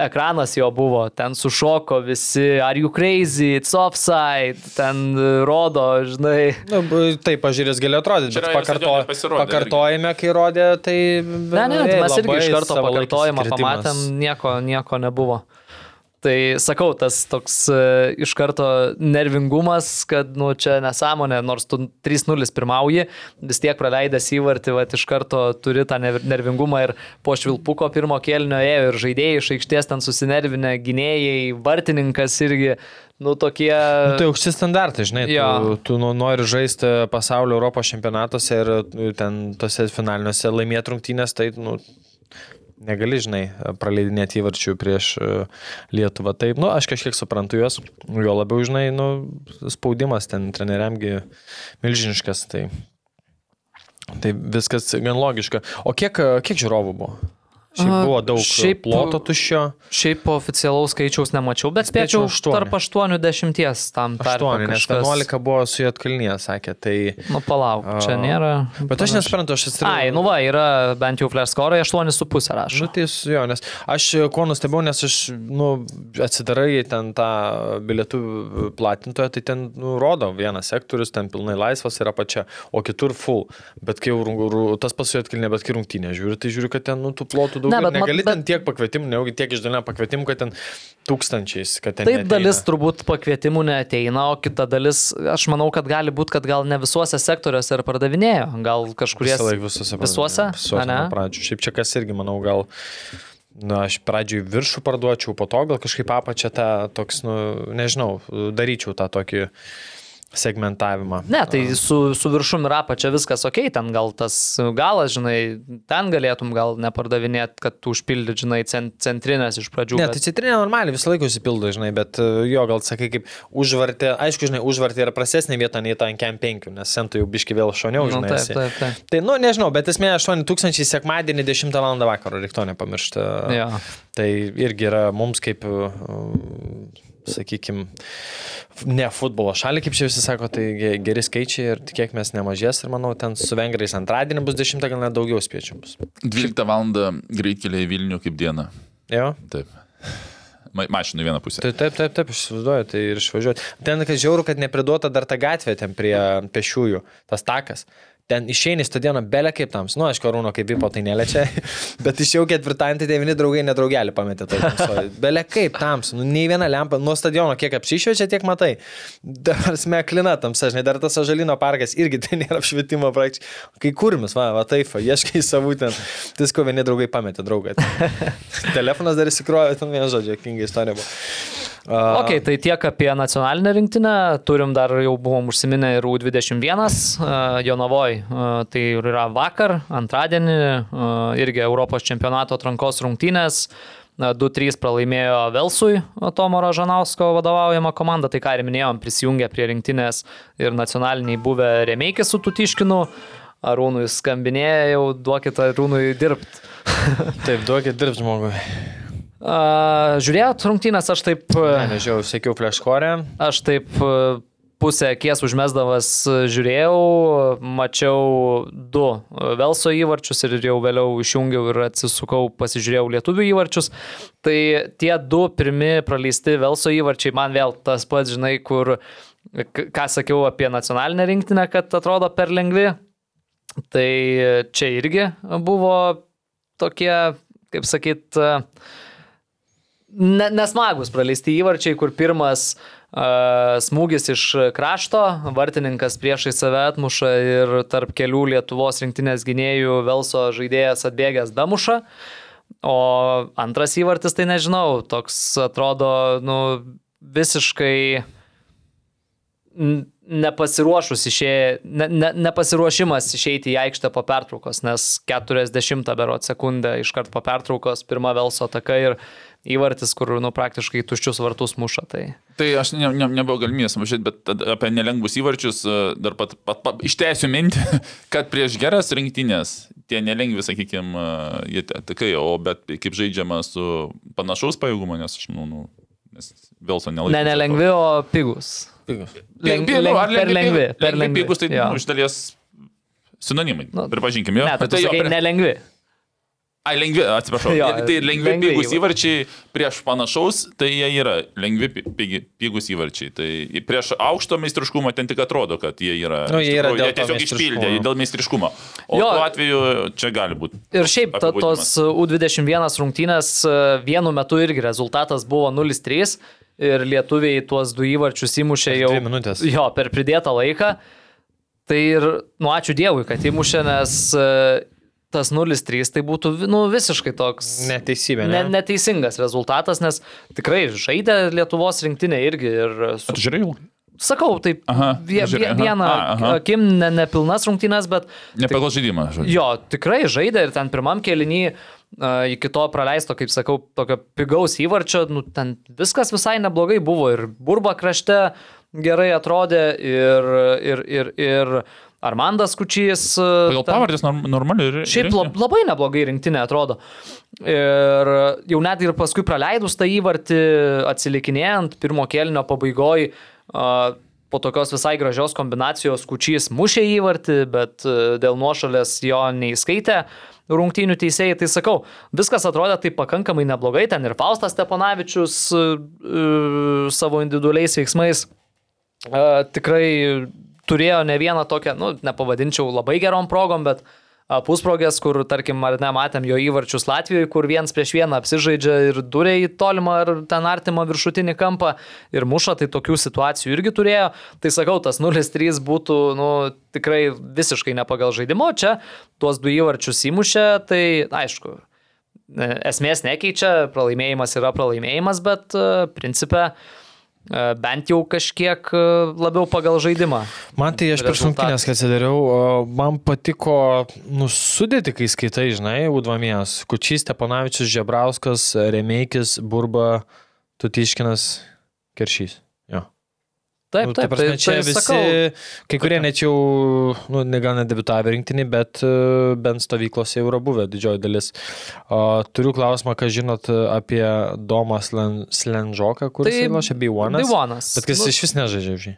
ekranas jo buvo, ten sušoko visi, are you crazy, it's offside, ten rodo, žinai. Nu, b- taip, pažiūrės gali atrodyti, Čia bet pakarto, pakartojime, kai rodė, tai... Ne, ne, tai mes irgi iš karto pakartojimą pamatėm, nieko, nieko nebuvo. Tai sakau, tas toks e, iš karto nervingumas, kad, nu, čia nesąmonė, nors tu 3-0 pirmauji, vis tiek praleidęs įvartį, va, iš karto turi tą ner- nervingumą ir po švilpuko pirmo kėlinio ėjo ir žaidėjai iš aikštės ten susinervinę, gynėjai, vartininkas irgi, nu, tokie... Nu, tai aukšti standartai, žinai, Jo. tu, tu nu- nori žaisti pasaulio Europos čempionatuose ir ten tose finaliniuose laimėti rungtynės, tai, nu, negali, žinai, praleidinėti įvarčių prieš e, Lietuvą. Taip, nu, aš kažkiek suprantu juos, jo labiau, žinai, nu, spaudimas ten treneriamgi milžiniškas, tai, tai viskas gan logiška. O kiek, kiek žiūrovų buvo? Šiaip buvo daug šiaip- ploto tuščio. Šiaip oficialaus skaičiaus nemačiau, bet Spėčiau spėčiau aštuoni. tarp 8-10 tam tarpe 8, nes kažkas. 11 buvo su Jotkalnyje, sakė. Tai... Nu, palauk, čia nėra. Bet aš nesuprantu, aš atsiprašau. Ai, nu va, yra bent jau score 8,5 rašo. Nu, tai su jo, nes aš e, ko nustebau, nes aš, nu, atsidarai ten tą bilietų platintoją, tai ten, nu, rodo vienas sektorius, ten pilnai laisvas yra pačia, o kitur full. Bet kai jau tas pasuoja atkilinė, bet kai rungtynė žiūri, tai žiūri, kad ten, nu, tų plotų daug. Ne, Ne, bet negali bet- ten tiek pakvietimų, ne, tiek išdalinę pakvietimų, kad ten tūkstančiais, kad ten. Taip neateina. dalis turbūt pakvietimų neateina, o kita dalis, aš manau, kad gali būti, kad gal ne visuose sektoriuose ir pardavinėjo, gal kažkurie. Visą laiką visuose. Visuose? Visuose nuo pradžių. Šiaip čia kas irgi, manau, gal... Na, aš pradžioj viršų parduočiau, po to gal kažkaip apačią tą toks, nu, nežinau, daryčiau tą tokį segmentavimą. Ne, tai su, su viršum ir apačia viskas ok, ten gal tas galas, žinai, ten galėtum gal nepardavinėti, kad tu užpildyt, žinai, cent, centrinės iš pradžių. Ne, bet- tai citrinė normaliai visą laiką užsipildo, žinai, bet e, jo, gal sakai, kaip užvartė, aišku, žinai, užvartė yra prastesnė vieta nei ta ant kem 5, nes sentų jau biški vėl šoniau, Nu, žinai. taip, esi. taip, taip. Tai, nu, nežinau, bet esmė 8000 sekmadienį 10 val. vakaro, reikia to nepamiršti. Jo. Tai irgi yra mums kaip, sakykime, ne futbolo šalį, kaip čia visi sako, tai ge- geri skaičiai ir tikėkime nemažės ir manau, ten su vengrais antradienį bus 10, gal net daugiau spiečių bus. 12 val. greitkeliai Vilnių kaip diena. Jo. Taip. Ma mašinų vieną pusę. Tai taip, taip, taip, aš įsivaizduoju, tai ir išvažiuoti. Ten, kad žiauru, kad nepriduota dar ta gatvė ten prie pešiųjų, tas takas. Ten išeini stadioną belė kaip tams. Nu, aš karūno kaip vipo tai neliečia, bet išėjau ketvirtadienį, tai devyni draugai nedraugelį pametė. tamsoj. Belė kaip tams. Nu, nei viena lempa. Nuo stadiono kiek apsišviečia, tiek matai. Dabar smeklina tamsa, žinai, dar tas Ažalino parkas irgi tai nėra apšvietimo praktiškai. Kai kurmis, va, va taip, ieškai savų ten. Visko vieni draugai pametė draugą. Telefonas dar įsikrovė, ten vienas žodžio, kingai istorija buvo. Uh, Ok, tai tiek apie nacionalinę rinktinę. Turim dar jau buvom užsiminę ir U21 uh, Jonavoj. Uh, tai yra vakar, antradienį, uh, irgi Europos čempionato atrankos rungtynės. Na, 2-3 pralaimėjo Velsui Tomo Ražanausko vadovaujama komanda, tai ką ir minėjom, prisijungė prie rinktinės ir nacionaliniai buvę Remeikis su Tutiškinu. Arūnui skambinėjo, jau duokit Arūnui dirbti. Taip, duokit dirbti žmogui. Uh, žiūrėjot rungtynės, aš taip... Ne, Uh, nežinau, sekiau fleškorę. Aš taip e, pusę akies užmesdavas žiūrėjau, mačiau du Velso įvarčius ir jau vėliau išjungiau ir atsisukau, pasižiūrėjau lietuvių įvarčius. Tai tie du pirmi praleisti Velso įvarčiai man vėl tas pats, žinai, kur, ką sakiau apie nacionalinę rinktinę, kad atrodo per lengvi. Tai čia irgi buvo tokie, kaip sakyt, e, ne, nesmagus praleisti įvarčiai, kur pirmas uh, smūgis iš krašto, vartininkas priešai save atmuša ir tarp kelių Lietuvos rinktinės gynėjų Velso žaidėjas atbėgęs damuša. O antras įvartis, tai nežinau, toks atrodo, nu, visiškai nepasiruošus išėjai, ne, ne, nepasiruošimas išeiti į aikštę po pertraukos, nes 40 berot sekundę iškart po pertraukos pirma Velso ataka ir įvartis, kur nu, praktiškai tuščius vartus muša. Tai. Tai aš ne, ne, nebuvo galimybės mažyti, bet apie nelengvus įvarčius e, dar pat, pat, pat ištęsiu mintį, kad prieš geras rinktinės tie nelengvi, sakykime, jie takai, o bet kaip žaidžiama su panašaus pajėgumo, nes aš manau, nu, nes Velso nelabai. Ne nelengvi, o pigus. Pigus. Leng, leng, ar per lengvi. Per lengvi. lengvi. Pigus, tai nu, iš dalies sinonimai. Nu, Pripažinkime, jo. Ne, tai tu jo, prie- nelengvi. Ai, lengvi, atsiprašau. Jo, tai lengvi, lengvi pigus įvar- įvarčiai prieš panašaus, tai jie yra lengvi, pi- pigi, pigus įvarčiai. Tai prieš aukšto meistriškumo ten tik atrodo, kad jie yra. Nu, jie yra tikrųjų, jie tiesiog išpildė dėl meistriškumo. O Jo. tuo atveju čia gali būti. Ir šiaip ta, tos U21 rungtynės e, vienu metu irgi rezultatas buvo 0-3 ir lietuviai tuos du įvarčius įmušė jau. Jo, per pridėtą laiką. Tai ir, nu, ačiū Dievui, kad įmušė, nes e, tas 0-3 tai būtų nu, visiškai toks Neteisybė, ne, ne? neteisingas rezultatas, nes tikrai žaidė Lietuvos rinktinė irgi ir su Žiūrėjau. Sakau, taip, Aha, vie, vie, vieną akim ne, nepilnas rungtynės, bet Ne pagal žaidimą. žodžiu. jo, tikrai žaidė ir ten pirmam kelinį uh, iki to praleisto, kaip sakau, tokio pigaus įvarčio, nu, ten viskas visai neblogai buvo ir burba krašte gerai atrodė ir, ir, ir, ir Armandas Kučys. e, ten- pavardės norm, normaliai. ir- Šiaip lab, labai neblogai rinktinė atrodo. Ir jau net ir paskui praleidus tą įvartį, atsilikinėjant pirmo kelnio pabaigoje, po tokios visai gražios kombinacijos kučys mušė įvartį, bet a, dėl nuošalės jo neįskaitė rungtynių teisėjai. Tai sakau, viskas atrodė taip pakankamai neblogai, ten ir Faustas Steponavičius a, savo individualiais veiksmais tikrai turėjo ne vieną tokią, nu, nepavadinčiau labai gerom progom, bet pusprogės, kur, tarkim, ar ne, matėm jo įvarčius Latvijoje, kur viens prieš vieną apsižaidžia ir durė į tolimą ar ten artimą viršutinį kampą ir muša, tai tokių situacijų irgi turėjo. Tai sakau, tas 0-3 būtų, nu, tikrai visiškai ne pagal žaidimo, čia tuos du įvarčius įmušė, tai aišku, e, esmės nekeičia, pralaimėjimas yra pralaimėjimas, bet e, principė e, bent jau kažkiek e, labiau pagal žaidimą. Man tai aš prieš rungtynės, kai atsidariau, man patiko nusudėti, kai skaitai, žinai, Udvamijas, Kučys, Stepanavičius, Žebrauskas, Remeikis, Burba, Tutiškinas, Keršys. Jo. Taip, Nu, taip, prasme, tai, čia tai visi, sakau, kai kurie net jau, nu, ne- gal nedebitavę rinktinį, bet e, bent stovyklose jau yra buvę didžioji dalis. O, turiu klausimą, ką žinot apie Domą Slen, Slenžoką, kuris Tai lošia B1. Divonas. Bet kas Nu, iš vis nežaidžia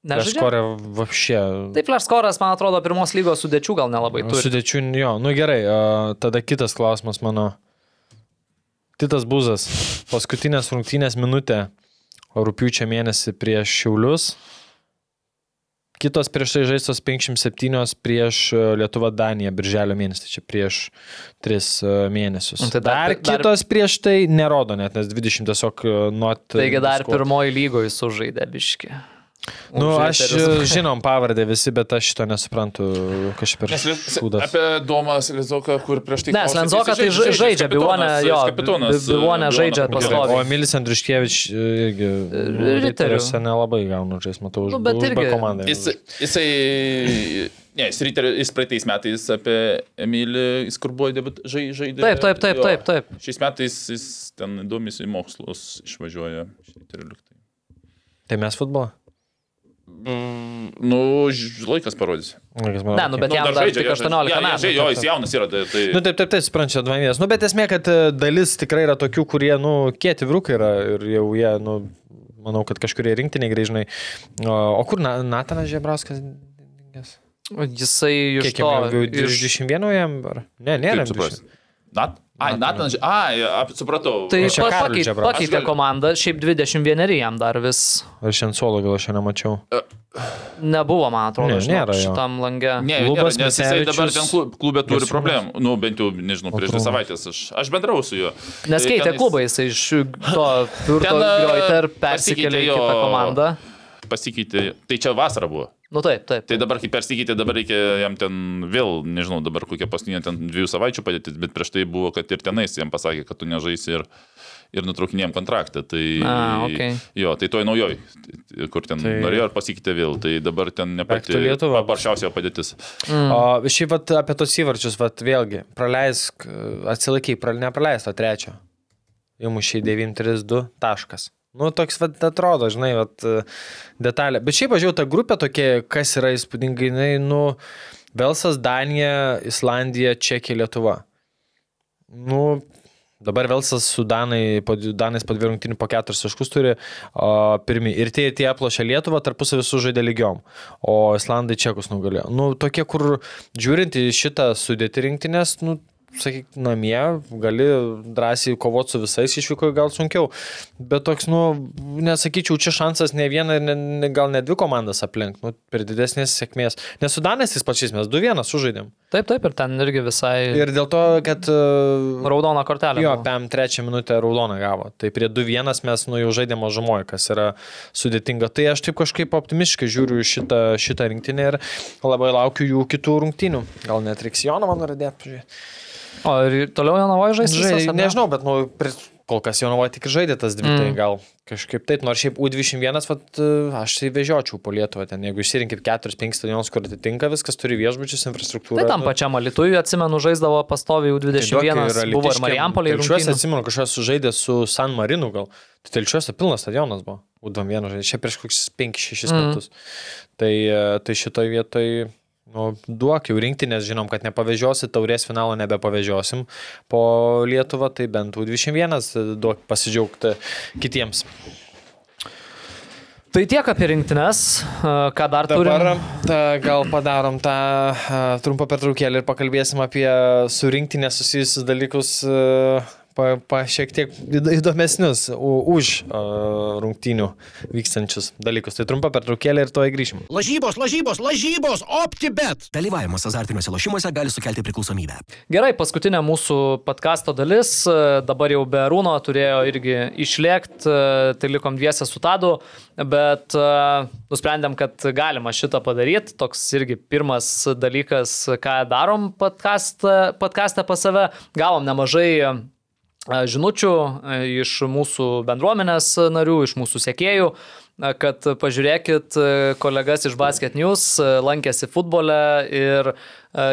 nežaidžia? Kažkorė vapšė. Taip, Flerskoras, man atrodo, pirmos lygos sudėčių gal nelabai turi. Sudėčių, jo, nu gerai, a, tada kitas klausimas mano. Titas Buzas, paskutinės rungtynės minutė, rūpiučio mėnesį prieš Šiaulius. Kitos prieš tai žaistos 57 prieš e, Lietuvą Daniją, birželio mėnesį, tai čia prieš 3 mėnesius. Nu, tai dar- dar, dar- kitos prieš tai nerodo net, nes 20 tiesiog e, not. Taigi dar score. pirmoji lygoje sužaidė biški. Nu, aš Eterius. žinom pavardę visi, bet aš šito nesuprantu, kažkaip per šūdas. apie Domas Lizoką, kur prieš tai... Ne, jisai tai ža- žaidžia, Bivonė, jo, kapitonas. Bi- Bivonė žaidžia pastoviai. O Emilis Andriškievič irgi Riterių. riteriuose nelabai gauna žais, matau, už, Nu, bet irgi- komandą. Jis, jisai, ne, jis, ryterio, jis praeitais metais apie Emilį, jis kur buvo debut, žai, žaidė. Taip, taip, taip, taip, taip. Šiais metais jis ten domisi į mokslus, išvažiuoja. Ryterių Tai mes futbolą? Nu, ž- laikas parodys. Ne, nu, bet jam dar tik 18 metų. Jo, jis jaunas yra. Tai, tai... Nu, taip, taip, taip, suprantu, dvamės. Nu, bet esmė, kad e, dalis tikrai yra tokių, kurie, nu, kieti vyrukai yra ir jau jie, nu, manau, kad kažkurie rinktiniai grįžnai. O, o kur Na- Natanas Žebrauskas? dingęs? Jisai iš Kiek to... jam jau? iš- 21 jam? Ar? Ne, nėra. Nat? Ai, Natanas, ai, ap- supratau. Tai čia pakeitė Aš gal- komandą, šiaip 21 jam dar vis Ar šiandien solo gal aš šiandien mačiau? nebuvo, man atrodo, Ne, žinok, nėra jo. šitam lange. Ne, Lubas nėra, nes jisai dabar ten klub- klube turi Gasiūnas. problemų. Nu, bent jau, nežinau, prieš dvi savaitės aš, aš bendrau su juo. Nes Tai keitė tenais klubą, jisai iš to Turto e, Greuter persikėlė į kitą komandą. Pasikeitė, tai čia vasara buvo. Nu taip, taip. Tai dabar, kai persikeitė, dabar reikia jam ten vėl, nežinau, dabar kokia paskutinė ten dviejų savaičių padėtis, bet prieš tai buvo, kad ir tenais jam pasakė, kad tu nežaisi ir, ir nutraukinėjom kontraktą. Tai, A, okei. Jo, tai toj naujoj, kur ten Tai- tai... norėjo ir pasikeitė vėl, tai dabar ten ne Back pati to Lietuva. paprasčiausia padėtis. Mm. O šiaip vat, apie tos įvarčius, vat, vėlgi, praleisk, atsilaikai, pra, nepraleis to trečio. Įmušiai 9-3-2 taškas. Nu, toks, vat, atrodo, žinai, vat, detalė. Bet šiaip, jau ta grupė tokia, kas yra įspūdingai, jinai, nu, Velsas, Danija, Islandija, Čekija, Lietuva. Nu, dabar Velsas su Danai, po, Danais po dviejų rungtynių po keturis taškus turi o, pirmi. Ir tie, tie aplošė Lietuvą, tarpusavį sužaidė lygiom. O Islandai Čekus nugalėjo. Nu, tokie, kur žiūrint į šitą sudėti rinktinės, nu, sakyk, namie gali drąsiai kovoti su visais, išvykoje gal sunkiau. Bet toks, nu, nesakyčiau, čia šansas ne vieną, ne, ne, gal ne dvi komandas aplink, nu, per didesnės sėkmės. Nes su Danais tais pačiais mes 2-1 sužaidėm. Taip, taip, ir ten irgi visai Ir dėl to, kad... Uh, raudona kortelė. Jo. PM trečią minutę raudoną gavo. Tai prie 2-1 mes nu jau žaidėme mažumoje, kas yra sudėtinga. Tai aš taip kažkaip optimistiškai žiūriu šitą, šitą rinktinę ir labai laukiu jų kitų rungtynių. Gal net reiks Joną man radėti. O ir toliau Jonavoje žais? Žai, visas, ar ne? nežinau, bet nu, kol kas Jonavoje tik žaidė tas dvi, mm. tai Mm. gal kažkaip taip. Nors šiaip U21, vat, e, aš tai vežiočiau po Lietuvą ten. Jeigu išsirinkit 4-5 stadionus, kur atitinka, viskas turi viešbučius, infrastruktūrą. Tai tam nu, pačiam Alitui, atsimenu, žaisdavo pastoviai Tai duok, U21, ir buvo ir Marijampolė. Telšiuose atsimenu, kažkas sužaidė su San Marinu gal. Tai telšiuose pilnas stadionas buvo. U21 žaidė. Čia prieš kokius 5-6 Mhm. metus. Tai, e, tai šitoje vietoje Nu, duok jau rinkti, nes žinom, kad nepavežiosi, taurės finalo nebepavežiosim po Lietuvą, tai bent U21 duok pasidžiaugti kitiems. Tai tiek apie rinktinės, ką dar Dabar turim. ta, gal padarom tą trumpą pertraukėlį ir pakalbėsim apie su rinktinė susijusius dalykus, a, pa, pa šiek tiek įd- įdomesnius už rungtynių vykstančius dalykus. Tai trumpa pertraukėlė ir to įgrįšim. Lažybos, lažybos, lažybos, OptiBet. Dalyvavimas azartiniuose lošimuose gali sukelti priklausomybę. Gerai, paskutinė mūsų podkasto dalis, dabar jau be Rūno turėjo irgi išlėkti, tai likom dviese su Tadu, bet nusprendėm, kad galima šitą padaryti. Toks irgi pirmas dalykas, ką darom podkastą podkastą pas save. Gavom nemažai žinučių iš mūsų bendruomenės narių, iš mūsų sekėjų, kad pažiūrėkit kolegas iš Basket News, lankėsi futbole ir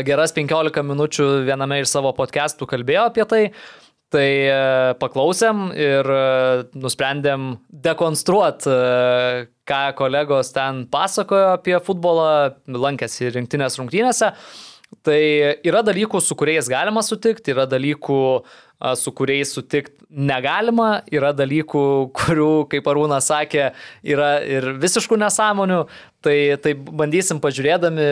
geras 15 minučių viename iš savo podcastų kalbėjo apie tai. Tai paklausėm ir nusprendėm dekonstruoti, ką kolegos ten pasakojo apie futbolą, lankėsi rinktinės rungtynėse. Tai yra dalykų, su kuriais galima sutikti, yra dalykų, a, su kuriais sutikti negalima, yra dalykų, kurių, kaip Arūnas sakė, yra ir visiškų nesąmonių. Tai, tai bandysim pažiūrėdami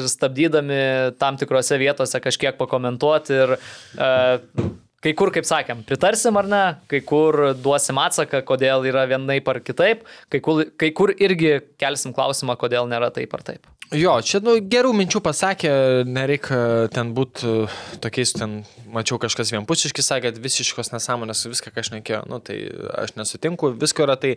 ir stabdydami tam tikrose vietose kažkiek pakomentuoti ir uh, Kai kur, kaip sakėm, pritarsim ar ne, kai kur duosim atsaką, kodėl yra vienaip ar kitaip, kai kur, kai kur irgi kelsim klausimą, kodėl nėra taip ar taip. Jo, čia nu, gerų minčių pasakė, nereikia ten būti tokiais, ten mačiau kažkas vienpusiškai sakė, kad visiškos nesąmonės, viską, ką aš nekėjau, nu tai aš nesutinku, visko yra, tai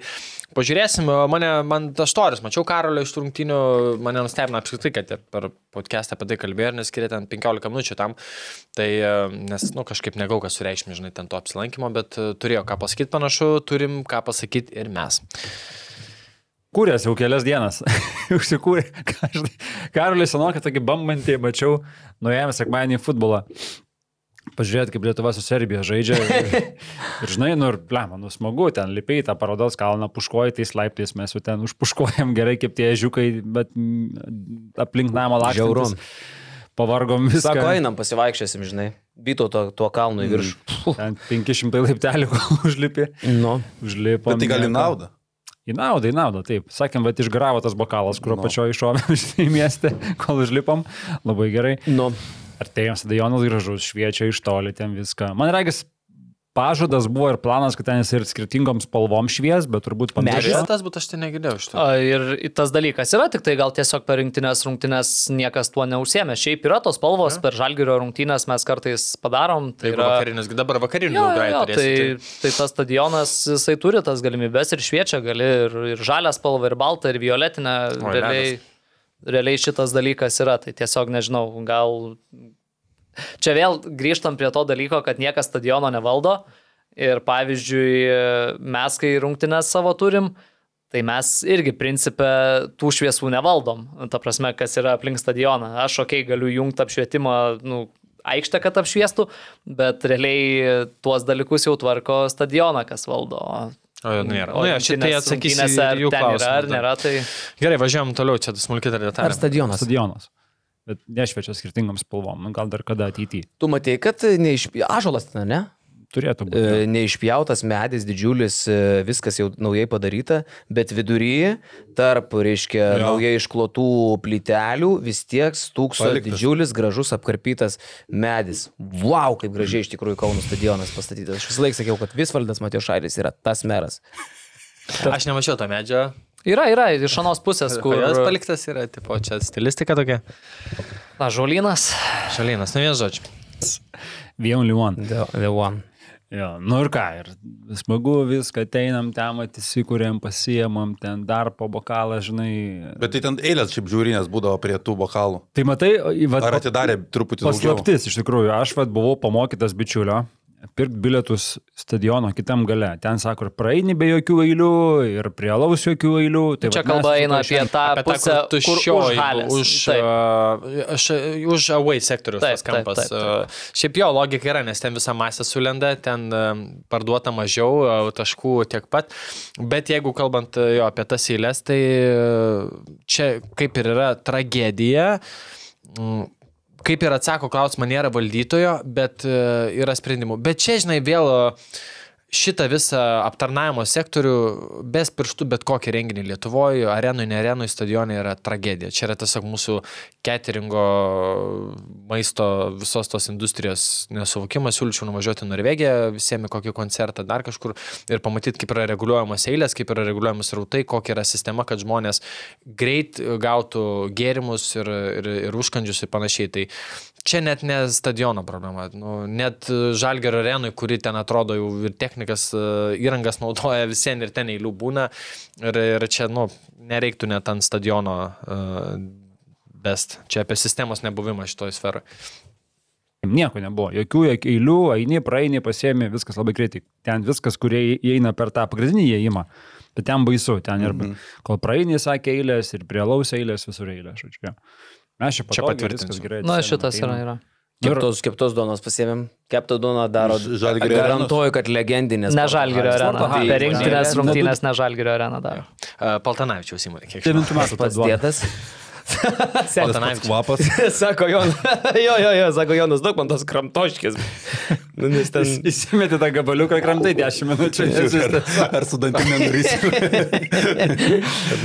pažiūrėsim, mane, man tas toris, mačiau Karolio iš rungtinių, mane nustebino apskritai, kad per podcastą apie tai kalbėjo ir neskirė ten 15 minučių tam, tai e, nes, nu, kažkaip negau, kas sureikšmė, žinai, ten to apsilankimo, bet e, turėjo ką pasakyti panašu, turim ką pasakyti ir mes. Kūrės jau kelias dienas. Užsikūrė. Karolis Senokė tokį bambantį mačiau, nuėjome sekmadienį į futbolą. Pažiūrėti, kaip Lietuva su Serbija žaidžia. Ir, ir žinai, nu ir, blema, nu smagu, ten lipiai tą parodos kalną, puškoji tais laiptais, mes jau ten užpuškojam gerai kaip tie žiūkai, bet mm, aplink namą Žiauru. lakščius. Pavargom viską. Sako, einam pasivaikščiosim, žinai. Byto to, tuo kalnu į viršų. Ten 500 laiptelių kol užlipi. Nu. Užlipom. Bet tai gali naudą. Į naudą, į naudą, taip. Sakėm, bet išgravo tas bokalas, kurio Nu. no. pačioje iššovėm į miestą, kol užlipom. Labai gerai. Nu. Artėjom stadionas gražus, šviečia iš toli ten viską. Man regis, pažadas buvo ir planas, kad ten jis ir skirtingom spalvom švies, bet turbūt panašiai. Medžias? Tas būtų aš tai negirdėjau iš to. A, Ir tas dalykas yra, tik tai gal tiesiog per rinktinės rungtynės niekas tuo neužsiemė. Šiaip yra tos spalvos, per žalgerio rungtynės mes kartais padarom. Tai Tai yra... vakarinis, dabar vakarinių Jo, daug jo, jo, greitai tai, tai tas stadionas, jisai turi tas galimybės ir šviečia, gali ir, ir žalią spalvą, ir baltą, ir violetinę. O, Realiai, realiai šitas dalykas yra, tai tiesiog nežinau, gal... Čia vėl grįžtam prie to dalyko, kad niekas stadiono nevaldo. Ir pavyzdžiui, mes, kai rungtynės savo turim, tai mes irgi principę tų šviesų nevaldom. Ta prasme, kas yra aplink stadioną. Aš, okei, okay, galiu jungti apšvietimą, nu, aikštę, kad apšviestų, bet realiai tuos dalykus jau tvarko stadioną, kas valdo. O, jo, nėra. O jo, šitai rungtynės- atsakysi rungtynėse, ar jų ten yra ar klausimus, nėra, tai... Gerai, važiuojam toliau, čia smulkiai dar Ar detalė. stadionas? Stadionas. Bet nešviečia skirtingom spalvom. Nu, Gal dar kada ateityje. Tu matei, kad neiš... Ažolas ten, ne? Turėtų būti. E, Neišpjautas medis, didžiulis, e, viskas jau naujai padaryta, bet vidury, tarp, reiškia, Jo. naujai išklotų plytelių, vis tiek stūkso Paliktas. didžiulis, gražus, apkarpytas medis. Wow, kaip gražiai iš tikrųjų Kauno stadionas pastatytas. Aš visą laiką sakiau, kad Visvaldas Matijošaitis yra tas meras. Aš nemačiau to medžio. Yra, yra, iš anos pusės, kur... Kodėl jis paliktas yra, tipo, čia stilistika tokia. Na, žolynas. Šalinas, ne vien žodžiu. Vien Liuon. The, the one. Jo, nu ir ką, ir smagu viską, ateinam ten, įsikūrėm, pasiemam, ten dar po bokalą, žinai. Bet tai ten eilės šiaip žiūrinės būdavo prie tų bokalų. Tai matai, va, Ar atidarė truputį daugiau? Paslaptis, iš tikrųjų, aš vat, buvau pamokytas bičiulio pirkti bilietus stadiono kitam gale. Ten sako, ir praeini be jokių eilių, ir prie alaus jokių eilių. Tai Čia vat kalba eina apie tą Apie tą, pusę, kur kur už halės. už, Taip. uh, aš, už away sektorius Taip, tas kampas. taip, taip, Uh, Šiaip jo logika yra, nes ten visa masė sulenda, ten uh, parduota mažiau, uh, taškų tiek pat. Bet jeigu kalbant uh, jo, apie tas eilės, tai uh, čia kaip ir yra tragedija. mm, kaip ir atsako klausimą, nėra valdytojo, bet e, yra sprendimų. Bet čia, žinai, vėl e, šitą visą aptarnavimo sektorių, bez pirštų bet kokį renginį Lietuvoje, arenoje, ne arenoje, stadione yra tragedija. Čia yra tiesiog mūsų cateringo, maisto, visos tos industrijos nesuvokimas. Siūlyčiau nuvažiuoti į Norvegiją, visiems kokį koncertą, dar kažkur ir pamatyti, kaip yra reguliuojamos eilės, kaip yra reguliuojamos rautai, kokia yra sistema, kad žmonės greit gautų gėrimus ir, ir, ir užkandžius ir panašiai. Tai čia net ne stadiono problema. Nu, net Žalgerio arenui, kuri ten atrodo jau ir technikas, e, įrangas naudoja visiems ir ten eilių būna. Ir, ir čia, nu, nereiktų net ant stadiono uh, best. Čia apie sistemos nebuvimą šitoje sferoje. Nieko nebuvo, jokių eilių, eini, praeini, pasiemi, viskas labai greitai. Ten viskas, kurie įeina per tą pagrindinį įėjimą. Bet ten baisu, ten ir Mhm. kol praeini, sakė eilės, ir prie laus eilės, visur eilės, žodžiu. Mes čia patvirtinsiu. viskas gerai. Na, šitas yra. yra. Keptos, keptos duonos pasiėmėm. Keptą duoną daro. Žalgirio Garantuoju, kad legendinės. Ne Žalgirio arena. Per rinktinės rungtynės ne Žalgirio arena daro. Uh, Paltanavičiaus įmonė, kiek žinau. Pats tas dėtas. Tas kvapas. sako Jonas. jo, jo, jo, sako Jonas, daug man tos kramtoškės. Nu, nes ten... Įsimeti tą gabaliuką ir kramtai 10 minučių. Ar, ar su dantim nenurysiu?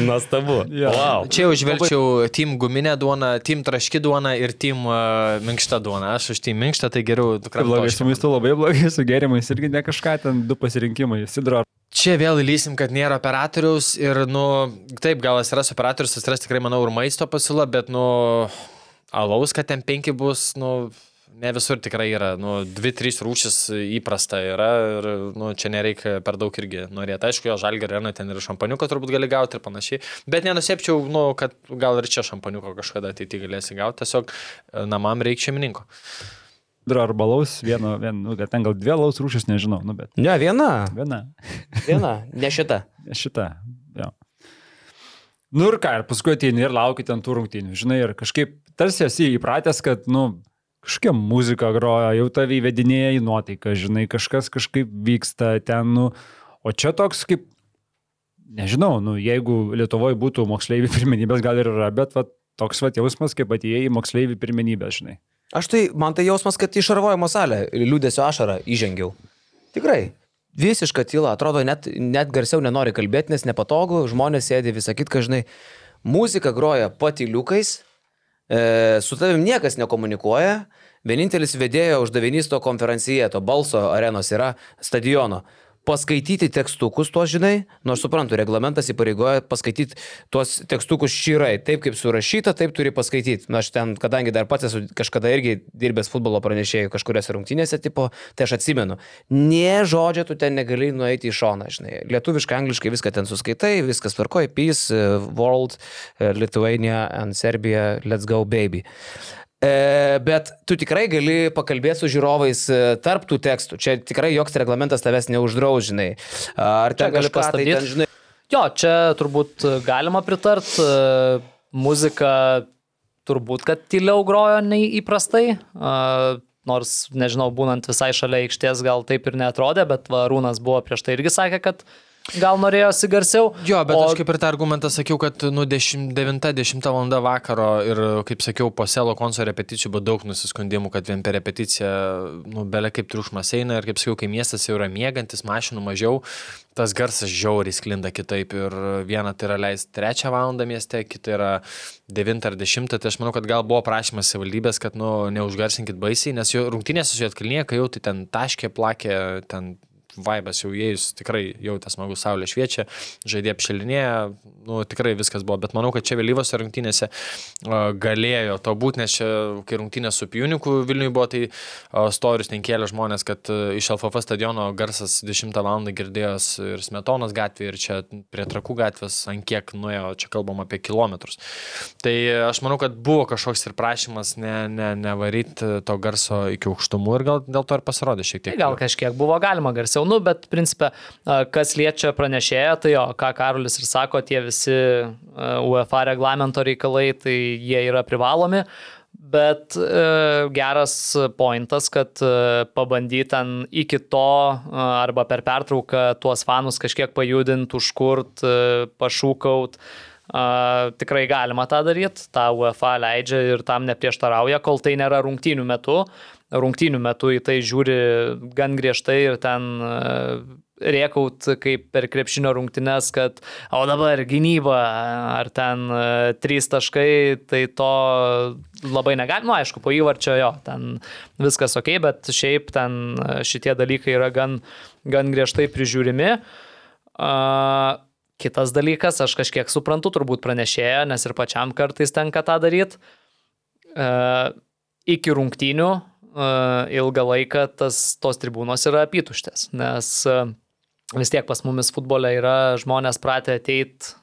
Nuostabu. Jo. Wow. Čia jau žvelgčiau team guminę duoną, team traški duoną ir team uh, minkštą duoną. Aš už team minkštą, tai geriau Blogai su maistu, labai blogai su gėrimais irgi ne kažką ten du pasirinkimai. Sidro. Čia vėl įlysim, kad nėra operatoriaus ir, nu, taip, gal atsiras operatorius, atsiras tikrai, manau, ir maisto pasiūla, bet, nu, alaus, kad ten penki bus, nu, ne visur tikrai yra, nu, dvi, trys rūšis įprasta yra ir, nu, čia nereikia per daug irgi norėti. Aišku, jo žalgerio arena ten ir šampaniuko turbūt gali gauti ir panašiai, bet nenusipčiau, nu, kad gal ir čia šampaniuko kažkada ateityje galėsi gauti, tiesiog e, namam reikia šeimininko. Sidro arba laus, vieno, vien, nu, ten gal dvi laus rūšis, nežinau, nu, bet Ne, viena. viena. Viena. Ne šita. Šitą. Jo. Nu ir ką, ir paskui ateini ir lauki ten tų rungtynių, žinai, ir kažkaip tarsi esi įpratęs, kad, nu, kažkokia muzika groja, jau tavį įvedinėja į nuotaiką, žinai, kažkas kažkaip vyksta ten, nu, o čia toks kaip, nežinau, nu, jeigu Lietuvoje būtų moksleivių pirmenybės, gal ir yra, bet va, toks va jausmas, kaip atėjai į moksleivių pirmenybės, žinai. Aš tai, man tai jausmas, kad į šarvojimo salę liūdėsio ašarą įžengiau. Tikrai. Visiška tyla, atrodo, net, net garsiau nenori kalbėti, nes nepatogu, žmonės sėdi visą kitką, žinai, muzika groja patyliukais, e, su tavim niekas nekomunikuoja, vienintelis vedėjo uždavinys to konferencijai, to balso arenos yra stadiono. Paskaityti tekstukus tuos, žinai, nors suprantu, reglamentas įpareigoja paskaityti tuos tekstukus šyrai, taip kaip surašyta, taip turi paskaityti. Na, aš ten, kadangi dar pats esu kažkada irgi dirbęs futbolo pranešėjų kažkuriuose rungtynėse, tipo, tai aš atsimenu. Nie žodžio tu ten negali nueiti į šoną, žinai. Lietuviškai, angliškai viską ten suskaitai, viskas tvarkoja, peace, uh, world, uh, Lithuania and Serbia, let's go baby. E, bet tu tikrai gali pakalbėti su žiūrovais e, tarp tų tekstų. Čia tikrai joks reglamentas tavęs neuždraus, žinai. Ar ten gali pastabdyti, stabdyt? ten, žinai. Jo, čia turbūt galima pritart. e, Muzika turbūt, kad tyliau grojo nei įprastai. Nors, nežinau, būnant visai šalia aikštės gal taip ir netrodė, bet Varūnas buvo prieš tai irgi sakė, kad gal norėjosi garsiau. Jo, bet o... aš kaip ir tą argumentą sakiau, kad nu 9-10 val. vakaro ir, kaip sakiau, po selo konso repeticijų buvo daug nusiskundimų, kad vien per repeticiją, nu, belė kaip triukšmas eina ir, kaip sakiau, kai miestas jau yra mėgantis, mašinų mažiau, tas garsas žiauriai sklinda kitaip ir viena tai yra leisti 3 val. mieste, kita yra 9 ar 10, tai aš manau, kad gal buvo prašymas savivaldybės, kad, nu, neužgarsinkit baisiai, nes jo rungtynėse su Jotkalnyje, kai jau tai ten taškė, plakė, ten vaibas jau įėjus, tikrai jau tas smagus saulė šviečia, žaidė apšilinėje, nu, tikrai viskas buvo, bet manau, kad čia vėlyvose rungtynėse galėjo to būti, nes čia, kai rungtynės su Piuniku Vilniui buvo, tai storius ten kėlė žmonės, kad uh, iš LFF stadiono garsas 10 val. girdėjos ir Smetonas gatvė, ir čia prie Trakų gatvės, ant kiek nuėjo, čia kalbam apie kilometrus. Tai aš manau, kad buvo kažkoks ir prašymas ne, ne, nevaryti to garso iki aukštumų ir gal dėl to ir pasirodė šiek tiek. Gal kažkiek buvo galima garsiau, nu, bet principė, kas liečia pranešėją, tai jo, ką Karolis ir sako, tie visi UEFA reglamento reikalai, tai jie yra privalomi. Bet e, geras pointas, kad e, pabandyti ten iki to e, arba per pertrauką tuos fanus kažkiek pajudinti, užkurt, e, pašūkaut, Uh, tikrai galima tą daryti, tą UEFA leidžia ir tam neprieštarauja, kol tai nėra rungtynių metu. Rungtynių metu į tai žiūri gan griežtai ir ten uh, riekaut kaip per krepšinio rungtynes, kad o dabar gynyba ar ten uh, trys taškai, tai to labai negalima, nu, aišku, po įvarčio jo, ten viskas ok, bet šiaip ten uh, šitie dalykai yra gan, gan griežtai prižiūrimi. Uh, Kitas dalykas, aš kažkiek suprantu turbūt pranešėją, nes ir pačiam kartais tenka tą daryti. E, iki rungtynių e, ilgą laiką tas, tos tribūnos yra apytuštės, nes e, vis tiek pas mumis futbole yra žmonės pratę ateiti,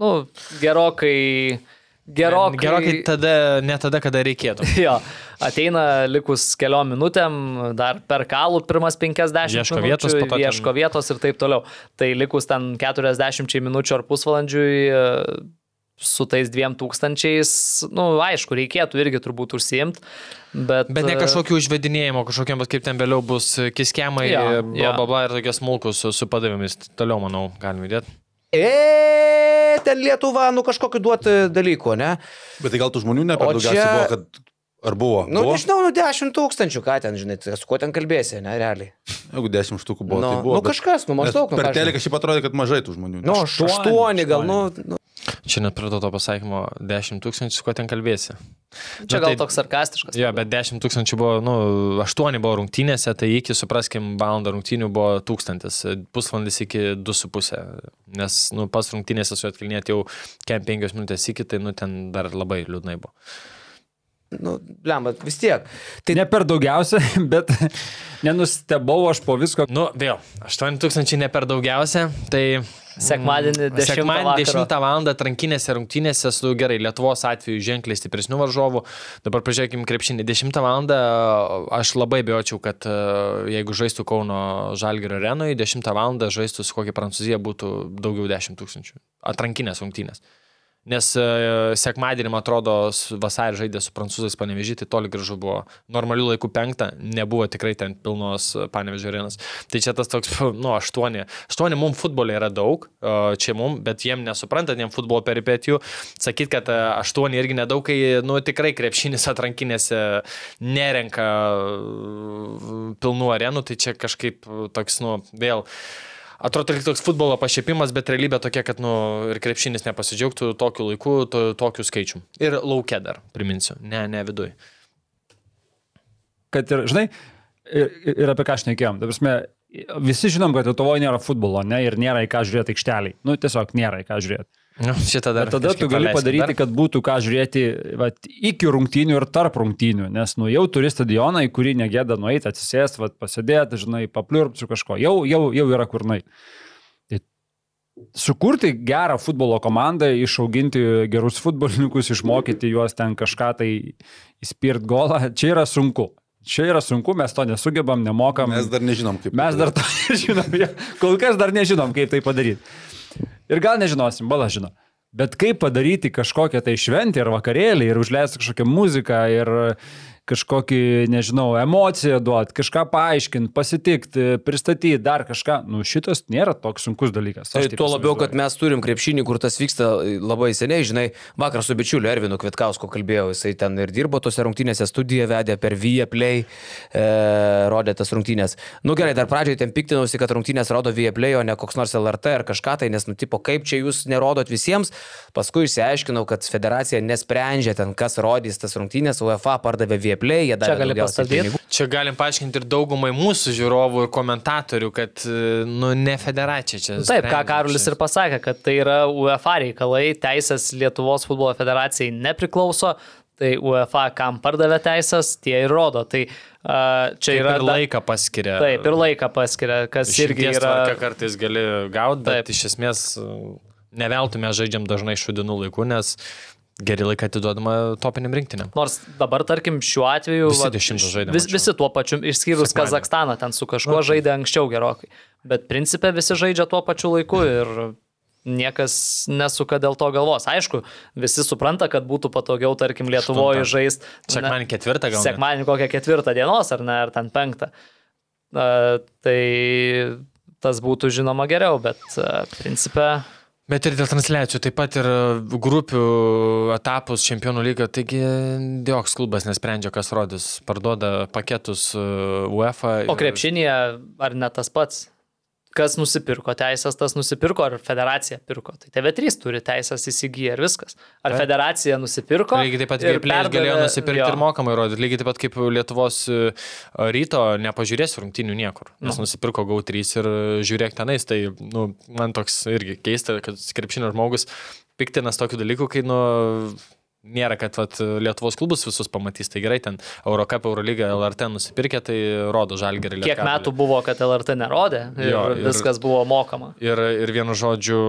nu, gerokai Gerokai. Gerokai tada, ne tada, kada reikėtų. Jo, ateina likus keliom minutėm, dar per kalų pirmas 50 Ieško minučių, vietos, ten- ieško vietos ir taip toliau. Tai likus ten 40 minučių ar pusvalandžiui e, su tais dviem tūkstančiais, nu, aišku, reikėtų irgi turbūt užsiimti, bet... Bet ne e, kažkokių užvedinėjimo, kažkokiam, bet kaip ten vėliau bus kiskemai, Jo, bla jo. bla bla ir tokie smulkus su, su padavimais. Toliau, manau, galime judėti. E, ten Lietuva, nu kažkokiu duoti dalyku, ne? Bet tai gal tų žmonių ne per daugiausiai čia- buvo, kad... Ar buvo? Nu, buvo? nežinau, nu 10 tūkstančių, ką ten, žinai, tai su kuo ten kalbėsi, ne, realiai. Jeigu 10 štukų buvo, Nu, tai buvo. nu, kažkas, nu, maždaug, nu, Per teleką šiaip atrodė, kad mažai tų žmonių. Nu, aštuoni gal, nu, nu. Čia prie to pasakymo 10 tūkstančių, su kuo ten kalbėsi. Čia Nu, gal toks sarkastiškas. Jo, bet 10 tūkstančių buvo, nu, 8 buvo rungtynėse, tai iki, supraskim, valandą rungtynių buvo 1000, pusvalandis iki 2,5. Nes, nu, pas rungtynėse su atkalnėti jau kem 5 minutės iki, tai, nu, ten dar labai liūdnai buvo. Nu, lemba, vis tiek. Tai ne per daugiausia, bet nenustebau aš po visko. Nu, vėl, 8 tūkstančiai ne per daugiausia, tai... Sekmadienį 10 Sekmadienį vakaro. 10 val. atrankinėse rungtynėse su gerai Lietuvos atveju ženkliai stipresnių varžovų. Dabar pažiūrėkime krepšinį. 10 val. aš labai bijočiau, kad e, jeigu žaistų Kauno Žalgirio arenoje, 10 val. žaistų su kokia Prancūzija būtų daugiau 10 tūkstančių. Atrankinės rungtynės. Nes e, sekmadienį, man atrodo, vasarį žaidė su prancūzais panevežyti, tai toli gražu buvo normalių laikų penktą, nebuvo tikrai ten pilnos panevežio arenos. Tai čia tas toks, nu, aštuoni. Aštuoni mums futbolė yra daug, e, čia mums, bet jiem nesuprantat, jiem futbolo peripetijų. Sakyt, kad e, aštuoni irgi nedaug, kai, nu, tikrai krepšinis atrankinėse nerenka e, pilnų arenų, tai čia kažkaip e, toks, nu, vėl. Atrodo, lyg toks futbolo pašiepimas, bet realybė tokia, kad nu, ir krepšinis nepasidžiaugtų tokiu laiku, to, tokiu skaičiu. Ir laukia dar, priminsiu, ne, ne viduje. kad ir, žinai, ir, ir apie ką aš nekėjom. Prasme, visi žinom, kad Lietuvoje nėra futbolo, ne, ir nėra į ką žiūrėti aikšteliai. Nu, tiesiog nėra į ką žiūrėti. Nu, šitą dar. Bet tada tu gali padaryti, dar. kad būtų ką žiūrėti vat, iki rungtynių ir tarp rungtynių, nes nu jau turi stadioną, į kurį negėda nueiti, atsisėsti, vat, pasidėti, žinai, papliurpti su kažko. Jau, jau, jau yra kur nueiti. Tai sukurti gerą futbolo komandą, išauginti gerus futbolininkus, išmokyti juos ten kažką tai įspirt golą, čia yra sunku. Čia yra sunku, mes to nesugebam, nemokam. Mes dar nežinom, kaip. Mes dar to nežinom, kol kas dar nežinom, kaip tai padaryti. Ir gal nežinosim, bala žino. Bet kaip padaryti kažkokią tai šventę ir vakarėlį ir užleisti kažkokią muziką ir kažkokį, nežinau, emociją duoti, kažką paaiškinti, pasitikti, pristatyti, dar kažką. Nu, šitas nėra toks sunkus dalykas. Tai tuo labiau, kad mes turim krepšinį, kur tas vyksta labai seniai, žinai, vakar su bičiuliu Ervinu Kvitkausku kalbėjau, jisai ten ir dirbo tose rungtynėse, studiją vedė per Viaplay, e, rodė tas rungtynės. Nu gerai, dar pradžioje ten piktinausi, kad rungtynės rodo Viaplay, o ne koks nors LRT ar kažką tai, nes, nu, tipo, kaip čia jūs nerodot visiems, paskui išsiaiškinau, kad federacija nesprendžia ten, kas rodys tas rungtynės, UEFA pardavė Viaplay, jie Čia davė gali pinigų. Čia galim paaiškinti ir daugumai mūsų žiūrovų ir komentatorių, kad, e, nu, ne federacija čia. Taip, ką sprendžia Karolis čia. ir pasakė, kad tai yra UEFA reikalai, teisės Lietuvos futbolo federacijai nepriklauso, tai UEFA kam pardavė teisės, tie ir rodo. Tai uh, čia Taip yra... ir laiką paskiria. Taip, ir laiką paskiria, kas irgi yra... kartais gali gauti, bet Taip. Iš esmės neveltume žaidžiam dažnai šudinų laikų, nes geri laikai atiduodama topiniam rinktiniam. Nors dabar, tarkim, šiuo atveju Visi vat, žaidė, vis, visi tuo pačiu, išskyrus Sekmadienį. Kazakstaną, ten su kažkuo žaidė anksčiau gerokai. Bet principė visi žaidžia tuo pačiu laiku ir niekas nesuka dėl to galvos. Aišku, visi supranta, kad būtų patogiau, tarkim, Lietuvoje žaisti. Sekmadienį ketvirtą gal net. Sekmadienį kokią ketvirtą dienos, ar ne, ar ten penktą. Uh, tai tas būtų žinoma geriau, bet uh, principė Bet ir dėl transliacijų, taip pat ir grupių etapus čempionų lygio, taigi joks klubas nesprendžia, kas rodys, parduoda paketus e, UEFA. O krepšinėje ar ne tas pats? Kas nusipirko teisės, tas nusipirko, ar federacija pirko. Tai TV3 turi teisės įsigiję ir viskas. Ar federacija nusipirko? Lygiai taip pat ir plėš galėjo nusipirkti jo. ir mokamai rodyti. Lygiai taip pat kaip Lietuvos e, ryto nepažiūrės rungtinių niekur. Nes Nu. nusipirko GAU3 ir žiūrėk tenais. Tai nu, man toks irgi keista, kad krepšinio žmogus piktinas tokių dalykų, kai nu, nėra, kad vat, Lietuvos klubus visus pamatys. Tai gerai, ten Eurocap, Eurolyga, LRT nusipirkė, tai rodo žalgerį. Kiek metų buvo, kad LRT nerodė ir, Jo, ir viskas buvo mokama. Ir, ir vienu žodžiu,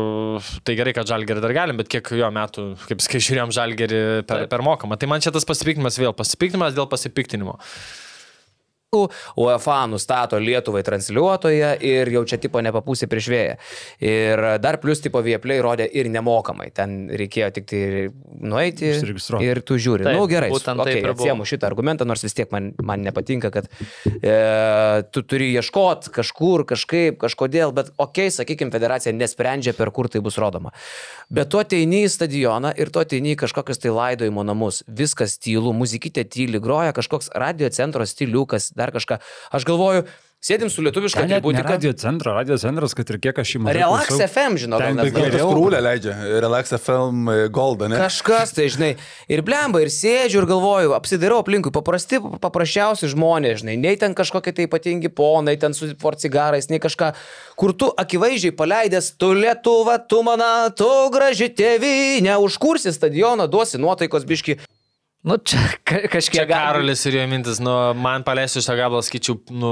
tai gerai, kad žalgerį dar galim, bet kiek jo metų, kaip skai žiūrėjom žalgerį per, Taip. per mokamą. Tai man čia tas pasipiktinimas vėl, pasipiktinimas dėl pasipiktinimo. UEFA nustato Lietuvai transliuotoją ir jau čia tipo nepapūsė prieš vėją. Ir dar plus tipo Vieplay rodė ir nemokamai. Ten reikėjo tik tai nueiti ir tu žiūri. Na nu, gerai, būtent okay, atsiemu šitą argumentą, nors vis tiek man, man nepatinka, kad e, tu turi ieškoti kažkur, kažkaip, kažkodėl, bet okei, okay, sakykime, federacija nesprendžia, per kur tai bus rodoma. Bet tu ateini į stadioną ir tu ateini į kažkokius tai laidojimo namus. Viskas tylu, muzikytė tyli, groja kažkoks radio centro stiliukas, dar kažką. Aš galvoju, sėdim su lietuviška atributika. radio centro, radio centras, kad ir kiek aš jį matau. Relax FM, žinau, gal Ten net geriau. Skrūlę leidžia, Relax FM Goldą, ne? Kažkas, tai žinai, ir blemba, ir sėdžiu, ir galvoju, apsidarau aplinkui, paprasti, paprasčiausi žmonės, žinai, nei ten kažkokie tai ypatingi ponai, ten su porcigarais, nei kažką, kur tu akivaizdžiai paleidęs, tu lietuva, tu mana, tu graži tėvynė, užkursi stadioną, duosi nuotaikos biški. Nu, čia ka- Čia kažkiek gali- Karolis ir jo mintis, nu, man paleisiu šitą gabalą, skaičiu, nu...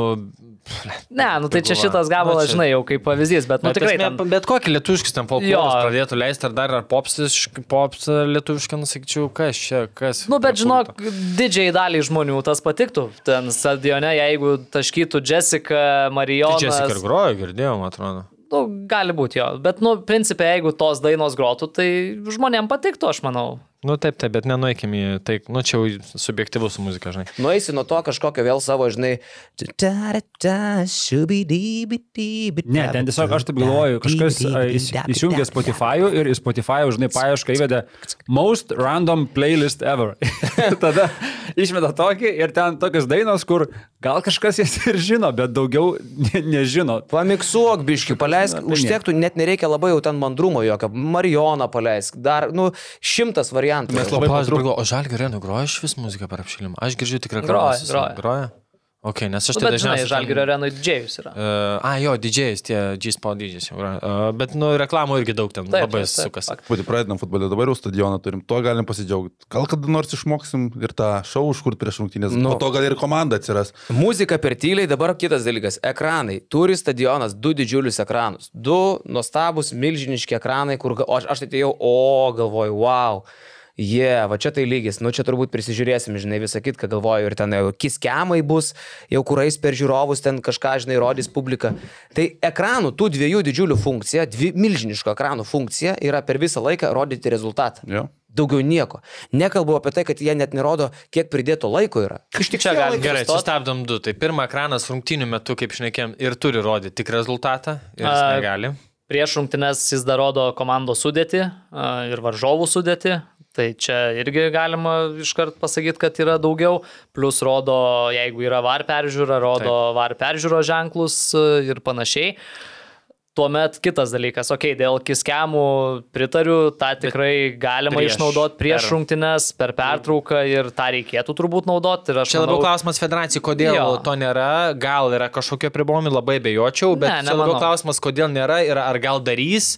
Ne, nu tai čia šitas gabalas, nu, čia- žinai, jau kaip pavyzdys, bet, nu Bet, tikrai. esmė, Ten, bet kokį lietuviškus ten folklorus Jo. pradėtų leisti, ar dar ar popsis, pops lietuvišką, nusakyčiau, kas čia, kas. Nu, bet žinok, didžiai daliai žmonių tas patiktų. Ten stadione, jeigu taškytų Jessica, Tai Marijonas. čia ir grojo, girdėjau, man atrodo. Nu, gali būti jo. Bet, nu, principė, jeigu tos dainos grotų, tai žmonėm patiktų, aš manau. Nu taip, taip, bet nenuėkime į tai, nu čia jau subjektivus su muzika, žinai. Nueisi nuo to kažkokio vėl savo, žinai. Ne, ten tiesiog aš taip galvoju, kažkas a, įs- įsijungė Spotify ir į Spotify, žinai, paiešką įvedė Most Random Playlist Ever. Tada išmeta tokį ir ten tokios dainos, kur gal kažkas jas ir žino, bet daugiau ne, nežino. Pamiksuok biški, paleisk, Na, tai užtektų, net nereikia labai jau ten mandrumo jokio. Marijoną paleisk, dar, nu, šimtas variantų. Mes labai Labai patrūk- patrūko. O žalgių renų groja iš vis muziką per apšilimą. Aš girdžiu tik Groja, groja. Groja. Ok, nes aš Nu, tai dažniausiai... Žalgirio arenui didžėjus yra. Uh, a, jo, didžėjais, tie G-Spot didžiais jau yra. Uh, bet, nu, reklamų irgi daug ten Taip, labai taip, sukas. Pati pradedam futbolą, dabar jau stadioną turim, tuo galim pasidžiaugti. Gal kada nors išmoksim ir tą šau užkurt prieš rungtynės. Nu. Po to gal ir komanda atsiras. Muzika per tyliai, dabar kitas dalykas. Ekranai. Turi stadionas du didžiulius ekranus. Du nuostabus, milžiniški ekranai, kur aš, aš tai atėjau, o galvoju, wow. Jie, yeah, va čia tai lygis, nu čia turbūt prisižiūrėsim, žinai, visą kitką galvoju, ir ten jau kiskiamai bus, jau kurais per žiūrovus ten kažką, žinai, rodys publika. Tai ekranų, tų dviejų didžiulių funkcija, dvi milžiniško ekranų funkcija yra per visą laiką rodyti rezultatą. Jo. Daugiau nieko. Nekalbu apie tai, kad jie net nerodo, kiek pridėto laiko yra. Iš Čia galim Gerai, sustabdom du. Tai pirmą ekranas rungtynių metu, kaip šnekėm, ir turi rodyti tik rezultatą, ir jis A, negali. Prieš rungtynes jis dar rodo komandos sudėti a, ir varžovų sudėti. Tai čia irgi galima iškart pasakyti, kad yra daugiau. Plus rodo, jeigu yra var peržiūra, rodo Taip. var peržiūro ženklus a, ir panašiai. Tuomet kitas dalykas, okei, okay, dėl kiskemų pritariu, tą tikrai galima Prieš, išnaudoti prieš per- rungtynes, per pertrauką ir tą reikėtų turbūt naudoti. Čia labiau manau, klausimas federacijai, kodėl Jo. to nėra. Gal yra kažkokie pribomai, labai bejočiau, bet Ne, čia labiau klausimas, kodėl nėra ir ar gal darys,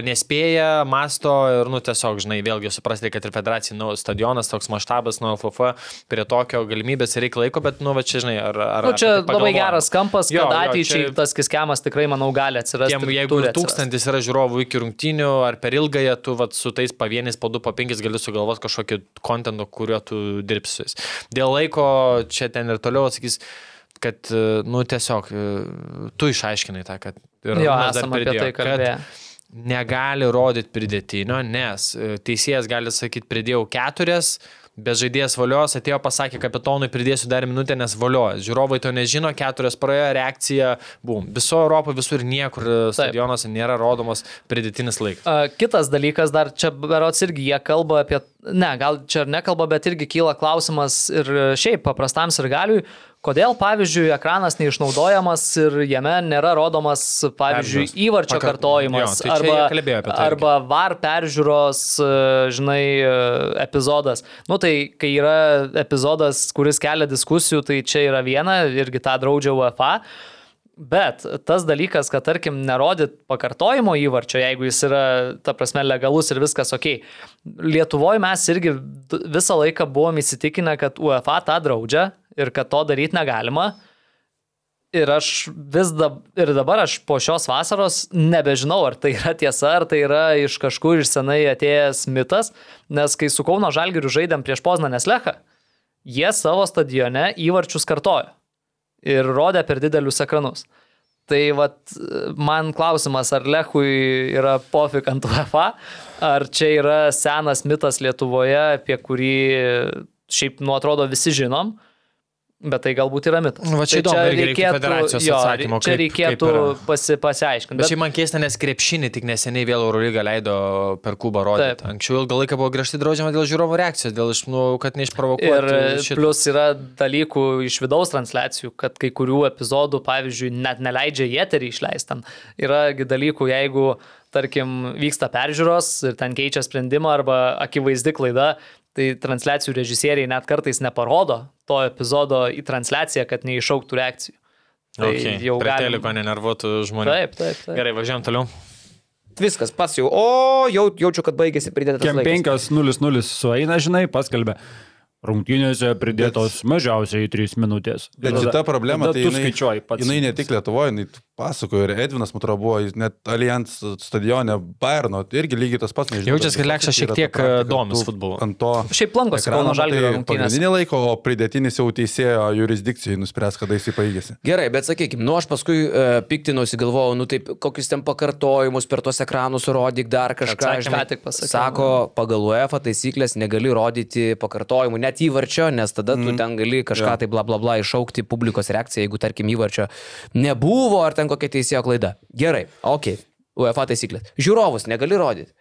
nespėja, masto ir, nu, tiesiog, žinai, vėlgi suprasti, kad ir federacija, nu, stadionas, toks maštabas, nu, LFF, prie tokio galimybės reikia laiko, bet, nu, va čia, žinai, ar... ar nu, čia tai labai geras kampas, Jo, kad ateičiai čia- tas kiskemas tikrai, manau, gali atsirasti. Tiem, jeigu tūkstantis yra žiūrovų iki rungtynių, ar per ilgąją tu vat, su tais pavieniais po 2, po 5 gali sugalvoti kažkokį kontentą, kuriuo tu dirbsi. Dėl laiko čia ten ir toliau atsakys, kad, e, nu, tiesiog e, tu išaiškinai tą, kad ir Jo, Arūnas dar esame apie pridėjo, tai kalbėję. negali rodyti pridėtinio, nes e, teisėjas gali sakyti, pridėjau keturias, Be žaidėjas valios atėjo, pasakė kapitonui, pridėsiu dar minutę, nes valiojas. Žiūrovai to nežino, keturias praėjo, reakcija, bum. Viso Europoje visur niekur stadionuose nėra rodomas pridėtinis laikas. Kitas dalykas, dar čia berots irgi jie kalba apie, ne, gal čia ir nekalba, bet irgi kyla klausimas ir šiaip paprastam ir galiui, kodėl, pavyzdžiui, ekranas neišnaudojamas ir jame nėra rodomas, pavyzdžiui, Peržiūros. įvarčio Pakar- kartojimas Jo, tai apie tai arba var peržiūros, e, žinai, e, epizodas. Nu tai, kai yra epizodas, kuris kelia diskusijų, tai čia yra viena, irgi tą draudžia UEFA. Bet tas dalykas, kad tarkim nerodyt pakartojimo įvarčio, jeigu jis yra, ta prasme, legalus ir viskas ok. Lietuvoje mes irgi visą laiką buvom įsitikinę, kad UEFA tą draudžia ir kad to daryti negalima. Ir aš vis dabar, ir dabar aš po šios vasaros nebežinau, ar tai yra tiesa, ar tai yra iš kažkur iš senai atėjęs mitas, nes kai su Kauno Žalgiriu žaidėm prieš Poznanės Lechą, jie savo stadione įvarčius kartojo ir rodė per didelius ekranus. Tai vat, man klausimas, ar Lechui yra pofik ant UEFA, ar čia yra senas mitas Lietuvoje, apie kurį šiaip, nu, atrodo, visi žinom, bet tai galbūt yra mitas. Nu, va čia tai įdomu, irgi reikia federacijos jo, atsakymo, Čia kaip- reikėtų kaip pasi, pasiaiškinti. Bet šiaip man keista, nes krepšinį tik neseniai vėl Eurolyga leido per klubą rodyti. Taip. Anksčiau ilgą laiką buvo griežtai draudžiama dėl žiūrovų reakcijos, dėl, iš, nu, kad neišprovokuotų. Ir šito. plus yra dalykų iš vidaus transliacijų, kad kai kurių epizodų, pavyzdžiui, net neleidžia į eterį išleistam. Yra gi dalykų, jeigu, tarkim, vyksta peržiūros ir ten keičia sprendimą arba akivaizdi klaida, tai transliacijų režisieriai net kartais neparodo to epizodo į transliaciją, kad neišauktų reakcijų. Tai okay. jau Prie galim- teliko nenervuotų žmonių. Taip, taip, taip. Gerai, važiuojam toliau. Viskas, pats jau. O, jau jaučiu, kad baigėsi pridėtas Kem laikas. 5-0-0 sueina, žinai, paskelbė. Rungtynėse pridėtos mažiausiai 3 minutės. Bet šita problema, tai tu jinai, jinai ne tik Lietuvoje, jinai pasakojo ir Edvinas, man atrodo, buvo net Allianz stadione Bayerno, tai irgi lygiai tas pats, nežinau. Jaučias, kad bet Lekšas šiek tiek, praktika, domis futbolu. Ant to Šiaip lankosi Kauno Žalgirio rungtynės. pagrindinį laiką, o pridėtinis jau teisėjo jurisdikcijai nuspręs, kada jis baigėsi. Gerai, bet sakykime, nu aš paskui uh, piktinuosi, galvojau, nu taip, kokius ten pakartojimus per tuos ekranus rodyk dar kažką. Atsakymą žinai. tik pasakiau. Sako, pagal UEFA taisyklės negali rodyti pakartojimų, net įvarčio, nes tada tu ten gali kažką tai bla bla bla iššaukti publikos reakciją, jeigu tarkim įvarčio nebuvo ar ten kokia teisėjo klaida. Gerai, ok, UEFA taisyklės. Žiūrovus negali rodyti.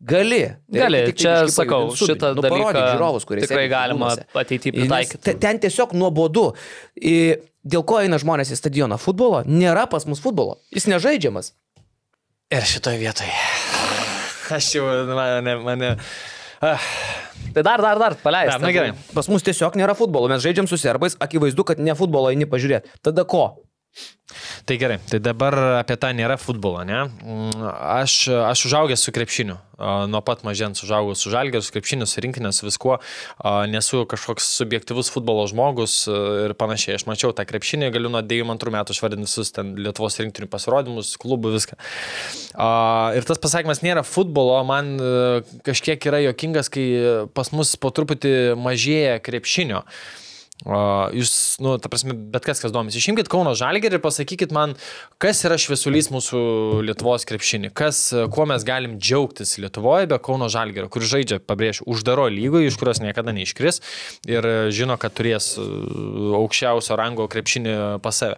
Gali. Gali, tik čia biškį sakau, šitą nu, dalyką žiūrovus, kurie tikrai galima ateityje pritaikyti. te- Ten tiesiog nuobodu. Dėl ko eina žmonės į stadioną? Futbolo? Nėra pas mus futbolo. Jis nežaidžiamas. Ir šitoje vietoje. Aš jau, mane, mane. Ah, Tai dar, dar, dar, paleist. na gerai. Pas mus tiesiog nėra futbolo. Mes žaidžiam su serbais, akivaizdu, kad ne futbolo eini pažiūrėti. Tada ko? Tai gerai, tai dabar apie tą nėra futbolo, ne? Mm, Aš, aš užaugęs su krepšiniu, nuo pat mažens užaugau su žalgeriu, su krepšiniu, su rinkinė, su viskuo, nesu kažkoks subjektivus futbolo žmogus ir panašiai. Aš mačiau tą krepšinį, galiu nuo 92 metų išvardinti visus ten Lietuvos rinktinių pasirodymus, klubų, viską. Ir tas pasakymas nėra futbolo, man a, kažkiek yra jokingas, kai pas mus po truputį mažėja krepšinio. Jūs, nu, ta prasme, bet kas, kas domisi, išimkit Kauno Žalgerį ir pasakykit man, kas yra šviesulys mūsų Lietuvos krepšinį, kas, kuo mes galim džiaugtis Lietuvoje be Kauno Žalgerio, kur žaidžia, pabrėžiu, uždaro lygoje, iš kurios niekada neiškris ir žino, kad turės e, aukščiausio rango krepšinį pas save.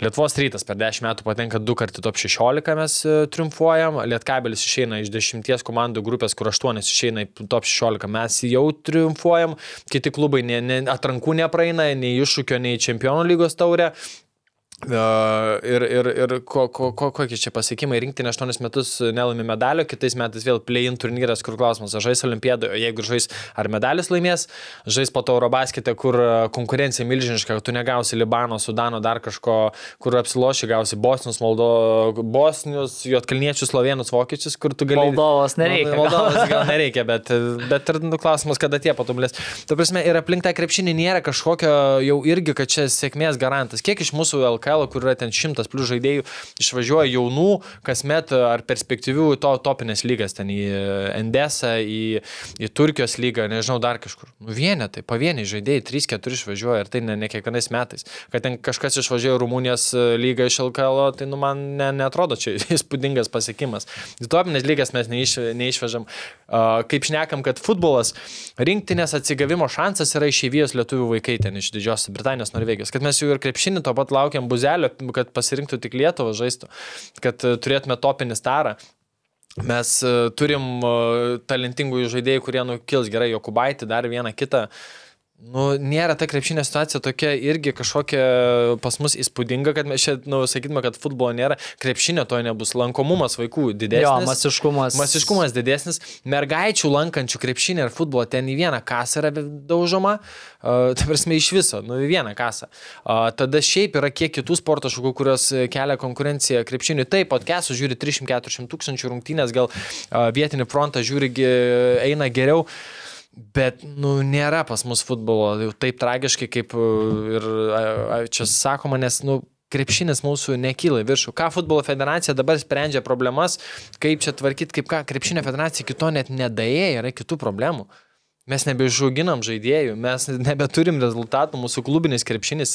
Lietuvos rytas per 10 metų patenka du kartų top 16 mes e, triumfuojam, Lietkabelis išeina iš 10 komandų grupės, kur 8 išeina į top 16, mes jau triumfuojam, kiti klubai ne, ne, atrankų nepraeina, nei iššūkio, nei čempionų lygos taurė. Uh, ir ir, ir ko, ko, ko, kokie čia pasiekimai rinktinė 8 metus nelaimi medalio, kitais metais vėl play-in turnyras, kur klausimas, ar žais olimpiadoje, jeigu žais, ar medalis laimės, žais po to Eurobaskete, kur konkurencija milžiniška, tu negausi Libano, Sudano, dar kažko, kur apsiloši, gausi Bosnius, Moldo, Bosnius, Jotkalniečius, Slovenus, Vokiečius, kur tu gali... Moldovos nereikia. Moldovos gal nereikia, bet, bet ir nu, klausimas, kada tie patobulės. Tu prasme, ir aplink tą krepšinį nėra kažkokio jau irgi, kad čia sėkmės garantas. Kiek iš mūsų LKL LKL, kur yra ten šimtas plus žaidėjų, išvažiuoja jaunų, kasmet ar perspektyvių to topinės lygas, ten į Endesą, į, į Turkijos lygą, nežinau, dar kažkur. Nu, vienetai, pavieniai žaidėjai, 3-4 išvažiuoja ir tai ne, ne kiekvienais metais. Kad ten kažkas išvažiuoja Rumunijos lygą iš LKL, tai nu, man ne, netrodo čia įspūdingas pasiekimas. Į topinės lygas mes neiš, neišvežam. Kaip šnekam, kad futbolas, rinktinės atsigavimo šansas yra išėvijos lietuvių vaikai ten iš Didžiosios Britanijos, Norvegijos. Kad mes jau ir krepšinį to pat laukiam buzelio, kad pasirinktų tik Lietuvą žaistų, kad uh, turėtume topinį starą. Mes uh, turim uh, talentingų žaidėjų, kurie nukils gerai, Jokubaitį, dar vieną kitą. Uh, Nu, nėra ta krepšinė situacija tokia irgi kažkokia pas mus įspūdinga, kad mes čia, nu, sakytume, kad futbolo nėra, krepšinio to nebus, lankomumas vaikų didesnis. Jo, masiškumas. Masiškumas didesnis, mergaičių lankančių krepšinį ir futbolą ten į vieną kasą yra daužoma, uh, ta prasme iš viso, nu, į vieną kasą. Uh, tada šiaip yra kiek kitų sporto šakų, kurios kelia konkurenciją krepšiniui. Taip, podcastų žiūri 300-400 tūkstančių rungtynės, gal uh, vietinį frontą žiūri, eina geriau. Uh, Bet, nu, nėra pas mus futbolo jau taip tragiškai, kaip e, ir čia sakoma, nes, nu, krepšinis mūsų nekyla į viršų. Ką futbolo federacija dabar sprendžia problemas, kaip čia tvarkyti, kaip ką krepšinio federacija kito net nedaėja, yra kitų problemų. Mes nebeišauginam žaidėjų, mes nebeturim rezultatų, mūsų klubinis krepšinis.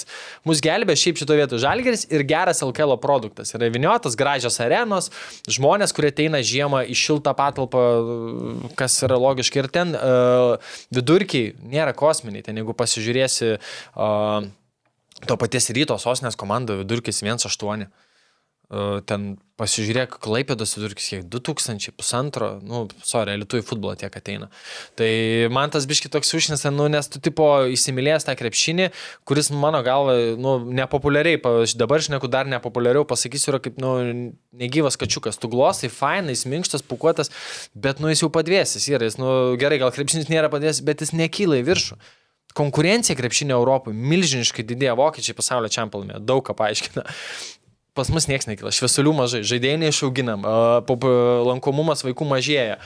Mūsų gelbė šiaip šito vietu žalgeris ir geras LKL produktas. Yra viniotas, gražios arenos, žmonės, kurie ateina žiemą į šiltą patalpą, kas yra logiška. Ir ten uh, vidurkiai nėra kosminiai. Ten jeigu pasižiūrėsi uh, to paties ryto sosnės komandą, vidurkis 1,8 ten pasižiūrėk, Klaipėdos vidurkis kiek 2000, pusantro, nu, sorry, lietuvių futbolą tiek ateina. Tai man tas biški toks užnes, nu, nes tu tipo įsimylėjęs tą krepšinį, kuris mano galva, nu, nepopuliariai, dabar šneku dar nepopuliariau, pasakysiu, yra kaip, nu, negyvas kačiukas, tu glosai, fainai, jis minkštas, pukuotas, bet, nu, jis jau padvėsis yra, jis, nu, gerai, gal krepšinis nėra padvėsis, bet jis nekyla į viršų. Konkurencija krepšinio Europoje milžiniškai didėja, vokiečiai pasaulio čempioname, daug ką paaiškina pas mus niekas nekyla, šviesulių mažai, žaidėjai neišauginam, lankomumas vaikų mažėja.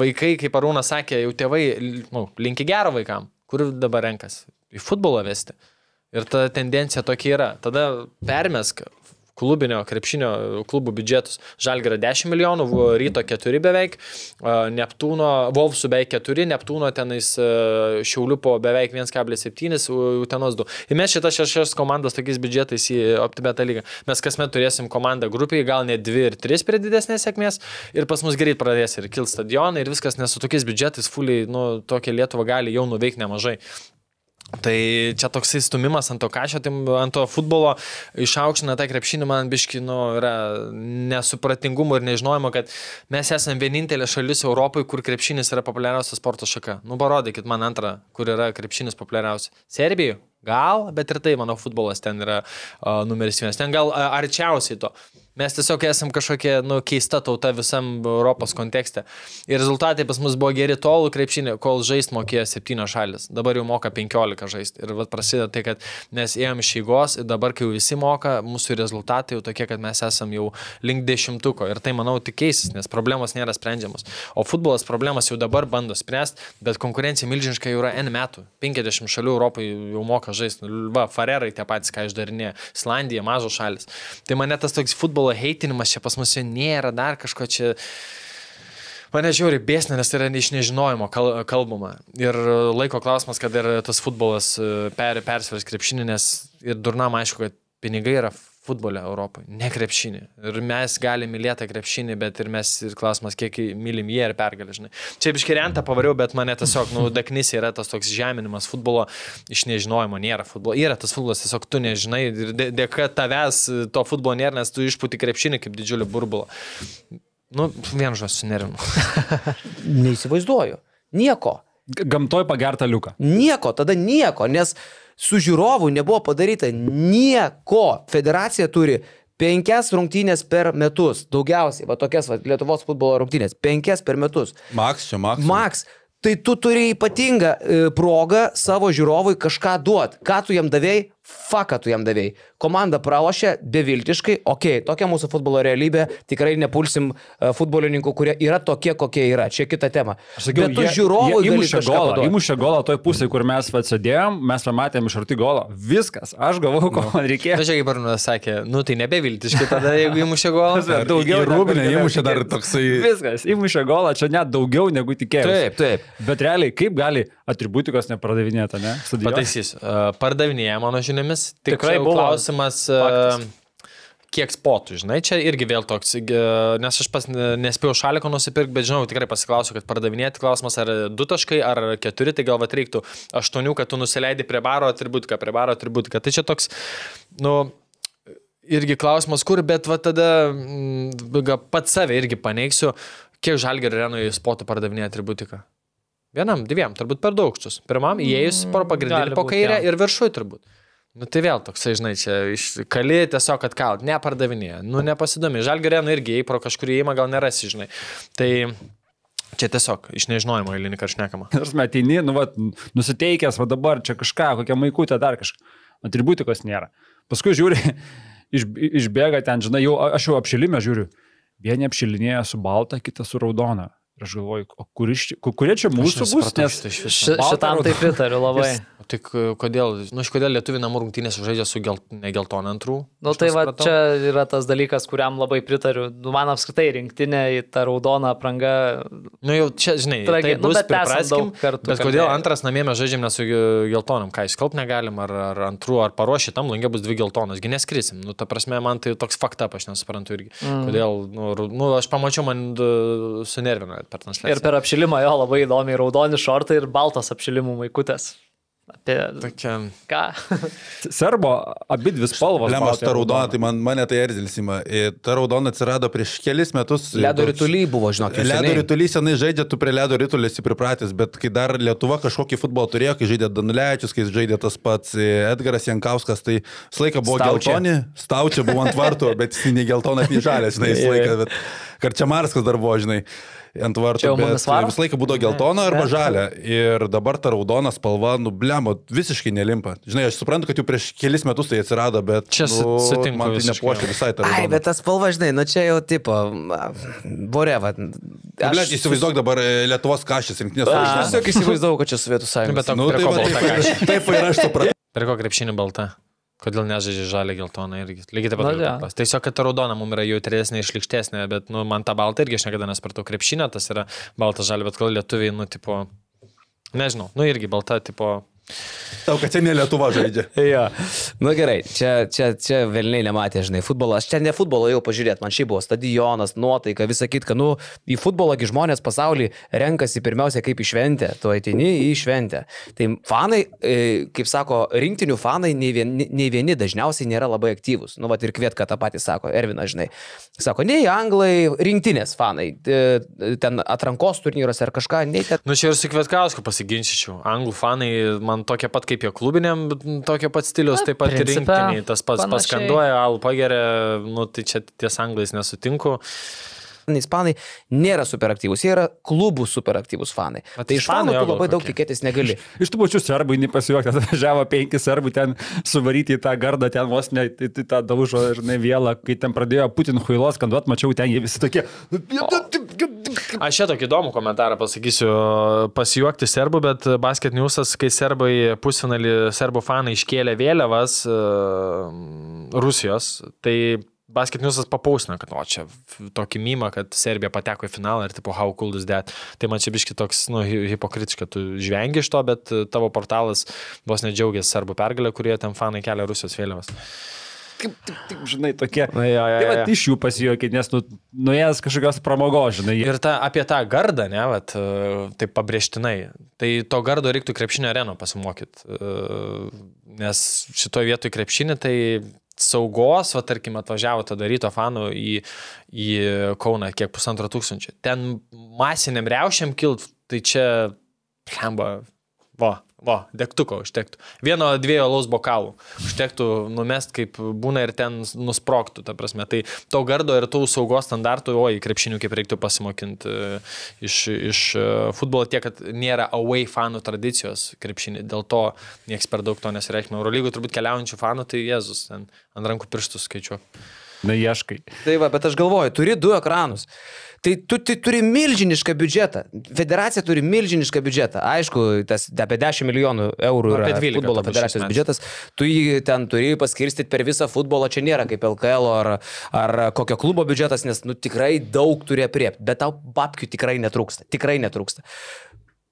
Vaikai, kaip Arūnas sakė, jau tėvai, nu, linki gero vaikam, kur dabar renkas? Į futbolą vesti. Ir ta tendencija tokia yra. Tada permesk klubinio krepšinio klubų biudžetus. Žalgara 10 milijonų, ryto 4 beveik, Neptūno, Volfsų beveik 4, Neptūno tenais Šiaulių po beveik 1,7, Utenos 2. Ir mes šitas šešias komandas tokiais biudžetais į optimetą lygą. Mes kasmet turėsim komandą grupiai, gal net 2 ir 3 prie didesnės sėkmės ir pas mus greit pradės ir kil stadionai ir viskas, nes su tokiais biudžetais fuliai, nu, tokia Lietuva gali jau nuveikti nemažai. Tai čia toksai stumimas ant to kažio, tai ant to futbolo išaukština tą krepšinį, man biški, nu, yra nesupratingumo ir nežinojimo, kad mes esame vienintelė šalis Europoje, kur krepšinis yra populiariausia sporto šaka. Nu, parodykit man antrą, kur yra krepšinis populiariausia. Serbijų? Gal, bet ir tai, manau, futbolas ten yra uh, numeris vienas. Ten gal uh, arčiausiai to. Mes tiesiog esam kažkokia nu, keista tauta visam Europos kontekste. Ir rezultatai pas mus buvo geri tol krepšinė, kol žaist mokėjo 7 šalis. Dabar jau moka 15 žaisti. Ir vat prasideda tai, kad mes ėjom iš eigos ir dabar, kai jau visi moka, mūsų rezultatai jau tokie, kad mes esam jau link dešimtuko. Ir tai, manau, tik keisis, nes problemos nėra sprendžiamos. O futbolas problemas jau dabar bando spręsti, bet konkurencija milžiniška jau yra N metų. 50 šalių Europai jau moka žaisti. Va, Farerai tie patys, ką išdarinė. Islandija, mažos šalis. Tai mane tas toks futbolas futbolo heitinimas čia pas mus nėra, dar kažko čia. Mane žiūri bėsnė, nes tai yra iš nežinojimo kalbama. Ir laiko klausimas, kad ir tas futbolas e, per, persvers krepšinį, nes ir durnam aišku, kad pinigai yra futbole Europoje, ne krepšinį. Ir mes galime mylėti krepšinį, bet ir mes, ir klausimas, kiek mylim jie ir pergalė, žinai. Čia biškiriantą pavariau, bet mane tiesiog, nu, daknis yra tas toks žeminimas futbolo iš nežinojimo, nėra futbolo. Yra tas futbolas, tiesiog tu nežinai ir dėka tavęs to futbolo nėra, nes tu išpūti krepšinį kaip didžiulį burbulą. Nu, vien žas sunerinu. Neįsivaizduoju. Nieko. Gamtoj pagerta liuka. Nieko, tada nieko, nes su žiūrovu nebuvo padaryta nieko. Federacija turi penkias rungtynės per metus. Daugiausiai, va tokias va, Lietuvos futbolo rungtynės. Penkias per metus. Maks čia, Maks. Maks. Tai tu turi ypatingą e, progą savo žiūrovui kažką duoti. Ką tu jam davėjai? Faką tu jam davėjai. Komanda pralošė beviltiškai, okei, okay, tokia mūsų futbolo realybė, tikrai nepulsim uh, futbolininkų, kurie yra tokie, kokie yra. Čia kita tema. Bet tu žiūrovui gali įmušė golą, įmušė golą toj pusėje, kur mes atsėdėjom, mes pamatėm iš arti golą. Viskas, aš gavau, ko man reikėjo. Na, čia kaip Arnas sakė, nu tai nebeviltiški tada, jeigu įmušė golą. Daugiau negu įmušė dar toksai... Viskas, įmušė golą, čia net daugiau negu tikėjausi. Taip, taip. Bet realiai, kaip gali atributikos nepardavinėti, ne? Stadione? Pataisysiu. Uh, Pardavinėja mano žiniomis. Tik Tikrai buvo. Klausimas, uh, kiek spotų, žinai, čia irgi vėl toks, uh, nes aš pas ne- nespėjau šaliko nusipirkti, bet žinau, tikrai pasiklausiu, kad pardavinėti klausimas ar du taškai, ar keturi, tai gal va reiktų aštuonių, kad tu nusileidai prie baro atributiką, prie baro atributiką. Tai čia toks, nu, irgi klausimas, kur, bet va tada mm, pats save irgi paneigsiu, kiek žalgerio arenoje spotų pardavinėja atributiką. Vienam, dviem, turbūt per daugščius. Pirmam įėjus pro pagrindinį, gali po kairę ir viršui turbūt. Nu tai vėl toksai, žinai, čia iš kali tiesiog atkalt, nepardavinėja. Nu nepasidomi. Arenoje irgi, jei pro kažkurį įimą gal nerasi, žinai. Tai čia tiesiog iš nežinojimo eilinį karšnekama. Nors metini, nu, va, nusiteikęs, va dabar čia kažką, kokią maikutę dar kažką. Atributikos nėra. Paskui žiūri, iš, išbėga ten, žinai, jau, aš jau apšilimę žiūriu. Vieni apšilinėja su balta, kitas su raudona. Ir aš galvoju, o kur iš, ku- kurie čia mūsų bus, nes tai. Ši, šitam tai pritariu labai. O tai k- kodėl, nu iš kodėl lietuvių namų rungtynės žaidžia su gel, negeltona antrų? Nu Aš tai va čia yra tas dalykas, kuriam labai pritariu. Nu, man apskritai rinktinė į tą raudoną aprangą. Nu jau čia, žinai, Tragi- tai nu, bus bet esam pripraskim, kartų Bet kodėl kalbėję. antras namie mes žaidžiam ne su ge- geltonom, ką iškalp negalim, ar, ar antrų, ar paruošį tam langė bus dvi geltonos, gi neskrisim. Nu, ta prasme, man tai toks fakta, aš nesuprantu irgi. Mm. Kodėl, nu, nu, aš pamačiau, man sunervino per transliaciją. Ir per apšilimą jo labai įdomiai raudoni šortai ir baltas apšilimų maikutės. Apie Tokia... ką? serbo abi dvi spalvos. Lemas ta raudona, tai man, mane tai erzilisima. Ta raudona atsirado prieš kelis metus. Ledo Toks- rytuliai buvo, žinok, Ledo rytulys senai žaidžia, tu prie ledo rytulio esi pripratęs, bet kai dar Lietuva kažkokį futbolą turėjo, kai žaidė Danulevičius, kai žaidė tas pats e, Edgaras Jankauskas, tai visą laiką buvo Staučia. geltoni, staučia buvo ant vartų, bet jis nei geltonas, nei žalias, žinai, visą laiką. Bet Karčiamarskas dar buvo, žinai. Ant vartų, bet visą laiką būdavo geltona arba žalia. Ir dabar ta raudona spalva, nu, blemo, visiškai nelimpa. Žinai, aš suprantu, kad jau prieš kelis metus tai atsirado, bet Čia nu, sutinku man tai nepuošia visai ta raudona. Ai, bet tas spalva, žinai, nu čia jau tipo, voreva. Aš įsivaizduok dabar e, Lietuvos kažkas rinktinės. Aš tiesiog įsivaizdavau, kad čia Sovietų sąjunga. Bet Nu, tai ko va, balta taip, kašė? ir- taip ir aš supratau. Prie ko krepšinį balta? Kodėl nežaidžia žalia geltona irgi? Lygiai taip pat. Na, paklausti. Tiesiog, kad ta raudona mums yra jautresnė, išlikštesnė, bet, nu, man ta balta irgi aš niekada nesupratau. Krepšinė tas yra balta žalia, bet kodėl lietuviai, nu, tipo, nežinau, nu, irgi balta, tipo, Tau, kad čia ne Lietuva žaidžia. Jo. Nu gerai, čia, čia, čia velniai nematė, žinai, futbolas. Aš čia ne futbolo jau pažiūrėt, man šiaip buvo stadionas, nuotaika, visą kitką. Nu, į futbolą gi žmonės pasaulyje renkasi pirmiausia kaip į šventę. Tu ateini į šventę. Tai fanai, e, kaip sako, rinktinių fanai nei vieni, nei vieni dažniausiai nėra labai aktyvūs. Nu, va ir kvietka tą patį sako, Ervina, žinai. Sako, nei anglai, rinktinės fanai. e, Ten atrankos turnyruose ar kažką, nei ten. Nu, čia ir su Kvietkausku pasiginčyčiau. Anglų fanai man tokie pat kaip jie klubiniam, bet nu, tokio pat stilius, taip pat ir principe, rinktiniai. Tas pats panašiai. paskanduoja, alų pageria, nu, tai čia ties anglais nesutinku. Ispanai nėra superaktyvūs, jie yra klubų superaktyvūs fanai. Bet Tai iš fanų jo tu labai daug kokie. tikėtis negali. Iš tų pačių serbų nepasijuokti, atvažiavo penki serbų ten suvaryti į tą gardą, ten vos ne į į tą daužo ir ne vėlą, kai ten pradėjo Putin huilos skanduot, mačiau ten jie visi tokie. Aš čia tokį įdomų komentarą pasakysiu. Pasijuokti serbų, bet basket newsas, kai serbai pusfinalį serbų fanai iškėlė vėliavas uh, Rusijos, tai basket newsas papausino, kad o čia tokį mymą, kad Serbija pateko į finalą ir tipo how cool is that. Tai man čia biški toks, nu, hi- hipokritiška, tu žvengi iš to, bet e, tavo portalas vos nedžiaugiasi serbų pergalę, kurie ten fanai kelia Rusijos vėliavas. Taip, taip, taip, žinai, tokie. Na, jo, jo, Tai jo. va, iš jų pasijuokit, nes nu, nuėjęs kažkokios pramogos, žinai. Ir ta, apie tą gardą, ne, vat, e, taip pabrėžtinai. Tai to gardo reiktų krepšinio areno pasimokyti. Nes šitoje vietoje krepšinį tai saugos, va, tarkim, atvažiavo tada ryto fanų į, į Kauną kiek pusantro tūkstančio. Ten masiniam reušiam kilt, tai čia, lemba, va, O, degtuko užtektų. Vieno, dviejų alaus bokalų. Užtektų numest, kaip būna ir ten nusproktų, ta prasme. Tai to gardo ir tų saugos standartų, oi, krepšinių kaip reiktų pasimokinti e, iš, iš e, futbolo tiek, kad nėra away fanų tradicijos krepšinį. Dėl to niekas per daug to nesireikšmė. Eurolygų turbūt keliaujančių fanų, tai Jėzus, ten ant rankų pirštų skaičiu. Na, ieškai. Tai va, bet aš galvoju, turi du ekranus. Tai tu tai turi milžinišką biudžetą. Federacija turi milžinišką biudžetą. Aišku, tas apie 10 milijonų eurų yra Apie 12 futbolo federacijos biudžetas. Tu jį ten turi paskirstyti per visą futbolą. Čia nėra kaip LKL ar, ar kokio klubo biudžetas, nes nu, tikrai daug turi apriepti. Bet tau babkių tikrai netrūksta. Tikrai netrūksta.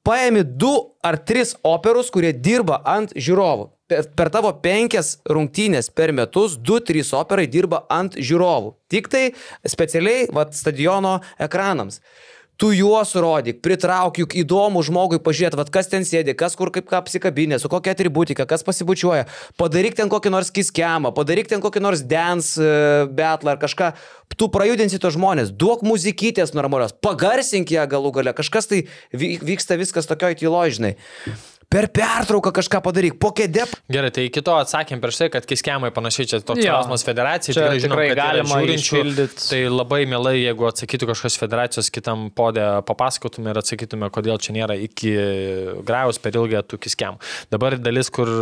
Paėmi du ar tris operus, kurie dirba ant žiūrovų. Per, per tavo penkias rungtynės per metus, du, trys operai dirba ant žiūrovų. Tik tai specialiai vat, stadiono ekranams. Tu juos rodyk, pritrauk juk įdomų žmogui pažiūrėti, vat, kas ten sėdi, kas kur kaip ką apsikabinė, su kokia atributika, kas pasibučiuoja. Padaryk ten kokį nors kiskemą, padaryk ten kokį nors dance uh, betlą ar kažką. Tu prajudinsi to žmonės, duok muzikytės normalios, pagarsink ją galų gale, kažkas tai vy- vyksta viskas tokioj tyloj, žinai. Per pertrauką kažką padaryk, po kėdė Gerai, tai kito atsakėm prieš tai, kad kiskemai panašiai čia toks klausimas federacijai. Čia Tikrai, žinom, tikrai kad yra galima žiūrinčių. išpildyt. Tai labai mielai, jeigu atsakytų kažkas federacijos kitam podė, papasakotume ir atsakytume, kodėl čia nėra iki grajaus per ilgą tų kiskemų. Dabar dalis, kur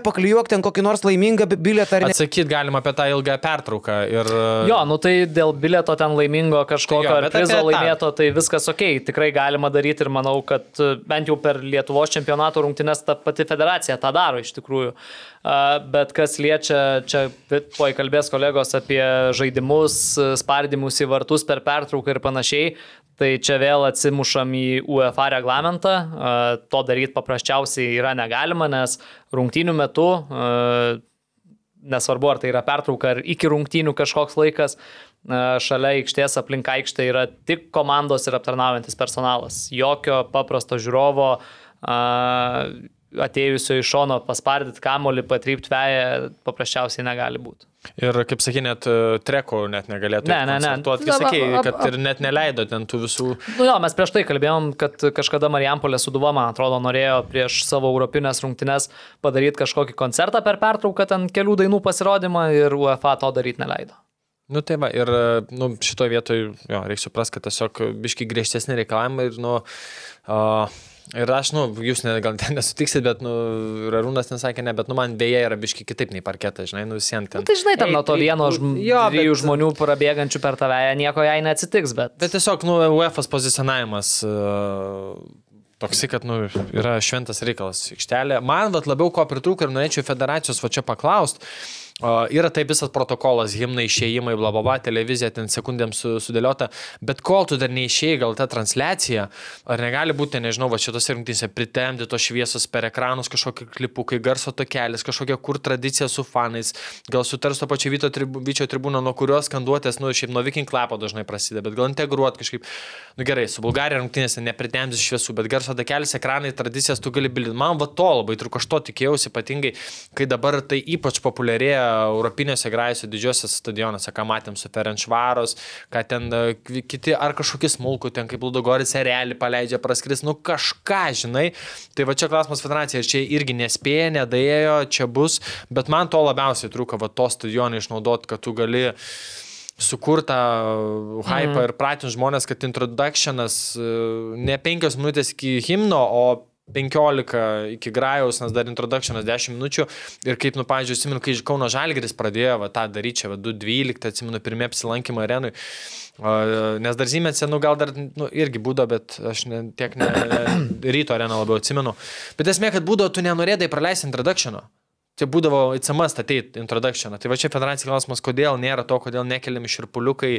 paklijuok ten kokį nors laimingą bi- bilietą ar ne. atsakyti galima apie tą ilgą pertrauką. Ir, Jo, nu tai dėl bileto ten laimingo kažkokio Tai jo, prizo laimėto, tai viskas ok, tikrai galima daryti ir manau, kad e, bent jau per Lietuvos čempionato rungtynes ta pati federacija tą daro iš tikrųjų. A, Bet kas liečia, čia tuoj kalbės kolegos apie žaidimus, e, spardymus į vartus per pertrauką ir panašiai, tai čia vėl atsimušam į UEFA reglamentą. To daryti paprasčiausiai yra negalima, nes rungtynių metu nesvarbu ar tai yra pertrauka ar iki rungtynių kažkoks laikas, šalia aikštės aplink aikštę yra tik komandos ir aptarnaujantis personalas. Jokio paprasto žiūrovo atėjusio iš šono paspardyti kamolį, patrypti veją paprasčiausiai negali būti. Ir kaip sakė, net e, treko net negalėtų. Ne, ne, ne. koncertuot. Kai Na, va, sakė, ap- kad ir net neleido ten tų visų. Nu jo, mes prieš tai kalbėjom, kad kažkada Marijampolė Suduva, man atrodo, norėjo prieš savo europinės rungtynes padaryti kažkokį koncertą per pertrauką, ten kelių dainų pasirodymą ir UEFA to daryti neleido. Nu tai va, ir nu, šitoje vietoje, jo, reikia suprasti, kad tiesiog biški griežtesni reikalavimai ir, nu, uh, ir aš, nu, jūs ne, gal ten nesutiksit, bet, nu, ir Arūnas nesakė, ne, bet, nu, man beje yra biški kitaip nei parketas, žinai, nu, visiems ten. Nu, tai žinai, ten nuo to Ei, vieno žm... jo, dviejų bet- žmonių prabėgančių per tave nieko jai neatsitiks, bet... Bet tiesiog, nu, UEFA pozicionavimas uh, toksai, kad, nu, yra šventas reikalas aikštelė. Man, vat, labiau ko pritrūko ir norėčiau federacijos va čia paklausti. Uh, yra taip visas protokolas, himnai, išėjimai, bla bla bla, televizija ten sekundėm su, sudėliota, bet kol tu dar neišėjai, gal ta transliacija, ar negali būti, nežinau, va šitose rungtynėse pritemti tos šviesos per ekranus, kažkokie klipukai, garso tokelis, kažkokia kur tradicija su fanais, gal sutars to pačio Vyčio tribu, tribūno, nuo kurios skanduotės, nu, šiaip nuo Viking klapo dažnai prasideda, bet gal integruot kažkaip, nu gerai, su Bulgarija rungtynėse nepritemti šviesų, bet garso takelis, ekranai, tradicijas tu gali bildyti. Man va to labai trūko, aš to tikėjausi, ypatingai, kai dabar tai ypač populiarėja europinėse grajose didžiosiuose stadionuose, ką matėm su Ferenčvaros, ką ten e, kiti ar kažkokie smulkų, ten kaip Ludogoris realį paleidžia praskris, nu kažką, žinai. Tai va čia klausimas federacija, čia irgi nespėja, nedaėjo, čia bus, bet man to labiausiai trūko, va to stadioną išnaudot, kad tu gali sukurtą hypą mm. ir pratinti žmonės, kad introductionas e, ne penkios minutės iki himno, o 15 iki grajaus, nes dar introductionas 10 minučių. Ir kaip, nu, pavyzdžiui, atsimenu, kai Kauno Žalgeris pradėjo va, tą daryti, čia va, 2.12, atsimenu, pirmie apsilankymą arenui. Nes dar Zimėse, nu gal dar nu, irgi būdo, bet aš ne, tiek ne, ryto areną labiau atsimenu. Bet esmė, kad būdavo, tu nenorėdai praleisti introductiono. Tai būdavo įcamas ateit introductioną. Tai va čia federacija klausimas, kodėl nėra to, kodėl nekeliami širpuliukai,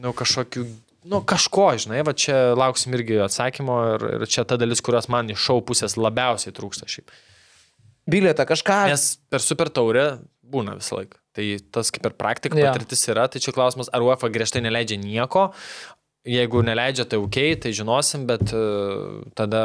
nu kažkokių, nu kažko, žinai, va čia lauksim irgi atsakymo ir, ir čia ta dalis, kurios man iš šau pusės labiausiai trūksta šiaip. Bilietą kažką. Nes per super taurę būna visą laiką. Tai tas kaip ir praktika, Jo. patirtis yra, tai čia klausimas, ar UEFA griežtai neleidžia nieko. Jeigu neleidžia, tai ok, tai žinosim, bet uh, tada,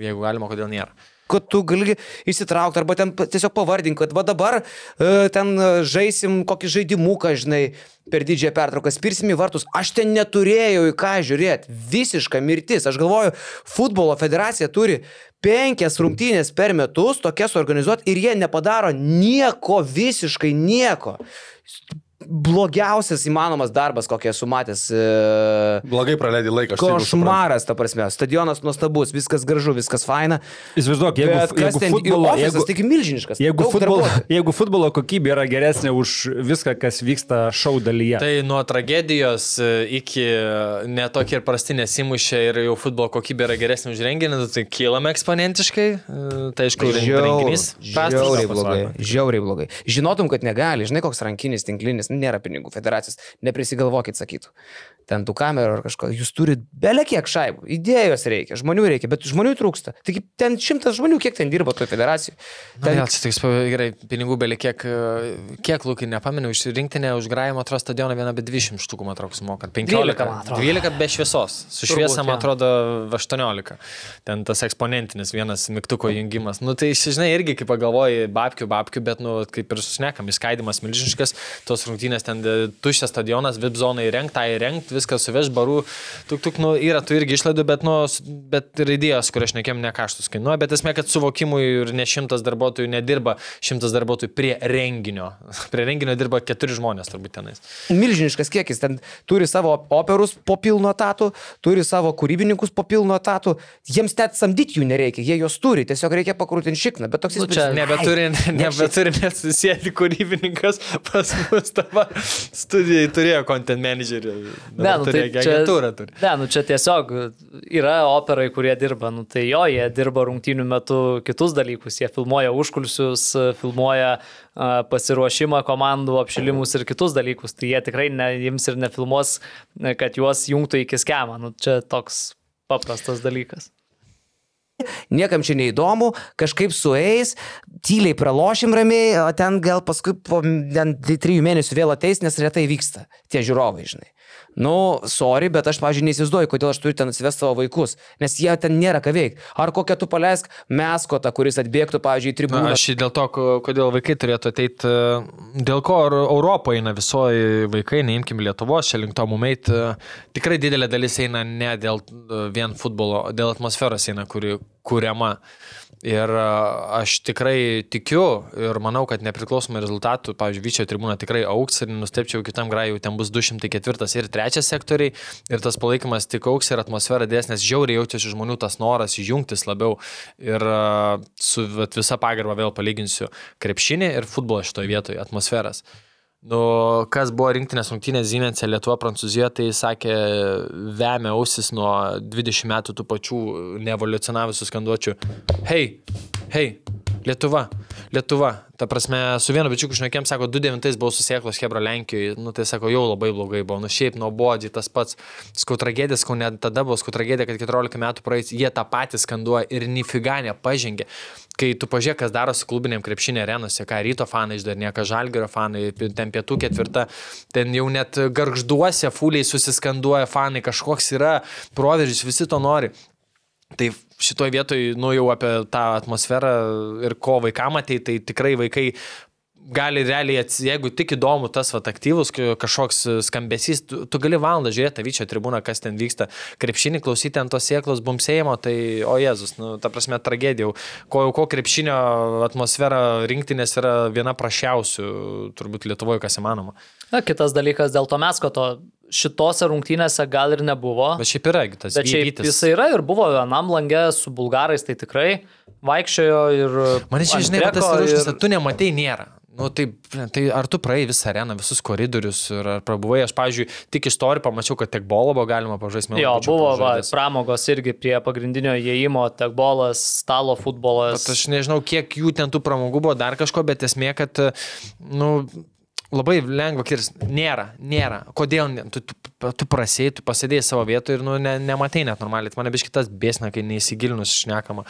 jeigu galima, kodėl nėra. Kad tu gali įsitraukti, arba ten tiesiog pavardink, kad va dabar e, ten e, žaisim kokį žaidimuką, žinai, per didžiąją pertrauką, spirsim į vartus. Aš ten neturėjau į ką žiūrėti. Visiška mirtis. Aš galvoju, futbolo federacija turi penkias rungtynės per metus, tokias organizuoti ir jie nepadaro nieko, visiškai nieko. Blogiausias įmanomas darbas, kokį esu matęs. E... Blogai praleidai laiką. Košmaras, ta prasme. Stadionas nuostabus, viskas gražu, viskas faina. Įsivaizduok, jeigu, jeigu ten futbolo, ofisas, jeigu, taigi milžiniškas. jeigu, futbolo, darbuotojų. jeigu futbolo kokybė yra geresnė už viską, kas vyksta šau dalyje. Tai nuo tragedijos e, iki netokį ir prasti nesimušė ir jau futbolo kokybė yra geresnė už renginį, tai kylame eksponentiškai. e, Tai aišku, renginys. Žiauriai blogai. Žiauriai blogai. Žinotum, kad negali, žinai, koks rankinis, tinklinis, nu, nėra pinigų federacijos, neprisigalvokit, sakytų. Ten tų kamerų ar kažko, jūs turite belė kiek šaibų, idėjos reikia, žmonių reikia, bet žmonių trūksta. Taigi ten šimtas žmonių, kiek ten dirba toje federacijoje. Na, Ten vėl, čia tik gerai, pinigų belė kiek, kiek lūkai, nepamenu, iš rinktinę už grajimo atro stadioną vieną be 20 štukų, man atrodo, sumoka. 15, 12, man atrodo. 12 be šviesos. Su šviesa, man atrodo, 18. Ten tas eksponentinis vienas mygtuko jungimas. Nu, tai, žinai, irgi kaip pagalvoji, babkių, babkių, bet, nu, kaip ir sušnekam, įskaidimas milžiniškas, tos rungtynės ten e, tuščias stadionas, VIP zoną įrengti, tą viskas suveš barų. Tuk, tuk, nu, yra tų irgi išlaidų, bet, nu, bet ir idėjos, kur aš nekėm, ne kaštus kainuoja, bet esmė, kad suvokimui ir ne šimtas darbuotojų nedirba, šimtas darbuotojų prie renginio. Prie renginio dirba keturi žmonės turbūt tenais. milžiniškas kiekis, ten turi savo operus po pilno etatų, turi savo kūrybininkus po pilno etatų, jiems net samdyti jų nereikia, jie juos turi, tiesiog reikia pakrūtinti šikną, bet toks Nu, čia nebeturi, ne nebeturi net susėti kūrybininkas pas mus dabar studijai turėjo content managerį. Ne, nu, tai turėjo čia, agentūrą turi. ne, nu, čia tiesiog yra operai, kurie dirba, nu, tai jo, jie dirba rungtynių metu kitus dalykus, jie filmuoja užkulsius, filmuoja a, pasiruošimą komandų, apšilimus ir kitus dalykus, tai jie tikrai neims ir nefilmuos, kad juos jungtų iki skemą, nu, čia toks paprastas dalykas. Niekam čia neįdomu, kažkaip sueis, tyliai pralošim ramiai, o ten gal paskui po ten trijų mėnesių vėl ateis, nes retai vyksta tie žiūrovai, žinai. Nu, sorry, bet aš, pavyzdžiui, neįsivaizduoju, kodėl aš turiu ten atsivesti savo vaikus, nes jie ten nėra ką veikti. Ar kokią tu paleisk meskotą, kuris atbėgtų, pavyzdžiui, į Na, tribūną. aš dėl to, ko- kodėl vaikai turėtų ateiti, dėl ko Europoje eina visoji vaikai, neimkim Lietuvos, čia link to mumeit, tikrai didelė dalis eina ne dėl e, vien futbolo, dėl atmosferos eina, kuri kuriama. Ir e, aš tikrai tikiu ir manau, kad nepriklausomai rezultatų, pavyzdžiui, Vyčio tribūna tikrai auks ir nustepčiau kitam grajui, ten bus 204 ir 3 sektoriai ir tas palaikymas tik auks ir atmosfera dės, nes žiauriai jaučiasi žmonių tas noras jungtis labiau ir e, su visa pagarba vėl palyginsiu krepšinį ir futbolą šitoje vietoje, atmosferas. Nu, kas buvo rinktinės rungtynės Zymense Lietuva, Prancūzija, tai sakė, vemia ausis nuo 20 metų tų pačių neevoliucionavusių skanduočių. Hei, hei, Lietuva, Lietuva. Ta prasme, su vienu bičiuku šnekėm, sako, 29 buvau susieklos Hebra Lenkijoje, nu tai sako, jau labai blogai buvo, nu šiaip nuobodžiai tas pats, skau tragedija, skau net tada buvo skau tragedija, kad 14 metų praeis, jie tą patį skanduoja ir nifiga nepažengė. Kai tu pažiūrėk, kas darosi klubinėm krepšinė arenose, ką ryto fanai išdarinė, ką žalgerio fanai, ten pietų ketvirta, ten jau net garžduose fuliai susiskanduoja fanai, kažkoks yra proveržys, visi to nori. Tai šitoje vietoje, nu jau apie tą atmosferą ir ko vaikam atei, tai tikrai vaikai gali realiai, ats- jeigu tik įdomu tas vat, aktyvus kažkoks skambesys, tu, tu gali valandą žiūrėti vyčio tribūną, kas ten vyksta, krepšinį klausyti ant tos sėklos bumsėjimo, tai o Jėzus, nu, ta prasme, tragedija. Ko jau ko krepšinio atmosfera rinktinės yra viena prašiausių, turbūt Lietuvoje, kas įmanoma. Na, kitas dalykas dėl to meskoto. Šitose rungtynėse gal ir nebuvo. Bet šiaip yra tas Bet šiaip vytis. jisai yra ir buvo vienam langė su bulgarais, tai tikrai vaikščiojo ir... Man čia, žinai, tas ir- ir... tu nematai nėra. Nu, tai, tai ar tu praėjai visą areną, visus koridorius ir ar prabuvai, aš, pavyzdžiui, tik iš to ir pamačiau, kad tiek bolo buvo galima pažaisti. Jo, buvo va, pramogos irgi prie pagrindinio įėjimo, tekbolas, stalo futbolas. Bet aš nežinau, kiek jų ten tų pramogų buvo, dar kažko, bet esmė, kad, nu, labai lengva kirs. Nėra, nėra. Kodėl? Ne? Tu, tu, tu prasėjai, tu pasėdėjai savo vietoje ir, nu, ne, nematai net normaliai. Tai Mane biški tas bėsna, kai neįsigilinus šnekama.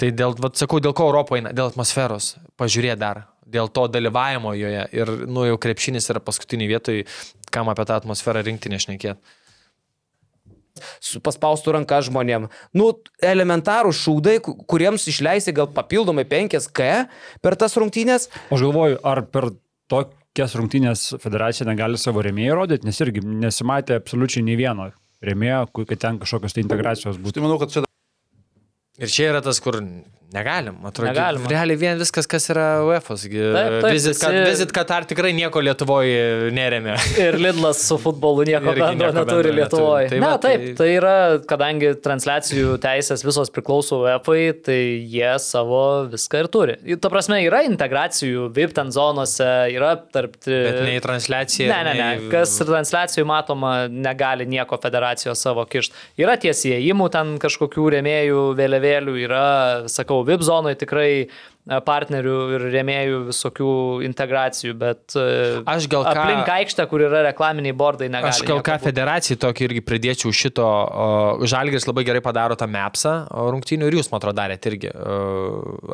Tai dėl, vat, sakau, dėl ko Europoje eina? Dėl atmosferos. Pažiūrė dar. Dėl to dalyvavimo joje. Ir, nu, jau krepšinis yra paskutinį vietoj, kam apie tą atmosferą rinkti nešnekėti. su- paspaustų ranką žmonėm. Nu, elementarų šūdai, ku- kuriems išleisi gal papildomai 5K per tas rungtynės. Aš galvoju, ar per tokias rungtynės federacija negali savo rėmėjų rodyti, nes irgi nesimatė absoliučiai nei vieno rėmėjo, kad ten kažkokios tai integracijos būtų. Tai manau, kad čia Ir čia yra tas, kur negalim, atrodo. Negalima. Realiai vien viskas, kas yra taip, Vizit, visi- vizit Katar tikrai nieko Lietuvoje neremia. Ir Lidlas su futbolu nieko Irgi bendro nieko neturi bendro Lietuvoje. neturi. Tai Ne, va, taip, tai- tai yra, kadangi transliacijų teisės visos priklauso UEFA, tai jie savo viską ir turi. Ta prasme, yra integracijų VIP ten zonose, yra tarp... Bet nei transliacija. Ne, ne, ne. nei- Kas transliacijų matoma, negali nieko federacijos savo kišti. Yra ties įėjimų ten kažkokių rėmėjų, vėliavėlių, yra, sakau, VIP zonoje tikrai e, partnerių ir rėmėjų visokių integracijų, bet e, Aš gal ką- aplink aikštę, kur yra reklaminiai bordai, negali. Aš gal ką federacijai tokį irgi pridėčiau šito. Žalgis labai gerai padaro tą mapsą o, rungtynių ir jūs, man atrodo, darėt irgi.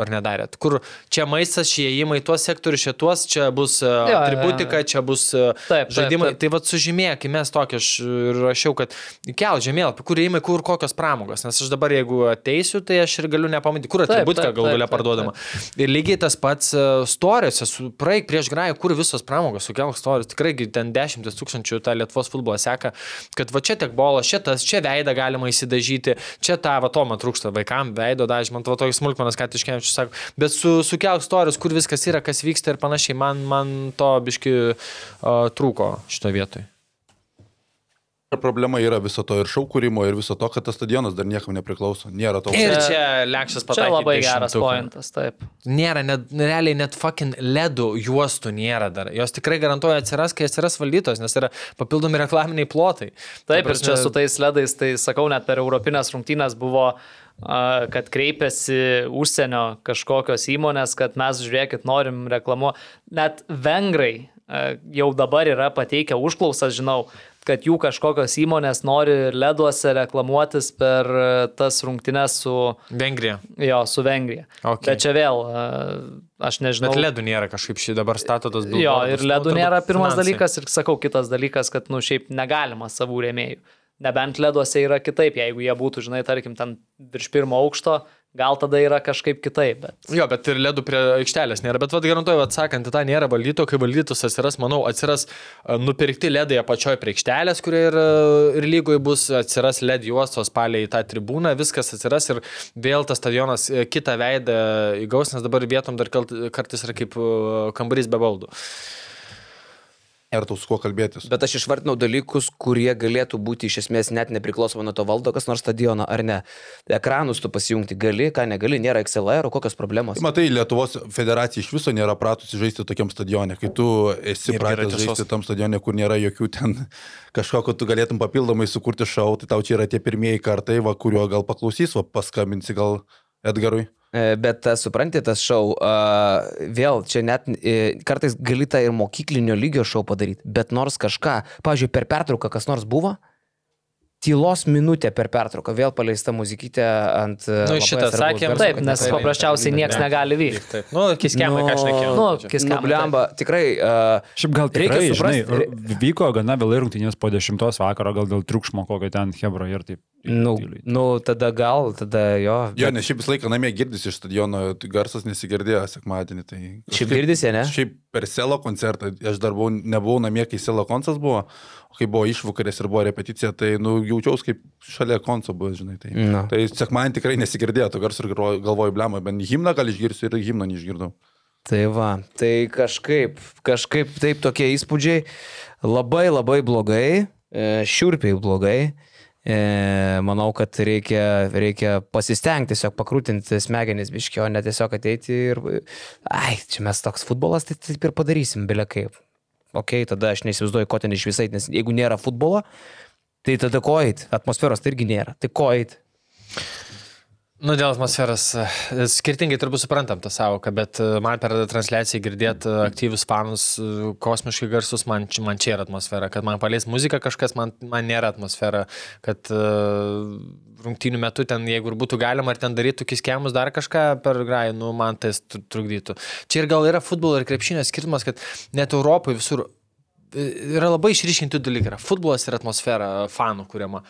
Ar nedarėt? Kur čia maistas, šie įėjimai, tuos sektorius, šitos, čia bus jo, jo, atributika, čia bus e, Taip, taip, žaidimai. taip. Tai vad sužymėkime mes tokį, aš ir rašiau, kad kel žemėlapį, kur įėjimai, kur kokios pramogos. Nes aš dabar, jeigu ateisiu, tai aš ir galiu nepamatyti, kur Taip, atributika taip, galų taip, galia taip, parduodama. Ir lygiai tas pats e, storiuose, praeik prieš grają, kur visos pramogos, sukelk storius, tikrai ten dešimtis tūkstančių tą Lietuvos futbolą seka, kad va čia tiek bolas, čia tas, čia veidą galima įsidažyti, čia tą, va to man trūksta vaikam, veido dažymą, to toks smulkmenas, ką iškiamčius sako, bet su, sukelk storius, kur viskas yra, kas vyksta ir panašiai, man, man to biški uh, trūko šito vietoj. Problema yra viso to ir šau kūrimo, ir viso to, kad tas stadionas dar niekam nepriklauso. Nėra to. Ir Čia- čia lekšas Čia pataikė. labai į geras pointas, taip. Nėra, net, realiai net fucking ledų juostų nėra dar. Jos tikrai garantuoja atsiras, kai atsiras valdytos, nes yra papildomi reklaminiai plotai. Taip, Ta ir čia su tais ledais, tai sakau, net per Europinės rungtynės buvo, a, kad kreipėsi užsienio kažkokios įmonės, kad mes, žiūrėkit, norim reklamuoti. Net vengrai jau dabar yra pateikę užklausas, žinau, kad jų kažkokios įmonės nori leduose reklamuotis per a, tas rungtynes su, Vengrija. jo, su Vengrija. Okay. Bet čia vėl, a, aš nežinau. Bet ledų nėra kažkaip šį dabar stato tas Jo, ir ledų nėra pirmas finansai. dalykas ir sakau, kitas dalykas, kad, nu, šiaip negalima savų rėmėjų. Nebent leduose yra kitaip, jeigu jie būtų, žinai, tarkim, ten virš pirmo aukšto, gal tada yra kažkaip kitaip, bet... Jo, bet ir ledų prie aikštelės nėra. Bet vad garantuoju, atsakant, į tą nėra valdyto, kai valdytos atsiras, manau, atsiras a, nupirkti ledai apačioje prie aikštelės, kurie ir, ir lygoje bus, atsiras led juostos palei tą tribūną, viskas atsiras ir vėl tas stadionas e, kitą veidą įgaus, nes dabar vietom dar kartais yra kaip e, kambarys be baldų. Ir tau su kuo kalbėtis. Bet aš išvardinau dalykus, kurie galėtų būti iš esmės net nepriklausomai nuo to valdo kas nors stadioną ar ne. Ekranus tu pasijungti gali, ką negali, nėra XLR, kokios problemos. Tai Matai, Lietuvos federacija iš viso nėra pratusi žaisti tokiam stadione. Kai tu esi pratęs žaisti tam stadione, kur nėra jokių ten kažko, kad tu galėtum papildomai sukurti šau, tai tau čia yra tie pirmieji kartai, va, kuriuo gal paklausys, va, paskambinsi gal Edgarui. E, Bet supranti, tas šou, uh, vėl čia net e, kartais gali tą ir mokyklinio lygio šou padaryti, bet nors kažką, pavyzdžiui, per pertrauką kas nors buvo, tylos minutė per pertrauką, vėl paleista muzikytė ant... e, Nu, labai šitą sakėm. garso, Taip, nes paprasčiausiai niekas negali vykti. Taip, nu, kiskemai, ką aš nekėjau. Nu, Nu, kiskam. blemba, tikrai... Uh, Šiaip gal Reikia tikrai, suprast- žinai, r- vyko gana vėlai rungtynės po 10 vakaro, gal dėl triukšmo kokio ten Hebro ir taip. nu, tyliai. nu, tada gal, tada jo. Jo, nes šiaip visą laiką namie girdisi iš stadiono, tai garsas nesigirdėjo sekmadienį. Tai Šiaip girdisi, ne? Šiaip per Selo koncertą, aš dar buvau, nebuvau namie, kai Selo koncertas buvo, kai buvo išvakarės ir buvo repeticija, tai nu, jaučiausi kaip šalia konco buvo, žinai. Tai, Nu. tai sekmadienį tikrai nesigirdėjo to garso ir galvoju- galvoju, blemą, bent himną gal išgirsiu ir himną neišgirdau. Tai va, tai kažkaip, kažkaip taip tokie įspūdžiai labai labai blogai, e, šiurpiai blogai. E, manau, kad reikia, reikia pasistengti, tiesiog pakrūtinti smegenis biškio, ne tiesiog ateiti ir, ai, čia mes toks futbolas, tai taip ir padarysim, belia kaip. Ok, tada aš neįsivaizduoju, ko ten iš visai, nes jeigu nėra futbolo, tai tada ko eit, atmosferos tai irgi nėra, tai ko eit. Nu, dėl atmosferos e, skirtingai turbūt suprantam tą savoką, bet e, man per transliaciją girdėti aktyvius fanus, e, kosmiškai garsus, man, man čia yra atmosfera. Kad man paleis muzika kažkas, man, man nėra atmosfera. Kad rungtynių metu ten, jeigu ir būtų galima, ar ten darytų kiskemus dar kažką per grajų, nu, man tai tr- trukdytų. Čia ir gal yra futbolo ir krepšinio skirtumas, kad net Europoje visur e, yra labai išryškinti dalykai. Futbolas ir atmosfera fanų kuriama.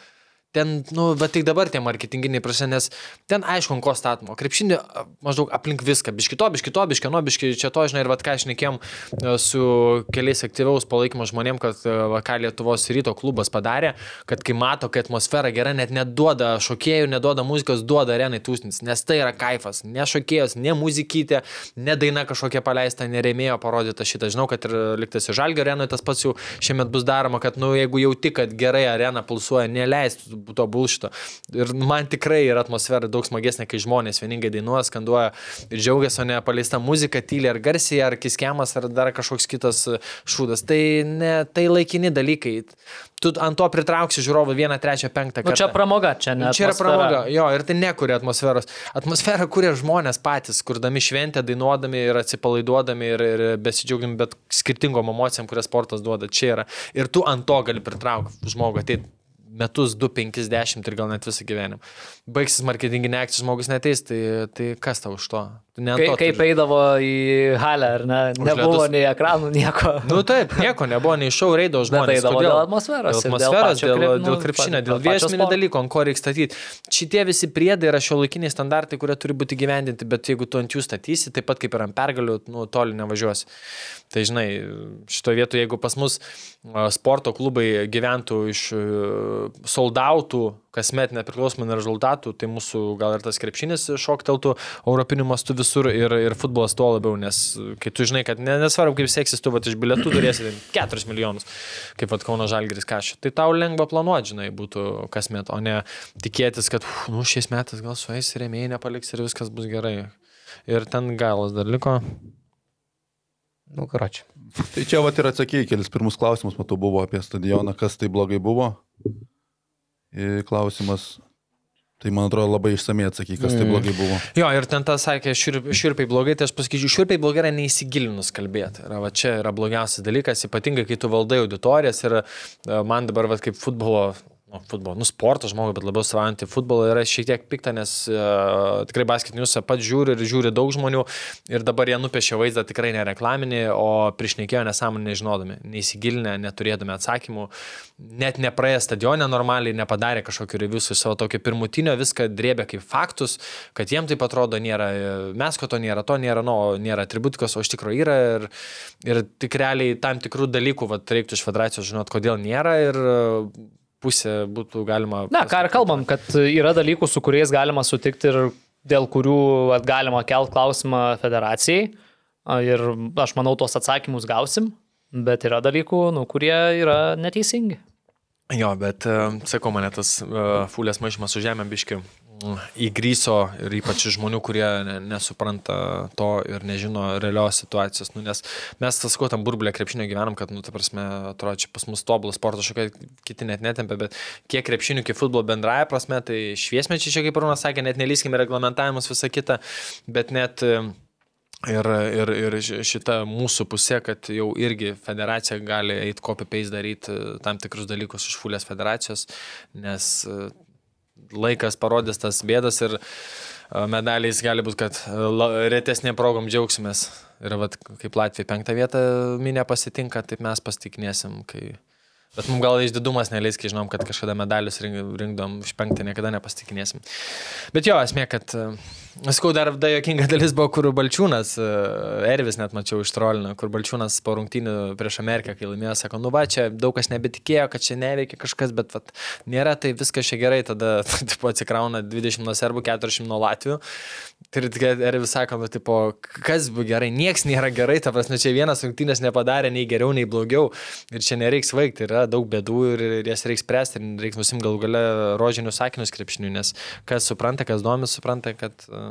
Ten, nu, bet tik dabar tie marketinginiai prasme, nes ten aišku, ko statoma. Krepšinį a, maždaug aplink viską. Biškito, biškito, biškino, biški čia to, žinai, ir vad ką aš nekėjom su keliais aktyviaus palaikymo žmonėm, kad e, ką Lietuvos ryto klubas padarė, kad kai mato, kad atmosfera gera, net neduoda šokėjų, neduoda muzikos, duoda arenai tūsnis, nes tai yra kaifas. Ne šokėjos, ne muzikytė, ne daina kažkokia paleista, neremėjo parodyta šitą. Žinau, kad ir liktas į žalgio arenoje tas pats jau šiemet bus daroma, kad, nu, jeigu jau tik, kad gerai arena pulsuoja, neleistų to bulšito. Ir man tikrai yra atmosfera daug smagesnė, kai žmonės vieningai dainuoja, skanduoja ir džiaugiasi, o ne paleista muzika, tyliai ar garsiai, ar kiskiamas, ar dar kažkoks kitas šūdas. Tai, ne, tai laikini dalykai. Tu ant to pritrauksi žiūrovą vieną, trečią, penktą Nu, kartą. čia pramoga, čia ne. Čia yra pramoga, jo, ir tai nekuria atmosferos. Atmosferą kuria žmonės patys, kurdami šventę, dainuodami ir atsipalaiduodami ir, ir besidžiaugdami, bet skirtingom emocijom, kurias sportas duoda. Čia yra. Ir tu ant to gali pritraukti žmogų. Tai metus, 2, 50 ir gal net visą gyvenimą. Baigsis marketinginė akcija, žmogus neteis, tai, tai kas tau už to? Ne Kai, to kaip turi. eidavo į halę, ar ne? Nebuvo ledus. nei ekranų, nieko. Nu taip, nieko nebuvo, nei šau reido žmonės. eidavo Kodėl? dėl atmosferos Dėl atmosferos, dėl, dėl, nu, dėl krepšinio, dėl sporto. dalykų, ant ko reikia statyti. Šitie visi priedai yra šio laikiniai standartai, kurie turi būti gyvendinti, bet jeigu tu ant jų statysi, taip pat kaip ir ant pergalių, nu, toli nevažiuosi. Tai žinai, šitoje vietoje, jeigu pas mus sporto klubai gyventų iš e, soldautų kasmet nepriklausomai nuo rezultatų, tai mūsų gal ir tas krepšinis šokteltų europiniu mastu visur ir, ir futbolas tuo labiau, nes kai tu žinai, kad ne, nesvarbu, kaip seksis, tu vat, iš bilietų turėsi 4 milijonus, kaip vat Kauno Žalgiris kažkaip, tai tau lengva planuoti, žinai, būtų kasmet, o ne tikėtis, kad, uf, nu, šiais metais gal sueis rėmėjai nepaliks ir viskas bus gerai. Ir ten galas dar liko. Nu, karoči. Tai čia vat ir atsakėjai kelis pirmus klausimus, matau, buvo apie stadioną, kas tai blogai buvo. Klausimas. Tai man atrodo labai išsamei atsakai, kas tai Mm. blogai buvo. Jo, ir ten tas sakė, širp, širpiai blogai, tai aš pasakyčiau, širpiai blogai yra neįsigilinus kalbėti. Yra, va, čia yra blogiausias dalykas, ypatingai kai tu valdai auditorijas ir e, man dabar, va, kaip futbolo, nu, futbolo, nu, sporto žmogui, bet labiau savaujantį futbolą yra šiek tiek pikta, nes uh, tikrai basketinius pats žiūri ir žiūri daug žmonių ir dabar jie nupiešė vaizdą tikrai nereklaminį, o priešnekėjo nesąmonį nežinodami, neįsigilinę, neturėdami atsakymų, net nepraėję stadionę normaliai, nepadarė kažkokiu revisu savo tokio pirmutinio, viską drėbė kaip faktus, kad jiem taip atrodo nėra, mes ko to nėra, to nėra, nu, nėra atributikos, o iš tikrųjų yra ir, ir tik realiai tam tikrų dalykų, vat, reiktų iš federacijos žinot, kodėl nėra ir pusė būtų galima. Na, ką ir kalbam, kad yra dalykų, su kuriais galima sutikti ir dėl kurių galima kelt klausimą federacijai. A, Ir aš manau, tuos atsakymus gausim, bet yra dalykų, nu, kurie yra neteisingi. Jo, bet uh, sakau, mane tas uh, fulės maišymas su žemė biški įgryso ir ypač žmonių, kurie ne, nesupranta to ir nežino realios situacijos. Nu, nes mes, tas kuo tam burblė krepšinio gyvenam, kad, nu, ta prasme, atrodo, čia pas mus tobulas sportas, šokai kiti net netempia, bet kiek krepšinių, kiek futbolo bendraja prasme, tai šviesmečiai čia, kaip Rūnas sakė, net nelyskime reglamentavimus, visą kitą, bet net uh, Ir, ir, ir ši- šita mūsų pusė, kad jau irgi federacija gali eiti copy-paste daryti e, tam tikrus dalykus iš fulės federacijos, nes e, laikas parodys tas bėdas ir e, medaliais gali būti, kad e, retesnė progom džiaugsimės. Ir vat, kaip Latvija penktą vietą minė pasitinka, taip mes pasitiknėsim. Kai... Bet mums gal išdidumas neleis, kai žinom, kad kažkada medalius rink- rinkdom iš penktą, niekada nepasitiknėsim. Bet jo, esmė, kad, e, sakau, dar da jokinga dalis buvo, kur Balčiūnas, e, Ervis net mačiau iš trolino, kur Balčiūnas po rungtynių prieš Ameriką, kai laimėjo, sako, nu va, čia daug kas nebetikėjo, kad čia neveikia kažkas, bet vat, nėra, tai viskas čia gerai, tada tipo, atsikrauna 20 nuo serbų, 40 nuo latvių. Ir Ervis sako, nu, tipo, kas buvo gerai, nieks nėra gerai, ta prasme, čia vienas rungtynės nepadarė nei geriau, nei blogiau. Ir čia nereiks vaikti, yra daug bėdų ir, jas reiks spręsti, ir reiks nusim galų gale rožinius sakinius krepšinių, nes kas supranta, kas domis, supranta, kad uh,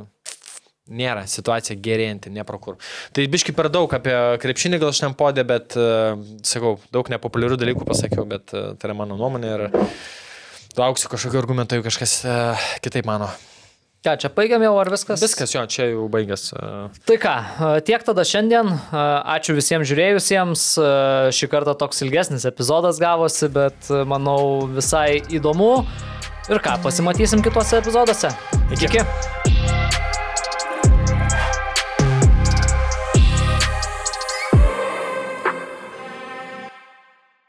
nėra situacija gerėjanti, ne pro kur. Tai biški per daug apie krepšinį gal šiam podė, bet, uh, sakau, daug nepopuliarių dalykų pasakiau, bet uh, tai yra mano nuomonė ir lauksiu kažkokio argumento, jeigu kažkas uh, kitaip mano. Ką, čia baigiam jau ar viskas? Viskas, jo, čia jau baigęs. Tai ką, tiek tada šiandien. Ačiū visiems žiūrėjusiems. Šį kartą toks ilgesnis epizodas gavosi, bet manau visai įdomu. Ir ką, pasimatysim kituose epizoduose. Iki. iki.